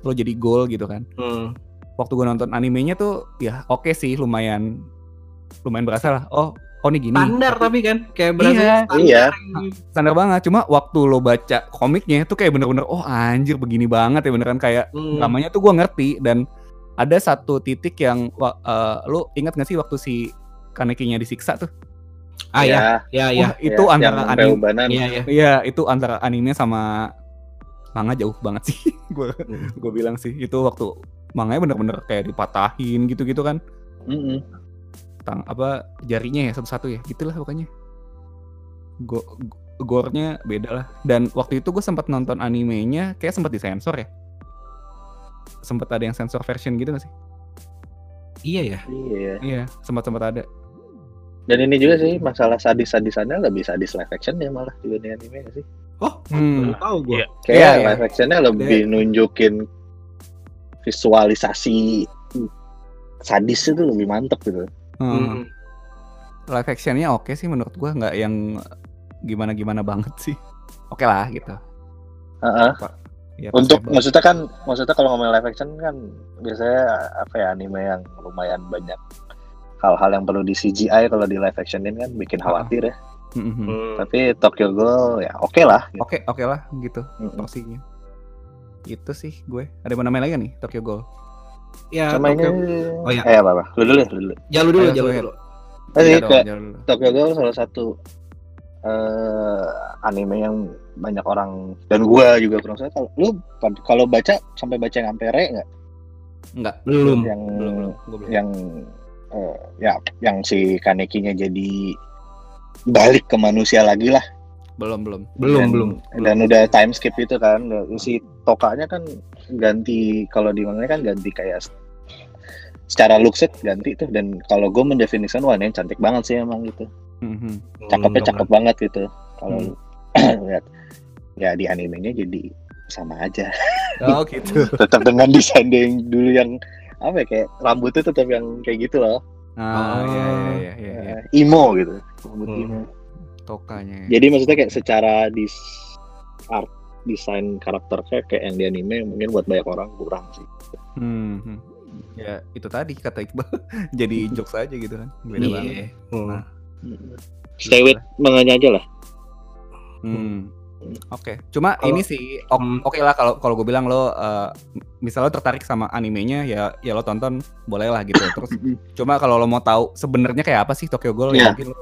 lo jadi goal gitu kan Hmm. waktu gue nonton animenya tuh ya oke sih lumayan lumayan berasa lah oh oh nih gini Standar tapi kan kayak berasa Iya, standar. iya. standar banget cuma waktu lo baca komiknya tuh kayak bener-bener oh anjir begini banget ya beneran kayak Hmm. dramanya tuh gue ngerti dan ada satu titik yang wa- eh, lo ingat gak sih waktu si Kanekinya disiksa tuh Ah ya, ya ya. Wah, itu ya, antara anime. Iya ya. Iya, itu antara anime sama manga jauh banget sih. gue Hmm. gue bilang sih itu waktu manganya bener-bener kayak dipatahin gitu-gitu kan. Mm-mm. Tang apa jarinya ya satu-satu ya, gitulah pokoknya. Go, go- gore-nya beda lah. Dan waktu itu gue sempat nonton animenya, kayak sempat disensor ya. Sempat ada yang sensor version gitu gak sih? Iya ya. Iya. Iya, sempat sempat ada. Dan ini juga sih masalah sadis-sadisannya lebih sadis live action ya malah juga di anime sih. Oh, Hmm. tahu gue. Iya. Kayak Iya, iya. live actionnya lebih nunjukin visualisasi sadis itu lebih mantep gitu. Hmm. Live actionnya oke sih menurut gua nggak yang gimana-gimana banget sih. Oke lah gitu. Heeh. Ya, Untuk passable. maksudnya kan maksudnya kalau ngomongin live action kan biasanya apa ya anime yang lumayan banyak hal-hal yang perlu di CGI kalau di live actionin kan bikin khawatir ya. Mhm. Hmm. Tapi Tokyo Ghoul ya oke lah. gitu. Oke, oke lah gitu Mm-mm. porsinya. Itu sih gue. Ada yang mau nambahin lagi nih Tokyo Ghoul? Ya, Sama ini Tokyo- Oh, iya. Eh apa apa? Lu dulu ya, lu dulu. Jalu dulu, Ayo, jalu Soher. dulu. Tapi Iya dong, kayak dulu. Tokyo Ghoul salah satu eh anime yang banyak orang dan gua juga kurang saya kalau lu kalau baca sampai baca yang sampai re nggak Enggak, Belum. yang belum, belum. Belum. yang eh, ya yang si Kanekinya jadi balik ke manusia lagi lah Belum, belum. Belum, dan, belum. dan udah time skip itu kan si Tokanya kan ganti kalau di manga kan ganti kayak secara lookset ganti tuh dan kalau gue mendefinisikan wah ini cantik banget sih emang gitu Mhm. cakepnya Hmm, cakep banget gitu kalau Hmm. lihat ya di animenya jadi sama aja Oh gitu. tetap dengan desain yang dulu yang apa ya kayak rambutnya tetap yang kayak gitu loh Ah, Oh. iya, iya, iya, iya, iya. Eh, emo gitu rambut Hmm. emo Tokanya. jadi maksudnya kayak secara dis art desain karakternya kayak yang di anime mungkin buat banyak orang kurang sih Hmm, hmm. Ya itu tadi kata Iqbal. Jadi jokes aja gitu kan. Beda Iya. banget. Hmm. stay with manganya aja lah Hmm. Oke, cuma Kalau- ini sih Hmm. oke lah kalau kalau gue bilang lo eh, misal lo tertarik sama animenya ya ya lo tonton boleh lah gitu. Terus cuma kalau lo mau tahu sebenarnya kayak apa sih Tokyo Ghoul Iya. ya mungkin lo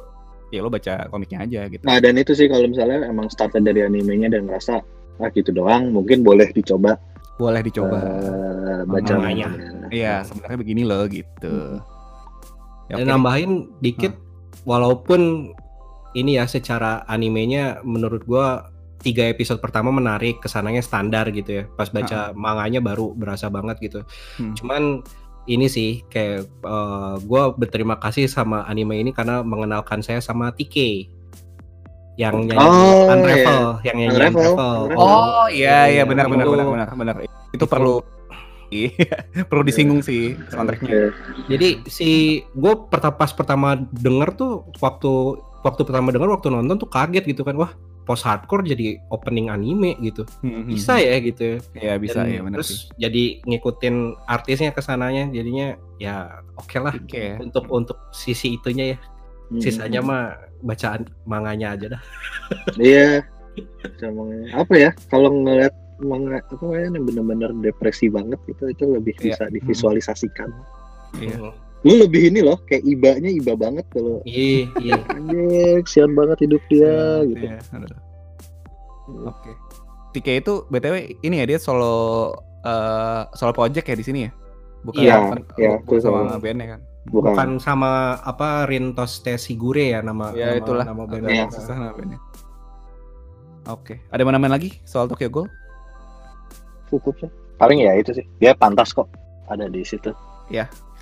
ya lo baca komiknya aja gitu. nah dan itu sih kalau misalnya emang started dari animenya dan ngerasa ah gitu doang mungkin boleh dicoba Boleh dicoba. eh, baca Manganya. manganya. Iya, sebenarnya begini loh gitu. Ya, Dan oke. nambahin dikit, walaupun ini ya secara animenya menurut gua tiga episode pertama menarik, ke sananya standar gitu ya. Pas baca manganya baru berasa banget gitu. Hmm. Cuman ini sih kayak eh, gua berterima kasih sama anime ini karena mengenalkan saya sama TK yang nyanyi Oh, Unravel, yang nyanyi Unravel, Unravel. Oh iya iya benar benar benar benar benar. Itu perlu iya, perlu disinggung sih soundtracknya. Jadi si gue pas pertama denger tuh waktu waktu pertama denger waktu nonton tuh kaget gitu kan. Wah post hardcore jadi opening anime gitu. Hmm, bisa ya gitu Ya. Bisa Dan ya benar terus sih. jadi ngikutin artisnya ke sananya. Jadinya ya oke lah Oke. ya. untuk untuk sisi itunya ya Hmm. sisanya mah bacaan manganya aja dah Iya. Sama apa ya? Kalau ngeliat manga apa namanya yang benar-benar depresi banget gitu itu lebih Iya. bisa divisualisasikan. Iya. Lu lebih ini loh, kayak ibanya iba banget kalau iya iya anjir, kesian banget hidup dia gitu. Iya, aduh. Oke. TK itu BTW ini ya dia solo eh solo project ya di sini ya. bukan Iya, bukan, iya, bukan itu sama sama. bandnya kan Bukan. Bukan sama apa Rintos Tesigure ya nama ya nama, itulah nama bandnya. Iya. susah nama bandnya oke ada mana main lagi soal Tokyo Ghoul Cukup sih. Paling ya itu sih. Dia pantas kok ada di situ.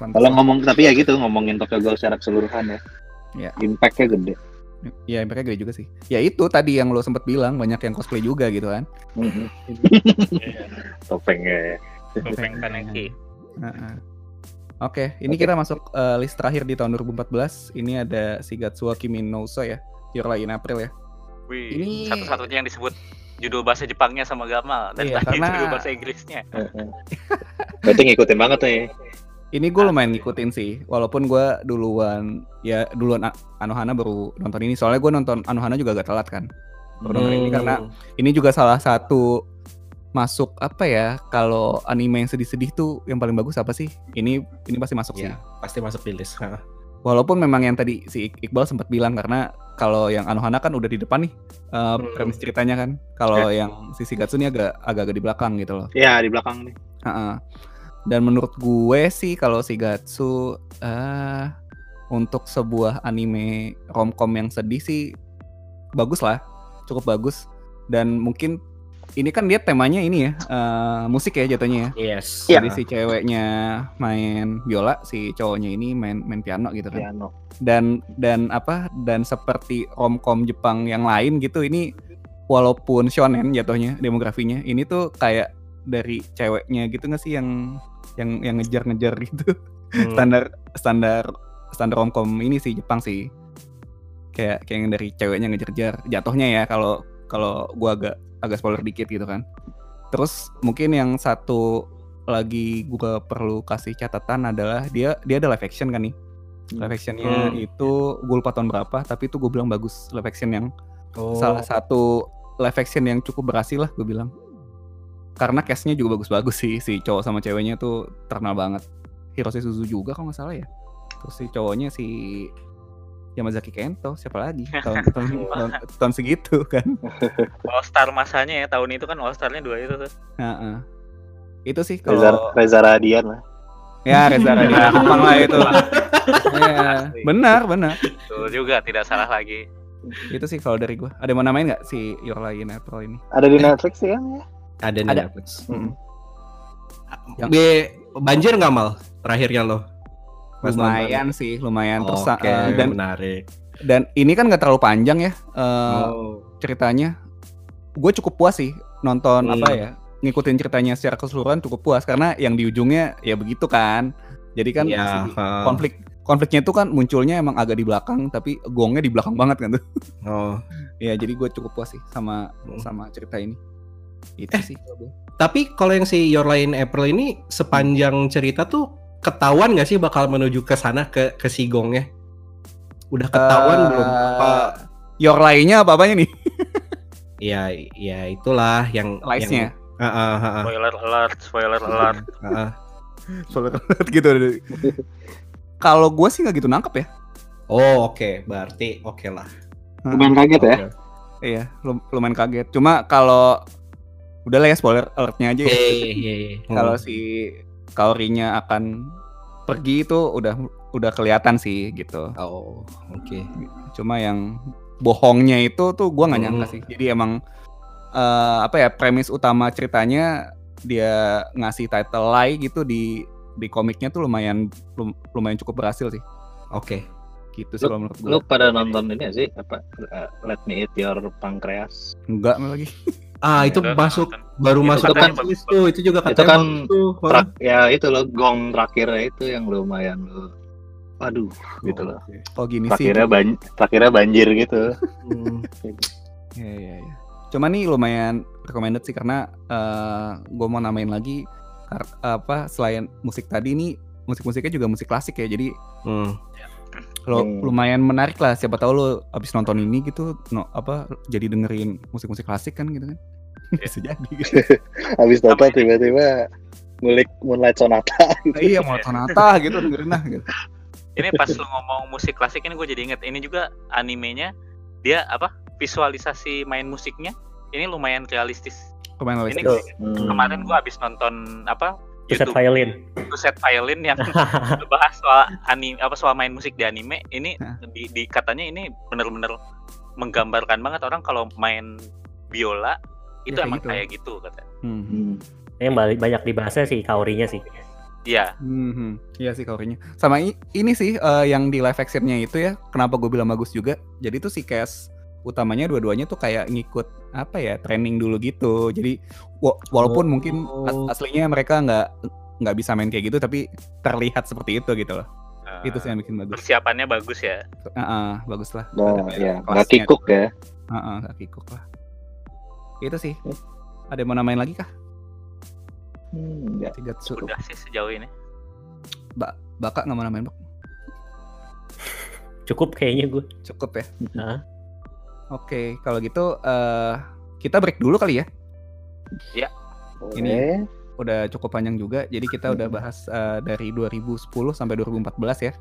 Pantes. Kalau ngomong tapi ya gitu ngomongin Tokyo Ghoul secara keseluruhan ya. Iya. Impact-nya gede. ya impactnya gede juga sih ya itu tadi yang lo sempet bilang banyak yang cosplay juga gitu kan Mhm. Topengnya. ya. Topeng Kaneki. Heeh. Oke, ini kita masuk eh, list terakhir di tahun 2014. Ini ada Shigatsu wa Kimi no Uso ya, Your Lie in April ya. Wih, Ini- satu-satunya yang disebut judul bahasa Jepangnya sama Gamal dan Iya, tadi karena- judul bahasa Inggrisnya. Heeh. Berarti ngikutin banget nih. Ini gue lumayan ngikutin sih, walaupun gue duluan ya duluan Anohana baru nonton ini. Soalnya gue nonton Anohana juga agak telat kan. Baru nonton ini Hmm. karena ini juga salah satu masuk apa ya kalau anime yang sedih-sedih tuh yang paling bagus apa sih? Ini ini pasti masuk sih. ya pasti masuk di list. Walaupun memang yang tadi si Iqbal sempat bilang karena kalau yang Anohana kan udah di depan nih uh, Hmm. premis ceritanya kan. Kalau yang si Shigatsu ini agak agak di belakang gitu loh. Ya di belakang nih. Ha-ha. Dan menurut gue sih kalau Shigatsu eh untuk sebuah anime romcom yang sedih sih bagus lah, cukup bagus. Dan mungkin ini kan dia temanya ini ya eh, musik ya jatuhnya ya. Yes. Iya. Jadi si ceweknya main biola, si cowoknya ini main main piano gitu kan Piano. dan dan apa dan seperti romcom Jepang yang lain gitu ini walaupun shonen jatuhnya demografinya ini tuh kayak dari ceweknya gitu nggak sih yang yang yang ngejar-ngejar gitu Hmm. standar standar standar romcom ini sih Jepang sih kayak kayak yang dari ceweknya ngejar-ngejar jatuhnya ya kalau kalau gua agak agak spoiler dikit gitu kan. Terus mungkin yang satu lagi gua perlu kasih catatan adalah dia dia ada live action kan nih? Live actionnya Hmm. itu gue lupa tahun berapa tapi itu gue bilang bagus live action yang Oh. salah satu live action yang cukup berhasil lah gue bilang. Karena castnya juga bagus-bagus sih si cowok sama ceweknya tuh terkenal banget. Hirose Suzu juga kalau nggak salah ya. Terus si cowoknya si Yamazaki Kento siapa lagi tahun, tahun, tahun, tahun segitu kan All Star masanya ya tahun itu kan All Star-nya dua itu tuh. Heeh. itu sih Reza, kalau Reza Radian lah. ya Reza Radian Jepang lah itu ya, benar benar Betul juga tidak salah lagi. itu sih kalau dari gue ada yang mau namain nggak si Your Lie in April ini Ada di Netflix sih kan ya. Ada di Ada. Netflix. Mm. Yang- B banjir nggak mal terakhirnya lo? Lumayan sih lumayan nonton. terus Oke, uh, dan menarik. dan ini kan nggak terlalu panjang ya uh, oh. ceritanya gue cukup puas sih nonton Hmm. apa ya ngikutin ceritanya secara keseluruhan cukup puas karena yang di ujungnya ya begitu kan jadi kan ha. konflik konfliknya itu kan munculnya emang agak di belakang tapi gongnya di belakang banget kan tuh Oh. ya jadi gue cukup puas sih sama Hmm. sama cerita ini itu Eh. sih. Tapi kalau yang si Your in April ini sepanjang cerita tuh ketahuan nggak sih bakal menuju ke sana ke ke si gongnya? Udah ketahuan Eh, belum? Apa? your lie-nya apa apanya nih Ya, ya itulah yang lies-nya yang- Ah, ah, ah, ah, Spoiler alert, spoiler alert. ah, ah. Spoiler alert gitu kalau gue sih nggak gitu nangkep ya Oh oke, berarti oke lah. Lumayan kaget ya. Oke. Iya, lum- lumayan kaget. Cuma kalau udah lah ya spoiler alertnya aja ya. Iya, iya, iya, iya. Kalau si Kaorinya akan pergi itu udah udah kelihatan sih gitu. Oh, oke. Cuma yang bohongnya itu tuh gua nggak Hmm. nyangka sih. Jadi emang eh, apa ya premis utama ceritanya dia ngasih title lie gitu di di komiknya tuh lumayan lum- lumayan cukup berhasil sih. Oke. Gitu sih kalau menurut Lu gua. pada nonton ini sih apa uh, Let Me Eat Your Pancreas? Enggak lagi. Ah, itu Udah masuk nonton. baru Itu masuk kan tuh, itu juga Itu katanya kan tuh. Wah. Trak- ya itu loh gong terakhirnya itu yang lumayan lu aduh gitu loh. Oh gini sih. Terakhirnya ban terakhirnya banjir gitu. Hmm. Iya iya iya. Cuma nih lumayan recommended sih karena eh gue mau namain lagi apa selain musik tadi nih musik-musiknya juga musik klasik ya. Jadi Hmm. Lo Hmm. lumayan menarik lah. Siapa tahu lo abis nonton ini gitu no, apa jadi dengerin musik-musik klasik kan gitu kan. Bisa jadi. Gitu. Habis nonton ini. tiba-tiba ngulik Moonlight Sonata gitu. iya mau sonata gitu dengerin lah gitu. Ini pas lu ngomong musik klasik ini gue jadi inget ini juga animenya dia apa visualisasi main musiknya ini lumayan realistis. Ini realistis. Hmm. kemarin gue habis nonton apa Set violin. To Set Violin yang bahas soal anime apa soal main musik di anime ini di, di katanya ini bener-bener menggambarkan banget orang kalau main biola itu kayak emang gitu. kayak gitu katanya. Hmm. Hmm. Yang balik banyak dibahasnya sih kaorinya sih. Iya, Mhm. Iya sih kaorinya. Sama ini sih eh, yang di live actionnya itu ya. Kenapa gue bilang bagus juga? Jadi tuh si cast utamanya dua-duanya tuh kayak ngikut apa ya training dulu gitu. Jadi wa- walaupun mungkin Oh. as- aslinya mereka nggak nggak bisa main kayak gitu, tapi terlihat seperti itu gitu loh. eh, Itu sih yang bikin bagus. persiapannya bagus ya. Heeh, bagus lah. Ada ya, nggak kelasnya. kikuk ya. Heeh, nggak kikuk lah. Itu sih. Ada yang mau namain lagi kah? Hmm, nggak. Shigatsu. Udah sih sejauh ini. Ba Baka nggak mau namain Bak? Cukup kayaknya gue. Cukup ya. Nah, Oke, kalau gitu eh kita break dulu kali ya. Boleh. Udah cukup panjang juga. Jadi kita udah Hmm. bahas eh, dari 2010 sampai 2014 ya.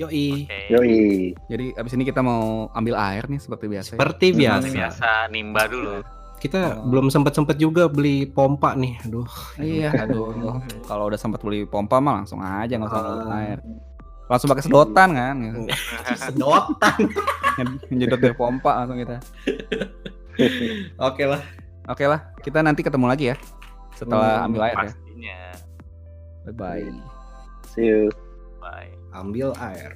Yoi. Oke. Yoi. Jadi abis ini kita mau ambil air nih seperti biasa. ya. Seperti Hmm. biasa. Seperti biasa nimba dulu. Kita Oh. belum sempet sempet juga beli pompa nih. Aduh. Iya, aduh. Kalau udah sempat beli pompa mah langsung aja nggak usah ambil Ah. air. Langsung pakai sedotan kan. Sedotan. Nyedot dari pompa langsung kita. Oke lah. Oke lah, kita nanti ketemu lagi ya. Setelah Hmm, ambil air ya. Pastinya. Bye bye. See you. Bye. Ambil air.